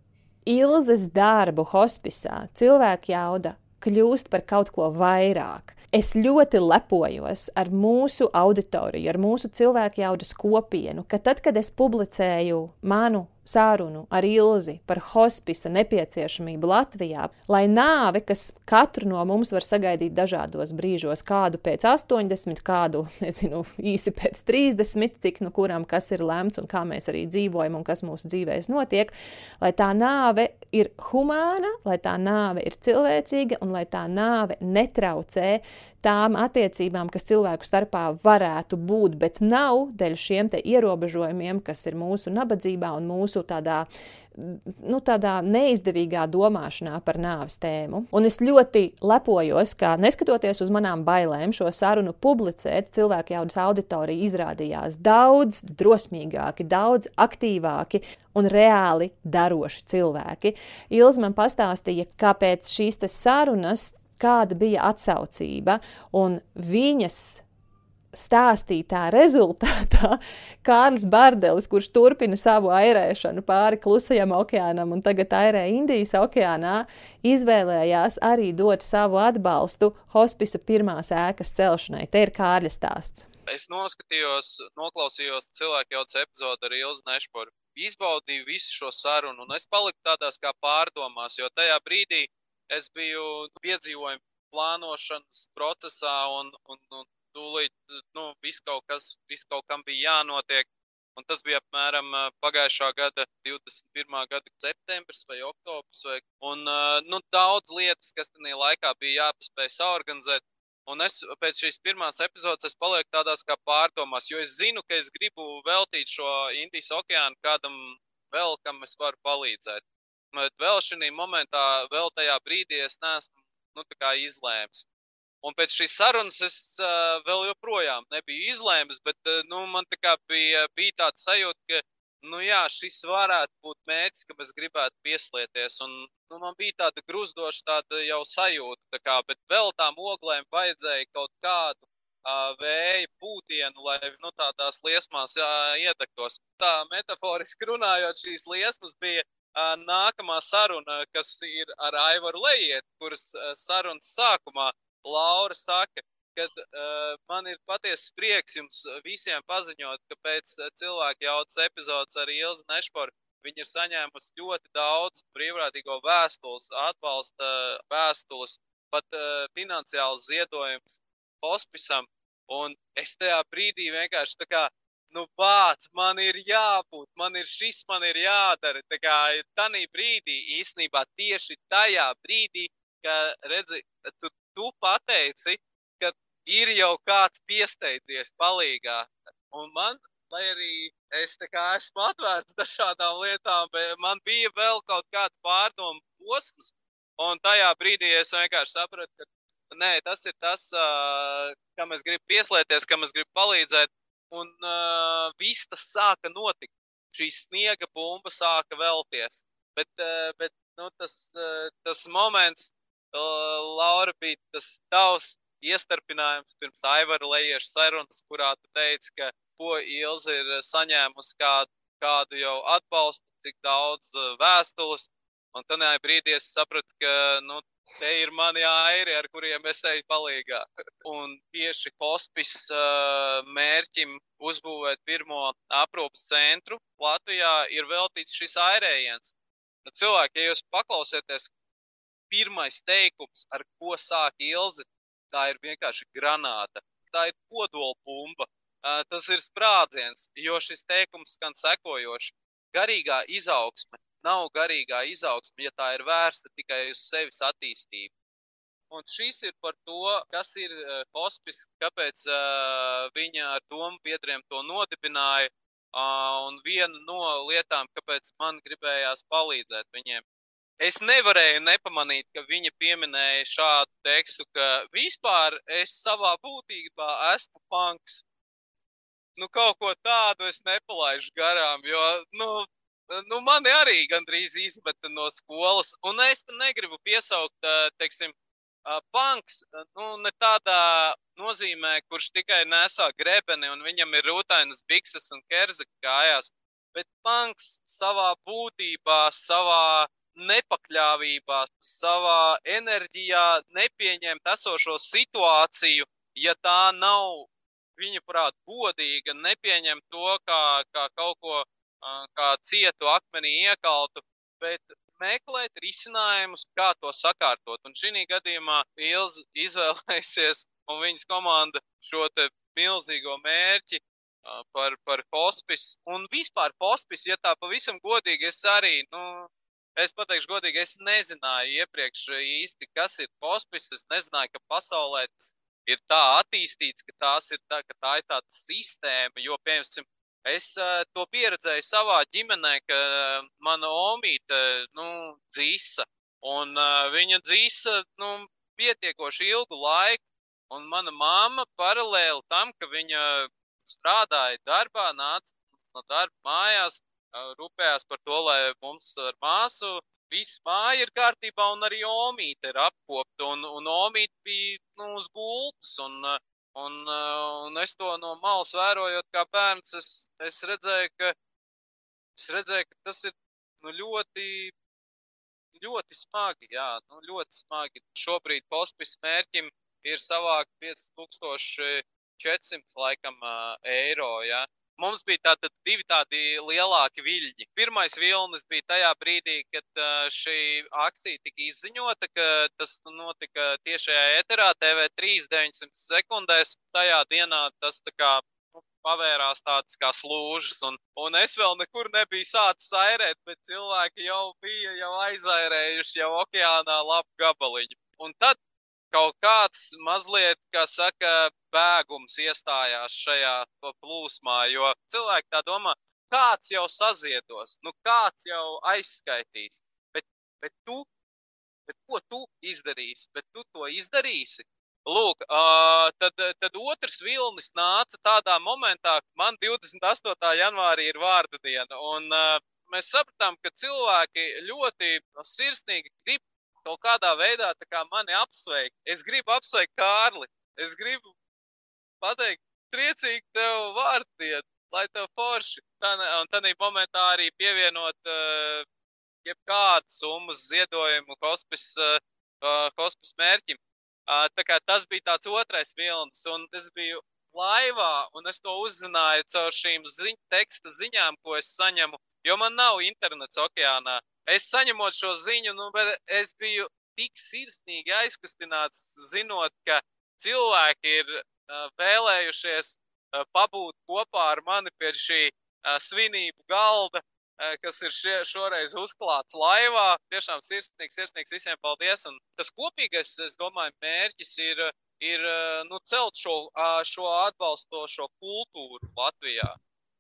Ilzas darbu hospisā cilvēku jauda kļūst par kaut ko vairāk. Es ļoti lepojos ar mūsu auditoriju, ar mūsu cilvēku jaudas kopienu, ka tad, kad es publicēju manu sārunu ar Ilzi par hospisa nepieciešamību Latvijā, lai nāve, kas katru no mums var sagaidīt dažādos brīžos, kādu pēc 80, kādu, nezinu, īsi pēc 30, cik no kurām kas ir lemts un kā mēs arī dzīvojam un kas mūsu dzīvēs notiek, lai tā nāve ir humāna, lai tā nāve ir cilvēcīga un lai tā nāve netraucē tām attiecībām, kas cilvēku starpā varētu būt, bet nav dēļ šiem ierobežojumiem, kas ir mūsu nabadzībā un mūsu tādā nu, tādā neizdevīgā domāšanā par nāves tēmu. Un es ļoti lepojos, ka neskatoties uz manām bailēm, šo sarunu publicēt, cilvēku jaudas auditorija izrādījās daudz drosmīgāki, daudz aktīvāki un reāli daroši cilvēki. Ilz man pastāstīja, kāpēc šīs sarunas, kāda bija atsaucība, un viņas stāstītā rezultātā Kārlis Bardelis, kurš turpina savu airēšanu pāri klusajam okeānam un tagad airē Indijas okeānā, izvēlējās arī dot savu atbalstu hospisa pirmās ēkas celšanai. Te ir Kārļa stāsts. Es noskatījos, noklausījos cilvēku jautas epizodu ar Ilzu Nešporu. Izbaudīju visu šo sarunu, un es paliku tādās kā pārdomās, jo tajā brīdī es biju piedzīvojumu plānošanas procesā un, un, un tūlīt, nu, viss kaut kas, viss kaut kam bija jānotiek. Un tas bija apmēram pagājušā gada 21. gada septembris vai oktobris. Vai, un nu, daudz lietas, kas tajā laikā bija jāpaspēj saorganizēt. Un es pēc šīs pirmās epizodes palieku tādās kā pārdomās, jo es zinu, ka es gribu veltīt šo Indijas okeānu kādam vēl, kam es varu palīdzēt. Bet vēl šī momentā, vēl tajā brīdī es neesmu nu, izlēmis. Un pēc šīs sarunas es uh, vēl joprojām nebiju izlēmis, bet uh, nu, man bija, bija tāds sajūta, ka nu, jā, šis varētu būt mērķis, kam es gribētu pieslieties. Un, nu, man bija tāda grūzdoša tāda jau sajūta, kā, bet vēl tām oglēm vajadzēja kaut kādu uh, vēja pūtienu, lai nu, tādās liesmās uh, iedegtos. Tā metaforiski runājot, šīs liesmas bija nākamā saruna, kas ir ar Aivaru Lejiet, kuras sarunas sākumā Laura saka, kad uh, man ir patiesa prieks jums visiem paziņot, ka pēc cilvēku jautas epizodes ar Ilzi Nešporu viņi ir saņēmusi ļoti daudz brīvprātīgo vēstules, atbalsta vēstules, pat uh, finansiāls ziedojums hospisam. Un es tajā brīdī vienkārši tā kā, nu, vāc, man ir jābūt, man ir šis, man ir jādara. Tā kā tādā brīdī, īstenībā tieši tajā brīdī, ka, redzi, tu, tu pateici, ka ir jau kāds piesteidzies palīgā. Un man, lai arī es esmu atvērts dažādām lietām, bet man bija vēl kaut kāds pārdomu posms. Un tajā brīdī es vienkārši sapratu, ka Nē, tas ir tas, uh, kam es gribu pieslēgties, kam es gribu palīdzēt. Un uh, viss tas sāka notikt. Šī sniega bumba sāka vēlties. Bet, uh, bet nu, tas, uh, tas moments, uh, Laura, bija tas tavs iestarpinājums pirms Aivara Lejieša sarunas, kurā tu teici, ka ko Ilze ir saņēmusi kādu, kādu jau atbalstu, cik daudz vēstules. Un tajā brīdī es sapratu, ka nu, Te ir mani airi, ar kuriem es eju palīgā. Un tieši hospis uh, mērķim uzbūvēt pirmo aprūpas centru Latvijā ir veltīts šis airējiens. Nu, cilvēki, ja jūs paklausieties, pirmais teikums, ar ko sāk ilzi, tā ir vienkārši granāta. Tā ir kodolpumba. Uh, tas ir sprādziens, jo šis teikums skan sekojoši. Garīgā izaugsme nav garīgā izaugsme, ja tā ir vērsta tikai uz sevis attīstību. Un šis ir par to, kas ir uh, hospis, kāpēc uh, viņa ar domu biedriem to nodibināja. Uh, un viena no lietām, kāpēc man gribējās palīdzēt viņiem. Es nevarēju nepamanīt, ka viņa pieminēja šādu tekstu, ka vispār es savā būtībā esmu punks. Nu, kaut ko tādu es nepalaidu garām, jo, nu, nu, mani arī gandrīz izmeta no skolas. Un es negribu piesaukt, teiksim, banks, nu, ne tādā nozīmē, kurš tikai nesā grebeni un viņam ir rūtainas bikses un kerza kājās, bet banks savā būtībā, savā nepakļāvībā, savā enerģijā nepieņemt esošo situāciju, ja tā nav viņa prāt godīga, nepieņem to kā, kā kaut ko kā cietu akmenī iekaltu, bet meklēt risinājumus, kā to sakārtot. Un šī gadījumā Ilza izvēlēsies un viņas komanda šo milzīgo mērķi par, par hospice. Un vispār hospice, ja tā pavisam godīgi, es arī, nu, es pateikšu godīgi, es nezināju iepriekš īsti, kas ir hospice. Es nezināju, ka pasaulē tas ir tā attīstīts, ka, ir tā, ka tā ir tāda sistēma, jo, piemēram, Es uh, to pieredzēju savā ģimenē, ka uh, mana omīte nu, dzīsa, un uh, viņa dzīsa nu, pietiekoši ilgu laiku, un mana mamma paralēli tam, ka viņa strādāja darbā, nāca no darba mājās, uh, rūpējās par to, lai mums ar māsu viss māja ir kārtībā, un arī omīte ir apkopta, un, un omīte bija nu, uz gultas, un uh, Un, uh, un es to no malas vērojot, kā bērns, es, es, redzēju, ka, es redzēju, ka tas ir nu, ļoti, ļoti smagi. Jā, nu, ļoti smagi. Šobrīd hospice mērķim ir savākt 5400 laikam, uh, eiro. Jā. Mums bija tātad divi tādi lielāki viļņi. Pirmais vilnis bija tajā brīdī, kad šī akcija tika izziņota, ka tas notika tiešajā eterā TV3 900 sekundēs. Tajā dienā tas tā kā nu, pavērās tādas kā slūžas, un, un es vēl nekur nebiju sācis airēt, bet cilvēki jau bija jau aizairējuši jau okeānā labu gabaliņu. Un tad kaut kāds mazliet, kā saka, bēgums iestājās šajā plūsmā, jo cilvēki tā domā, kāds jau saziedos, nu kāds jau aizskaitīs. Bet bet tu, bet ko tu izdarīsi, bet tu to izdarīsi. Lūk, uh, tad, tad otrs vilnis nāca tādā momentā, ka man 28. janvārī ir vārda diena. Un, uh, mēs sapratām, ka cilvēki ļoti no, sirsnīgi grib kaut kādā veidā kā mani apsveikt. Es gribu apsveikt Kārli. Es gribu pateikt, priecīgi tev vārdiet, lai tev forši. Tā, un tādā momentā arī pievienot uh, jebkādu summas ziedojumu hospis, uh, hospis mērķim. Uh, tā kā tas bija tāds otrais vilnis, un es biju laivā, un es to uzzināju caur šīm ziņ, teksta ziņām, ko es saņemu, jo man nav internets okeānā. Es saņemot šo ziņu, nu, bet es biju tik sirsnīgi aizkustināts, zinot, ka cilvēki ir uh, vēlējušies uh, pabūt kopā ar mani pie šī uh, svinību galda, kas ir šie, šoreiz uzklāts laivā. Tiešām sirsnīgs, sirsnīgs visiem paldies. Un tas kopīgais, es domāju, mērķis ir, ir nu, celt šo, šo atbalstošo kultūru Latvijā.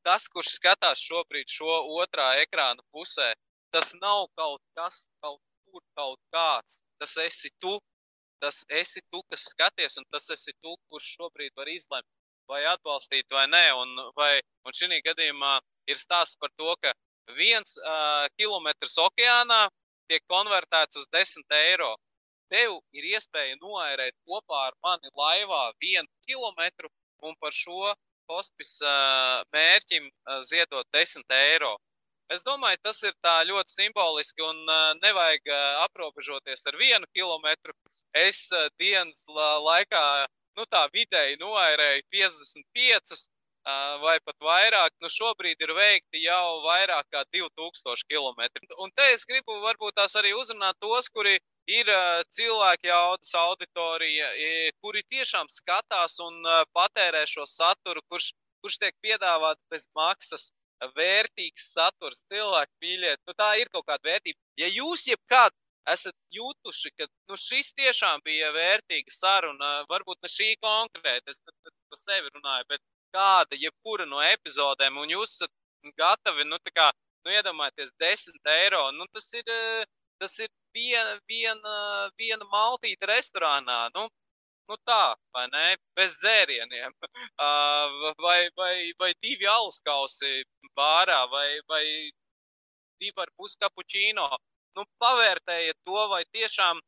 Tas, kurš skatās šobrīd šo otrā ekrāna pusē, tas nav kaut kas, kaut kur, kaut kāds. Tas esi tu, tas esi tu, kas skaties, un tas esi tu, kurš šobrīd var izlemt, vai atbalstīt vai nē. Un, vai, un šī gadījumā ir stāsts par to, ka viens uh, kilometrs okeānā tiek konvertēts uz 10 eiro. Tev ir iespēja noērēt kopā ar mani laivā vienu kilometru un par šo hospice uh, mērķim uh, ziedot 10 eiro. Es domāju, tas ir ļoti simboliski un uh, nevajag uh, aprobežoties ar vienu kilometru. Es uh, dienas laikā nu, tā vidēji noērēju 55 uh, vai pat vairāk. Nu, šobrīd ir veikti jau vairāk kā 2000 km. Un te es gribu varbūt tās arī uzrunāt tos, kuri ir cilvēki jaudas auditorija, kuri tiešām skatās un patērē šo saturu, kurš, kurš tiek piedāvāts bez maksas vērtīgs saturs, cilvēku mīļiet. Nu, tā ir kaut kāda vērtība. Ja jūs jebkad esat jutuši, ka nu, šis tiešām bija vērtīga saruna, varbūt ne šī konkrēti, es par sevi runāju, bet kāda, jebkura no epizodēm, un jūs esat gatavi, nu, tā kā, nu, iedomājieties, 10 eiro, nu, tas ir, tas ir viena, viena, viena maltīte restorānā, nu, nu tā, vai ne, bez dzērieniem, vai, vai, vai divi aluskausi bārā, vai, vai divi ar pus kapučīno. Nu, pavērtējiet to, vai tiešām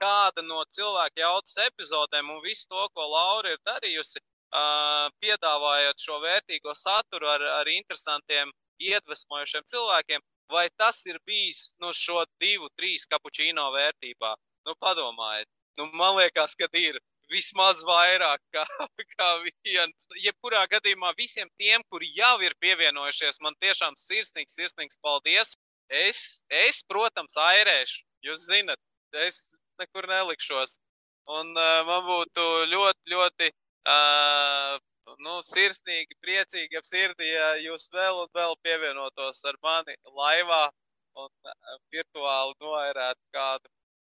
kāda no cilvēku jautas epizodēm un visu to, ko Laura ir darījusi, piedāvājot šo vērtīgo saturu ar, ar interesantiem, iedvesmojošiem cilvēkiem, vai tas ir bijis nu, šo divu, trīs kapučīno vērtībā? Nu, padomājiet. Nu, man liekas, ka ir vismaz vairāk kā, kā viens. Jebkurā gadījumā visiem tiem, kuri jau ir pievienojušies, man tiešām sirsnīgs, sirsnīgs paldies. Es, es protams, airēšu. Jūs zinat, es nekur nelikšos. Un uh, man būtu ļoti, ļoti uh, nu, sirsnīgi, priecīgi ap sirdi, ja jūs vēl un vēl pievienotos ar mani laivā un virtuāli noērētu kādu,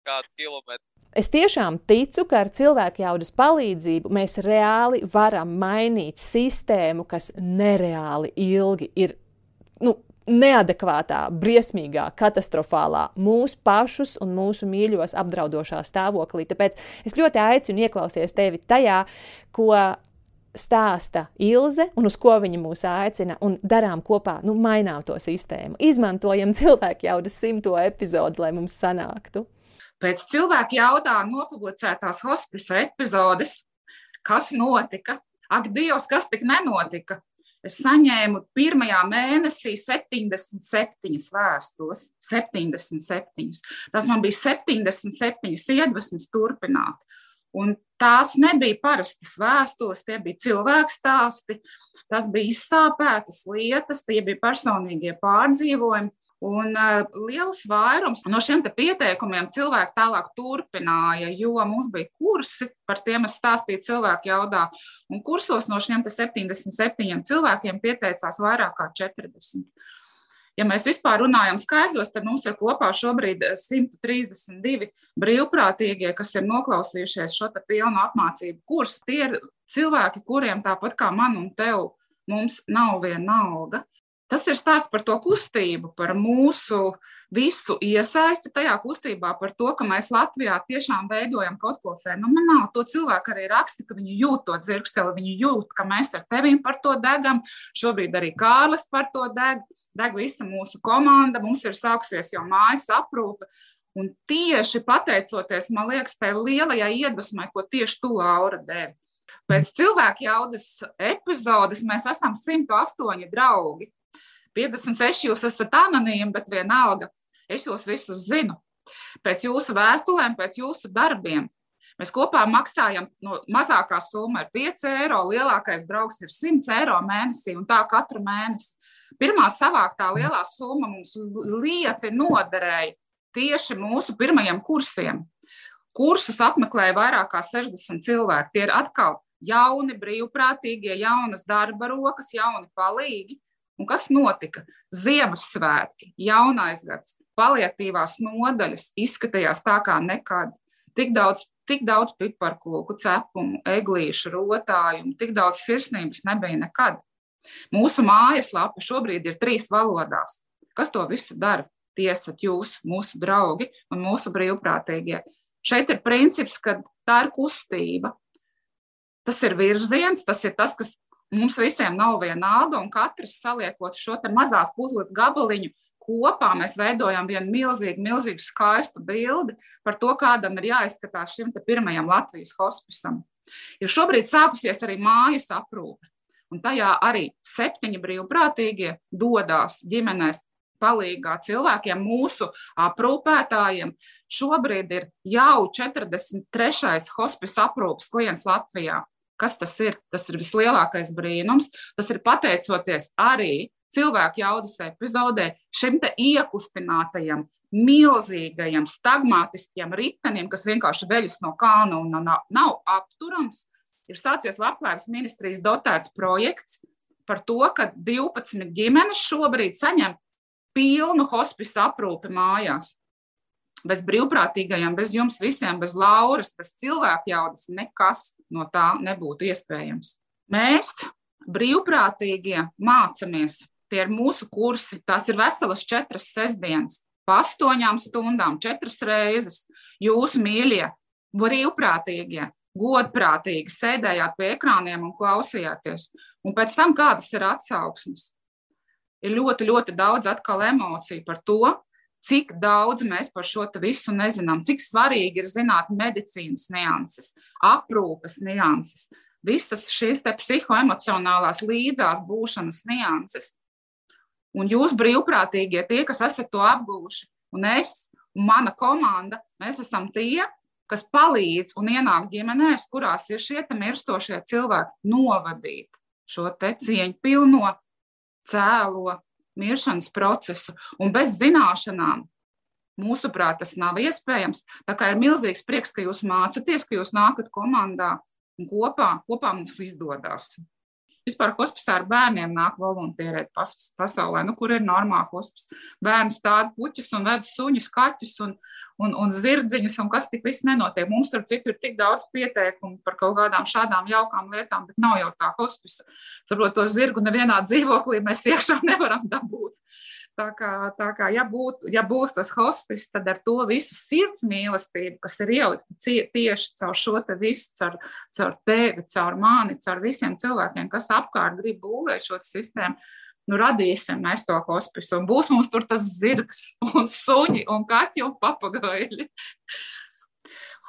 kādu kilometru. Es tiešām ticu, ka ar cilvēku jaudas palīdzību mēs reāli varam mainīt sistēmu, kas nereāli ilgi ir nu, neadekvātā, briesmīgā, katastrofālā, mūsu pašus un mūsu mīļos apdraudošā stāvoklī. Tāpēc es ļoti aicinu ieklausīties tevi tajā, ko stāsta Ilze un uz ko viņa mūs aicina, un darām kopā, nu, mainām to sistēmu. Izmantojam cilvēku jaudas simto epizodi, lai mums sanāktu. Pēc cilvēku jautājumu nopublicētās hospisa epizodes, kas notika? Ak, Dievs, kas tik nenotika? Es saņēmu pirmajā mēnesī 77 vēstules. 77. Tas man bija 77 iedvesmas turpināt. Un tās nebija parastas vēstules, tie bija cilvēku stāsti, tas bija izsāpētas lietas, tie bija personīgie pārdzīvojumi. Un uh, liels vairums no šiem pieteikumiem cilvēki tālāk turpināja, jo mums bija kursi, par tiem es stāstīju cilvēku jaudā. Un kursos no šiem 77 cilvēkiem pieteicās vairāk kā 40. Ja mēs vispār runājam skaidros, tad mums ir kopā šobrīd 132 brīvprātīgie, kas ir noklausījušies šo pilnu apmācību kursu. Tie ir cilvēki, kuriem tāpat kā man un tev, mums nav viena alga. Tas ir stāsts par to kustību, par mūsu visu iesaisti tajā kustībā, par to, ka mēs Latvijā tiešām veidojam kaut ko fenomenālu. To cilvēku arī raksta, ka viņi jūt to dzirksteli, viņi jūt, ka mēs ar tevim par to degam. Šobrīd arī Kārlis par to deg, deg visa mūsu komanda. Mums ir sāksies jau mājas aprūpe. Un tieši pateicoties, man liekas, tai lielajai iedvesmai, ko tieši tu, Laura, devi. Pēc cilvēku jaudas epizodes mēs esam 108 draugi. 56 jūs esat anonīmi, bet vienalga, es jūs visus zinu. Pēc jūsu vēstulēm, pēc jūsu darbiem. Mēs kopā maksājam, no mazākā summa ir 5 eiro, lielākais draugs ir 100 eiro mēnesī, un tā katru mēnesi. Pirmā savāktā lielā summa mums lieti noderēja tieši mūsu pirmajiem kursiem. Kursus apmeklēja vairāk kā 60 cilvēki. Tie ir atkal jauni, brīvprātīgie, jaunas darba rokas, jauni palīgi. Un kas notika? Ziemassvētki, jaunais gads, paliatīvās nodaļas izskatījās tā kā nekad. Tik daudz, tik daudz piparkūku, cepumu, eglīšu, rotājumu, tik daudz sirsnības nebija nekad. Mūsu mājaslapa šobrīd ir trīs valodās. Kas to visu dara? Tie esat jūs, mūsu draugi un mūsu brīvprātīgie. Šeit ir princips, ka tā ir kustība. Tas ir virziens, tas ir tas, kas mums visiem nav vienalga, un katrs saliekot šo mazās puzles gabaliņu kopā, mēs veidojam vienu milzīgu, milzīgu skaistu bildi par to, kādam ir jāizskatās šim pirmajam Latvijas hospisam. Ir šobrīd sākusies arī mājas aprūpe, un tajā arī septiņi brīvprātīgie dodas ģimenēs palīgā cilvēkiem, mūsu aprūpētājiem. Šobrīd ir jau 43. hospice aprūpas klients Latvijā. Kas tas ir? Tas ir vislielākais brīnums. Tas ir pateicoties arī cilvēku jaudas epizodē šim iekustinātajam, milzīgajam, stagmātiskiem ritenim, kas vienkārši veļas no kalna un nav, nav apturams. Ir sācies Labklājības ministrijas dotēts projekts par to, ka 12 ģimenes šobrīd saņem pilnu hospice aprūpi mājās bez brīvprātīgajiem, bez jums visiem, bez Lauras, bez cilvēku jaudas, nekas no tā nebūtu iespējams. Mēs, brīvprātīgie, mācāmies. Tie ir mūsu kursi. Tās ir veselas četras sestdienas, pa astoņām stundām, četras reizes. Jūs, mīļie, brīvprātīgie, godprātīgi sēdējāt pie ekrāniem un klausījāties. Un pēc tam kādas ir atsauksmes? Ir ļoti, ļoti daudz atkal emociju par to, cik daudz mēs par šo visu nezinām, cik svarīgi ir zināt medicīnas nianses, aprūpes nianses, visas šīs psihoemocionālās līdzās būšanas nianses. Un jūs brīvprātīgie, tie, kas esat to apguvuši, un es un mana komanda, mēs esam tie, kas palīdz un ienāk ģimenēs, kurās ir šie mirstošie cilvēki, novadīt šo cieņu pilno, cēlo, miršanas procesu, un bez zināšanām mūsuprāt tas nav iespējams. Tā kā ir milzīgs prieks, ka jūs mācāties, ka jūs nākat komandā un kopā, kopā mums izdodas. Vispār hospicā ar bērniem nāk volontierēt pas, pasaulē, nu, kur ir normāli hospice. Bērni stāda puķus un ved suņus, kaķus un, un, un zirdziņus, un kas tik viss nenotiek. Mums tur citur ir tik daudz pieteikumu par kaut kādām šādām jaukām lietām, bet nav jau tā hospice. Saprot, to zirgu nevienā dzīvoklī mēs iekšā nevaram dabūt. Tā kā, tā kā ja, būt, ja būs tas hospice, tad ar to visu sirds mīlestību, kas ir ielikta tieši caur šo te visu, caur, caur tevi, caur mani, caur visiem cilvēkiem, kas apkārt grib būvēt šo sistēmu, nu radīsim mēs to hospice. Un būs mums tur tas zirgs un suņi un kaķi un papagaili.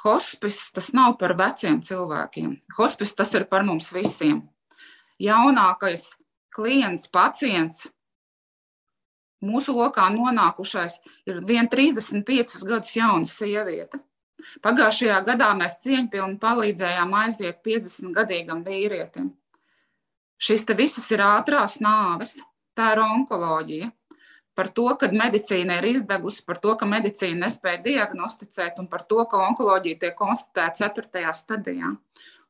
Hospice tas nav par veciem cilvēkiem. Hospice tas ir par mums visiem. Jaunākais klients, pacients, Mūsu lokā nonākušais ir viena 35 gadus jauna sieviete. Pagājušajā gadā mēs cieņpilni palīdzējām aiziet 50 gadīgam vīrietim. Šis te visas ir ātrās nāves, tā ir onkoloģija. Par to, ka medicīna ir izdegusi, par to, ka medicīna nespēja diagnosticēt, un par to, ka onkoloģija tiek konstatēta 4. stadijā.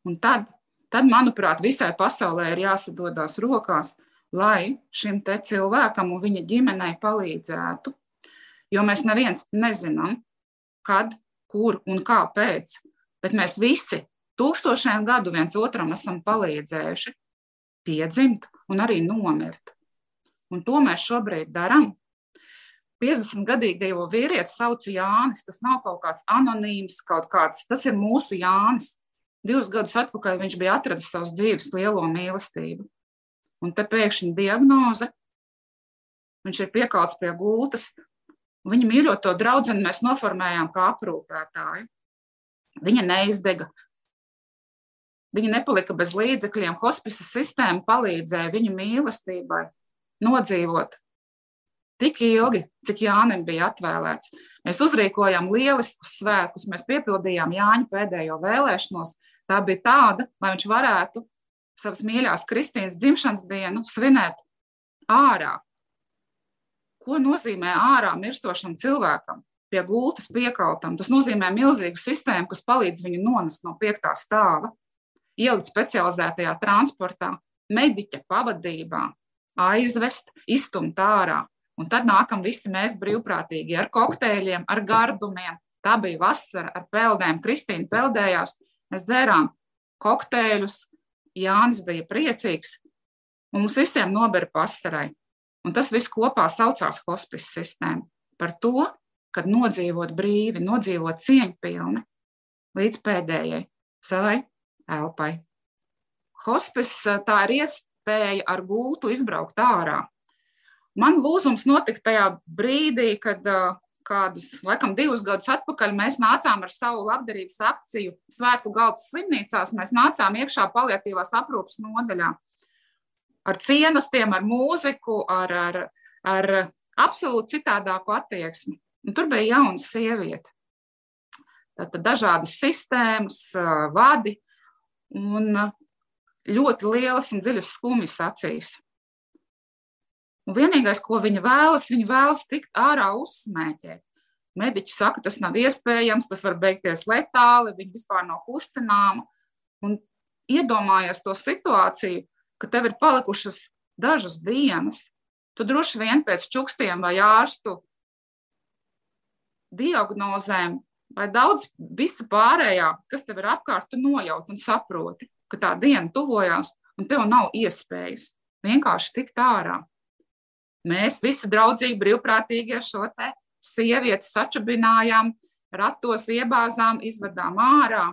Un tad, tad, manuprāt, visai pasaulē ir jāsadodas rokās lai šim te cilvēkam un viņa ģimenei palīdzētu. Jo mēs neviens nezinām, kad, kur un kāpēc, bet mēs visi tūkstošiem gadu viens otram esam palīdzējuši piedzimt un arī nomirt. Un to mēs šobrīd darām. 50-gadīgo vīrieti sauc Jānis. Tas nav kaut kāds anonīms, kaut kāds. Tas ir mūsu Jānis. Divus gadus atpakaļ viņš bija atradis savas dzīves lielo mīlestību. Un te pēkšņi diagnoze. Viņš ir piekalts pie gultas. Viņa mīļoto draugu mēs noformējām kā aprūpētāju. Viņa neizdega. Viņa nepalika bez līdzekļiem. Hospisa sistēma palīdzēja viņa mīlestībai nodzīvot tik ilgi, cik Jānim bija atvēlēts. Mēs uzrīkojām lieliskus svētkus, mēs piepildījām Jāņa pēdējo vēlēšanos. Tā bija tāda, lai viņš varētu savas mīļās Kristīnas dzimšanas dienu svinēt ārā. Ko nozīmē ārā mirstošam cilvēkam, pie gultas piekaltam? Tas nozīmē milzīgu sistēmu, kas palīdz viņu nonest no piektā stāva, ielikt specializētajā transportā, mediķa pavadībā, aizvest, iztumt ārā. Un tad nākam visi mēs brīvprātīgi ar kokteļiem, ar gardumiem. Tā bija vasara ar peldēm. Kristīna peldējās, mēs dzērām kokteļus. Jānis bija priecīgs. Un mums visiem nobera pasarai. Un tas viss kopā saucās hospice sistēma. Par to, kad nodzīvot brīvi, nodzīvot cieņpilni līdz pēdējai savai elpai. Hospice tā ir iespēja ar gultu izbraukt ārā Man lūzums notika tajā brīdī, kad kādus, laikam, divus gadus atpakaļ mēs nācām ar savu labdarības akciju Svētku galdas slimnīcās. Mēs nācām iekšā paliatīvās aprūpas nodaļā ar cienastiem, ar mūziku, ar, ar, ar absolūti citādāku attieksmi. Un tur bija jauna sieviete. Tātad dažādas sistēmas, vadi un ļoti lielas un dziļas skumjas acīs. Un vienīgais, ko viņa vēlas, viņa vēlas tikt ārā uzsmēķēt. Mediķi saka, tas nav iespējams, tas var beigties letāli, viņa vispār nav kustināma. Un iedomājies to situāciju, ka tev ir palikušas dažas dienas. Tu droši vien pēc čukstiem vai ārstu diagnozēm vai daudz visa pārējā, kas tev ir apkārt, tu nojaut un saproti, ka tā diena tuvojās un tev nav iespējas vienkārši tikt ārā. Mēs visi draudzīgi, brīvprātīgi ar šo te sievieti sačabinājām, ratos iebāzām, izvedām ārā.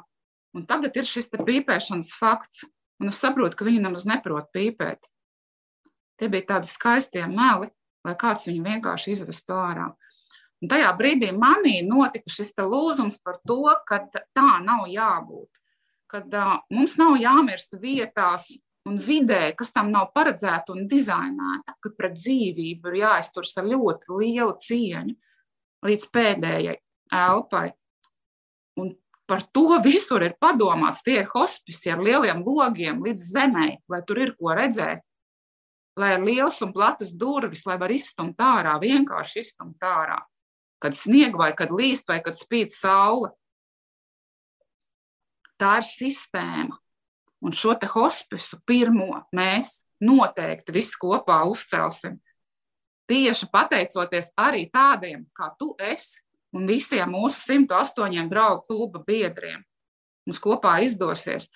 Un tagad ir šis pīpēšanas fakts, un es saprotu, ka viņi nemaz neprot pīpēt. Tie bija tādi skaisti meli, lai kāds viņu vienkārši izvestu ārā. Un tajā brīdī manī notika šis lūzums par to, ka tā nav jābūt. Kad uh, mums nav jāmirst vietās, un vidē, kas tam nav paredzēta un dizainēta, ka pret dzīvību ir jāizturas ar ļoti lielu cieņu līdz pēdējai elpai. Un par to visur ir padomāts. Tie ir hospisi ar lieliem logiem līdz zemē, lai tur ir ko redzēt. Lai ir liels un platas durvis, lai var izstumt ārā, vienkārši izstumt ārā. Kad snieg vai kad līst vai kad spīd saule. Tā ir sistēma. Un šo te hospisu pirmo mēs noteikti visi kopā uzcelsim. Tieši pateicoties arī tādiem, kā tu esi, un visiem mūsu 108 draugu kluba biedriem. Mums kopā izdosies.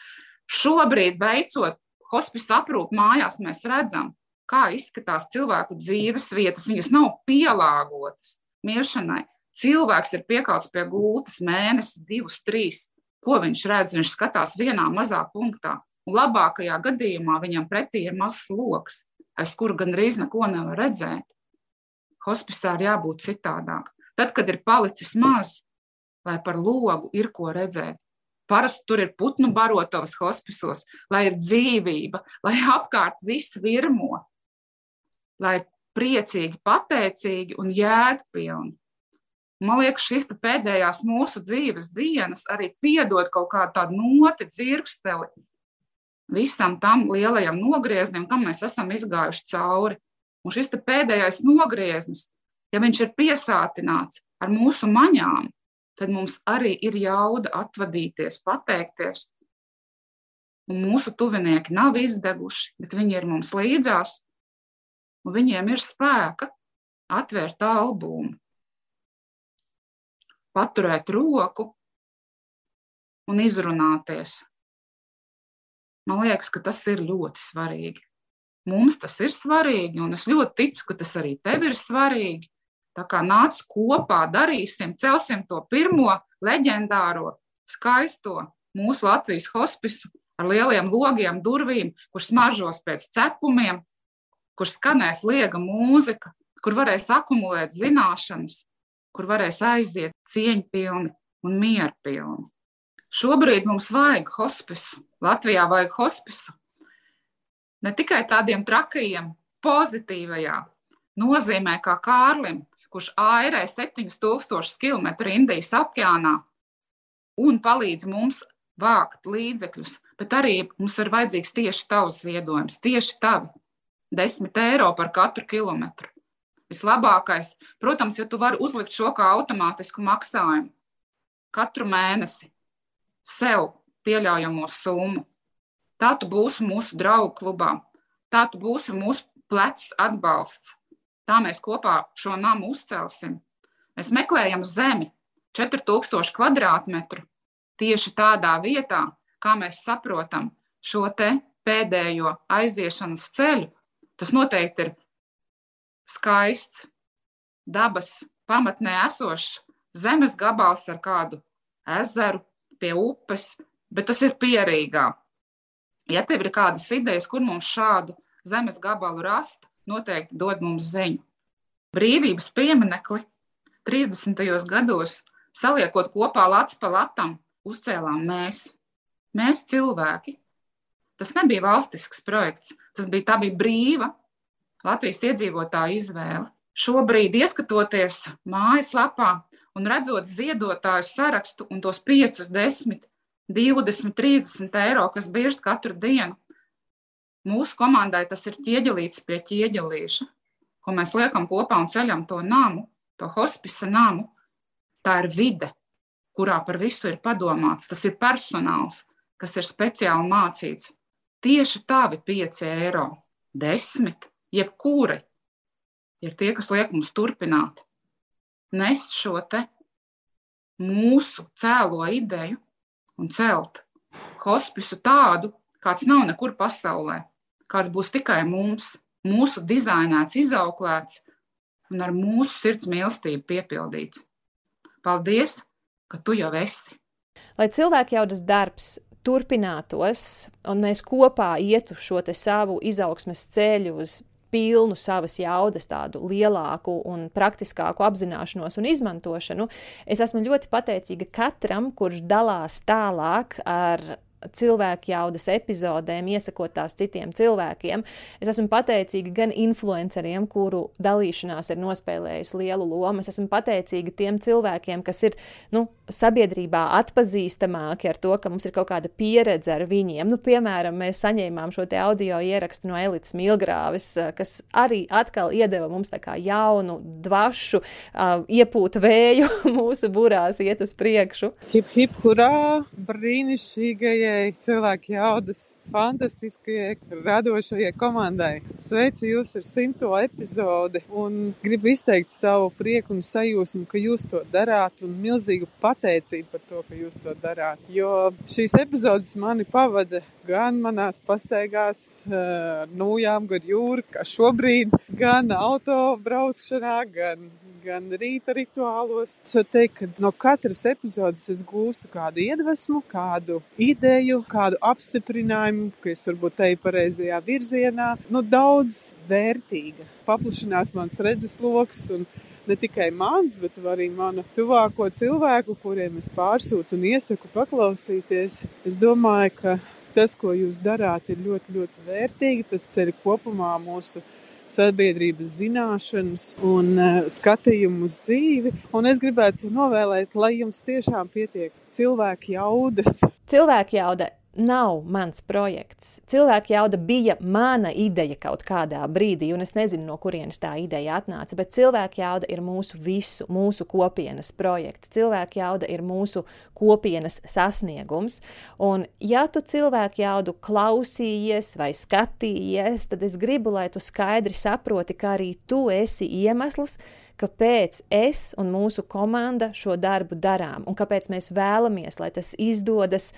Šobrīd, veicot hospice aprūpu mājās, mēs redzam, kā izskatās cilvēku dzīves vietas. Viņas nav pielāgotas miršanai. Cilvēks ir piekāpts pie gultas mēnesi, divus, trīs. Ko viņš redz? Viņš skatās vienā mazā punktā. Un labākajā gadījumā viņam pretī ir mazs lokus, aiz kura gandrīz neko nevar redzēt. Hospisā ir jābūt citādāk. Tad, kad ir palicis maz, lai par logu ir ko redzēt, Parasti tur ir putnu barotavas hospisos, lai ir dzīvība, lai apkārt viss virmo, lai priecīgi, pateicīgi un jēgpilni. Man liekas, šis pēdējās mūsu dzīves dienas arī piedod kaut kādu tādu noti, dzirksteli visam tam lielajam nogrieznim, kam mēs esam izgājuši cauri. Un šis pēdējais nogrieznis, ja viņš ir piesātināts ar mūsu maņām, tad mums arī ir jauda atvadīties, pateikties. Un mūsu tuvinieki nav izdeguši, bet viņi ir mums līdzās, un viņiem ir spēka atvērt albumu paturēt roku un izrunāties. Man liekas, ka tas ir ļoti svarīgi. Mums tas ir svarīgi, un es ļoti ticu, ka tas arī tev ir svarīgi. Tā kā nāc kopā, darīsim, celsim to pirmo leģendāro, skaisto mūsu Latvijas hospisu ar lieliem logiem, durvīm, kurš smaržos pēc cepumiem, kur skanēs liega mūzika, kur varēs akumulēt zināšanas, kur varēs aiziet cieņpilni un mierpilni. Šobrīd mums vajag hospisu. Latvijā vajag hospisu. Ne tikai tādiem trakajiem, pozitīvajā nozīmē, kā Kārlim, kurš airē 7000 km Indijas okeānā un palīdz mums vākt līdzekļus, bet arī mums ir vajadzīgs tieši tavs ziedojums, tieši tavi 10 eiro par katru kilometru. Vislabākais, protams, ja tu vari uzlikt šo kā automātisku maksājumu katru mēnesi sev pieļaujamo summu. Tā tu būsi mūsu draugu klubā, tā tu būsi mūsu plecs atbalsts. Tā mēs kopā šo namu uzcelsim. Mēs meklējam zemi, 4000 kvadrātmetru, tieši tādā vietā, kā mēs saprotam šo te pēdējo aiziešanas ceļu. Tas noteikti ir skaists, dabas pamatnē esošs zemes gabals ar kādu ezeru pie upes, bet tas ir pierīgā. Ja tev ir kādas idejas, kur mums šādu zemes gabalu rast, noteikti dod mums ziņu. Brīvības pieminekli 30. gados, saliekot kopā lats pa latam, uzcēlām mēs. Mēs cilvēki. Tas nebija valstisks projekts, tas bija, tā bija brīva Latvijas iedzīvotāju izvēle. Šobrīd, ieskatoties mājaslapā un redzot ziedotāju sarakstu un tos 5, 10, 20, 30 eiro, kas birs katru dienu, mūsu komandai tas ir ķieģelīts pie ķieģelīša, ko mēs liekam kopā un ceļam to namu, to hospisa namu. Tā ir vide, kurā par visu ir padomāts. Tas ir personāls, kas ir speciāli mācīts. Tieši tavi 5 eiro, 10, jebkuri ir tie, kas liek mums turpināt nest šo te mūsu cēlo ideju un celt hospisu tādu, kāds nav nekur pasaulē, kāds būs tikai mums, mūsu dizainēts, izauklēts un ar mūsu sirds mīlestību piepildīts. Paldies, ka tu jau esi! Lai cilvēku jaudas darbs turpinātos, un mēs kopā ietu šo savu izaugsmes ceļu uz pilnu savas jaudas, tādu lielāku un praktiskāku apzināšanos un izmantošanu. Es esmu ļoti pateicīga katram, kurš dalās tālāk ar cilvēku jaudas epizodēm, iesakot tās citiem cilvēkiem. Es esmu pateicīga gan influenceriem, kuru dalīšanās ir nospēlējusi lielu lomu. Es esmu pateicīga tiem cilvēkiem, kas ir nu, sabiedrībā atpazīstamāki ar to, ka mums ir kaut kāda pieredze ar viņiem. Nu, piemēram, mēs saņēmām šo audio ierakstu no Elites Milgrāvis, kas arī atkal iedeva mums jaunu, dvašu, uh, iepūtu vēju mūsu burās iet uz priekšu. Hip, hip, hurā! Brīnišķīgajai visai cilvēku jaudas fantastiskajai, radošajai komandai. Sveicu jūs ar simto epizodi un gribu izteikt savu prieku un sajūsmu, ka jūs to darāt un milzīgu pateicību par to, ka jūs to darāt. Jo šīs epizodes mani pavada gan manās pastaigās uh, nūjām gar jūru, kā šobrīd, gan auto braukšanā, gan gan rīta rituālos. Es varu teikt, ka no katras epizodes es gūstu kādu iedvesmu, kādu ideju, kādu apstiprinājumu, ka es varbūt teju pareizajā virzienā. Nu, daudz vērtīga. Paplašinās mans redzesloks un ne tikai mans, bet arī manu tuvāko cilvēku, kuriem es pārsūtu un iesaku paklausīties. Es domāju, ka tas, ko jūs darāt, ir ļoti, ļoti vērtīgi. Tas ceļ kopumā mūsu sabiedrības zināšanas un uh, skatījumu uz dzīvi. Un es gribētu novēlēt, lai jums tiešām pietiek cilvēku jaudas. Cilvēku jauda nav mans projekts. Cilvēka jauda bija mana ideja kaut kādā brīdī, un es nezinu, no kurienes tā ideja atnāca. Bet cilvēka jauda ir mūsu visu, mūsu kopienas projekts. Cilvēka jauda ir mūsu kopienas sasniegums. Un, ja tu cilvēku jaudu klausījies vai skatījies, tad es gribu, lai tu skaidri saproti, ka arī tu esi iemesls kāpēc es un mūsu komanda šo darbu darām un kāpēc mēs vēlamies, lai tas izdodas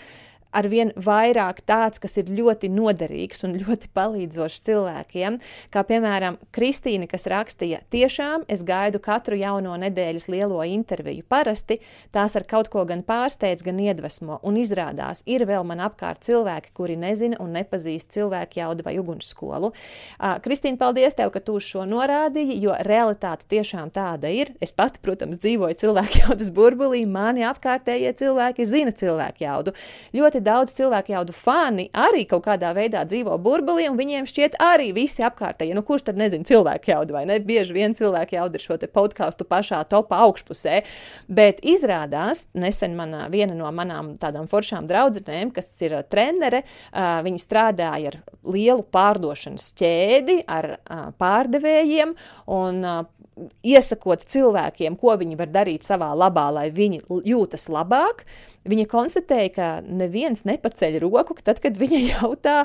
arvien vairāk tāds, kas ir ļoti noderīgs un ļoti palīdzošs cilvēkiem. Kā piemēram, Kristīna, kas rakstīja, tiešām es gaidu katru jauno nedēļas lielo interviju. Parasti tās ar kaut ko gan pārsteidz, gan iedvesmo, un izrādās, ir vēl man apkārt cilvēki, kuri nezina un nepazīst cilvēku jaudu vai ugunsskolu. Kristīna, paldies tev, ka tu šo norādīji, jo realitāte tiešām tāda ir. Es pati, protams, dzīvoju cilvēku jaudas burbulī, mani apkārtējie cilvēki zina cilvēku jaudu. Ļoti daudz cilvēku jaudu fani arī kaut kādā veidā dzīvo burbulī, un viņiem šķiet arī visi apkārtējie. Nu, kurš tad nezina cilvēku jaudu vai ne? Bieži vien cilvēku jauda ir šo podkāstu pašā topā augšpusē, bet izrādās, nesen manā, viena no manām tādām foršām draudzenēm, kas ir trenere, uh, viņa strādāja ar lielu pārdošanas ķēdi, ar uh, pārdevējiem un uh, iesakot cilvēkiem, ko viņi var darīt savā labā, lai viņi jūtas labāk. Viņa konstatēja, ka neviens nepaceļ roku, tad, kad viņa jautā,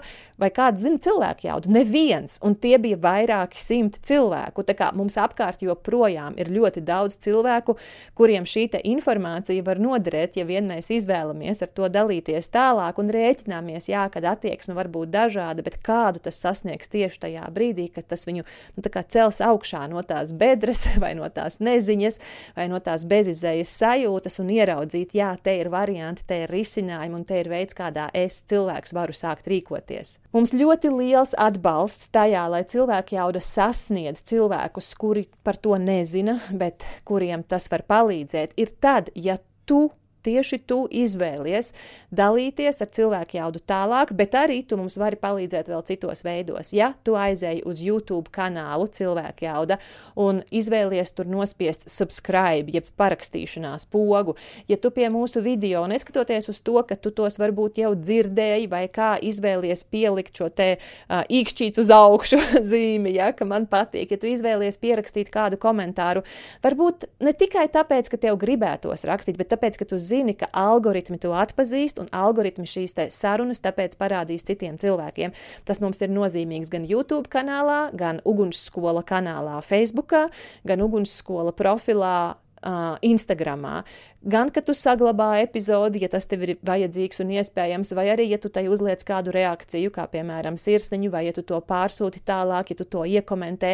vai kāds zina cilvēku jaudu. Neviens, un tie bija vairāki simti cilvēku. Tā kā mums apkārt joprojām ir ļoti daudz cilvēku, kuriem šī informācija var noderēt, ja vien mēs izvēlamies ar to dalīties tālāk un rēķināmies, jā, kad attieksme var būt dažāda, bet kādu tas sasniegs tieši tajā brīdī, kad tas viņu nu, cels augšā no tās bedres vai no tās neziņas vai no tās bezizējas sajūtas un ieraudzīt, jā, te ir varianti varianti, te ir risinājumi un te ir veids, kādā es cilvēks varu sākt rīkoties. Mums ļoti liels atbalsts tajā, lai cilvēki jauda sasniedz cilvēkus, kuri par to nezina, bet kuriem tas var palīdzēt, ir tad, ja tu tieši tu izvēlies dalīties ar cilvēku jaudu tālāk, bet arī tu mums vari palīdzēt vēl citos veidos. Ja tu aizēji uz YouTube kanālu cilvēku jauda un izvēlies tur nospiest subscribe, jeb parakstīšanās pogu, ja tu pie mūsu video, neskatoties uz to, ka tu tos varbūt jau dzirdēji vai kā izvēlies pielikt šo te uh, īkšķīts uz augšu zīmi, ja, ka man patīk, ja tu izvēlies pierakstīt kādu komentāru, varbūt ne tikai tāpēc, ka tev gribētos rakstīt, bet tāpēc, ka tu zini, zini, ka algoritmi to atpazīst un algoritmi šīs sarunas tāpēc parādīs citiem cilvēkiem. Tas mums ir nozīmīgs gan YouTube kanālā, gan Ugunsskola kanālā Facebook, gan Ugunsskola profilā uh, Instagramā. Gan, ka tu saglabā epizodi, ja tas tev ir vajadzīgs un iespējams, vai arī, ja tu tai uzliec kādu reakciju, kā piemēram sirsniņu, vai ja tu to pārsūti tālāk, ja tu to iekomentē.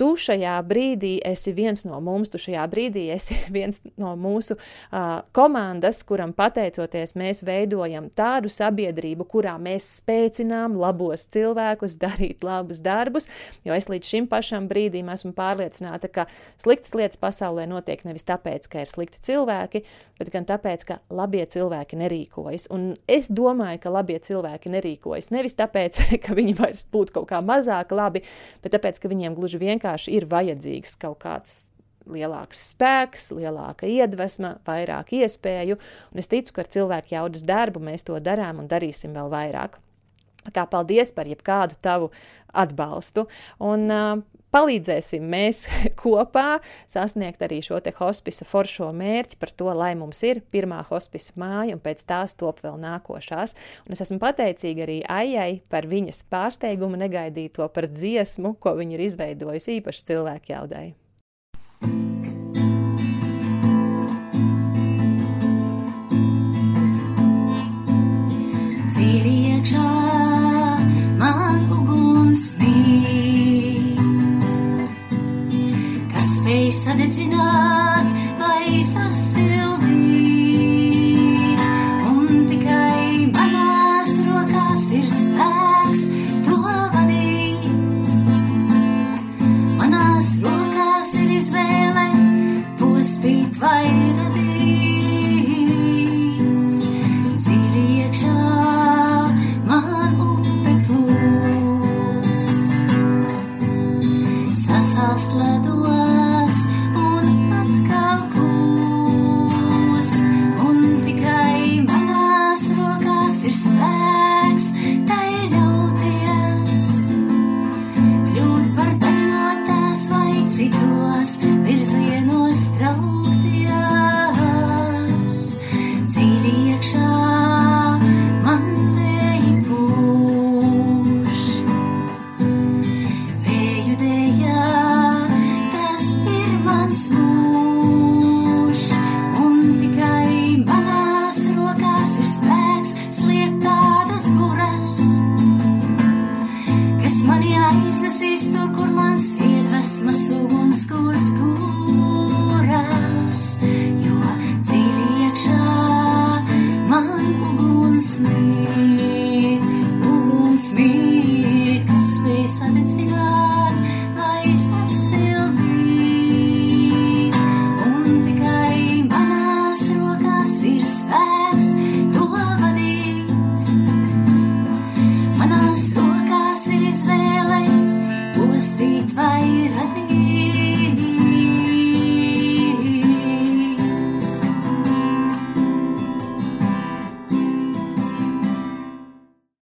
Tu šajā brīdī esi viens no mums, tu šajā brīdī esi viens no mūsu uh, komandas, kuram pateicoties mēs veidojam tādu sabiedrību, kurā mēs spēcinām labos cilvēkus darīt labus darbus, jo es līdz šim pašam brīdim esmu pārliecināta, ka sliktas lietas pasaulē notiek nevis tāpēc, ka ir slikti cilvēki, bet gan tāpēc, ka labie cilvēki nerīkojas. Un es domāju, ka labie cilvēki nerīkojas nevis tāpēc, ka viņi vairs būtu kaut kā mazāk labi, bet tāpēc, ka viņiem gluži vienkārši ir vajadzīgs kaut kāds lielāks spēks, lielāka iedvesma, vairāk iespēju. Un es ticu, ka ar cilvēku jaudas darbu mēs to darām un darīsim vēl vairāk. Kā paldies par jebkādu tavu atbalstu. Un, uh, palīdzēsim mēs kopā sasniegt arī šo te hospisa foršo mērķi par to, lai mums ir pirmā hospisa māja un pēc tās top vēl nākošās. Un es esmu pateicīga arī Aijai par viņas pārsteigumu negaidīto par dziesmu, ko viņa ir izveidojusi īpaši cilvēku jaudai. Dziļi iekšā man uguns bija. Sadedzināt vai sasildīt. Un tikai manās rokās ir spēks to vadīt. Manās rokās ir izvēle postīt vai radīt. Dziļi iekšā man upe plūst. Sasāst ledos. It's like aiznesīs tur, kur mans iedvesmas uguns kurs kuras,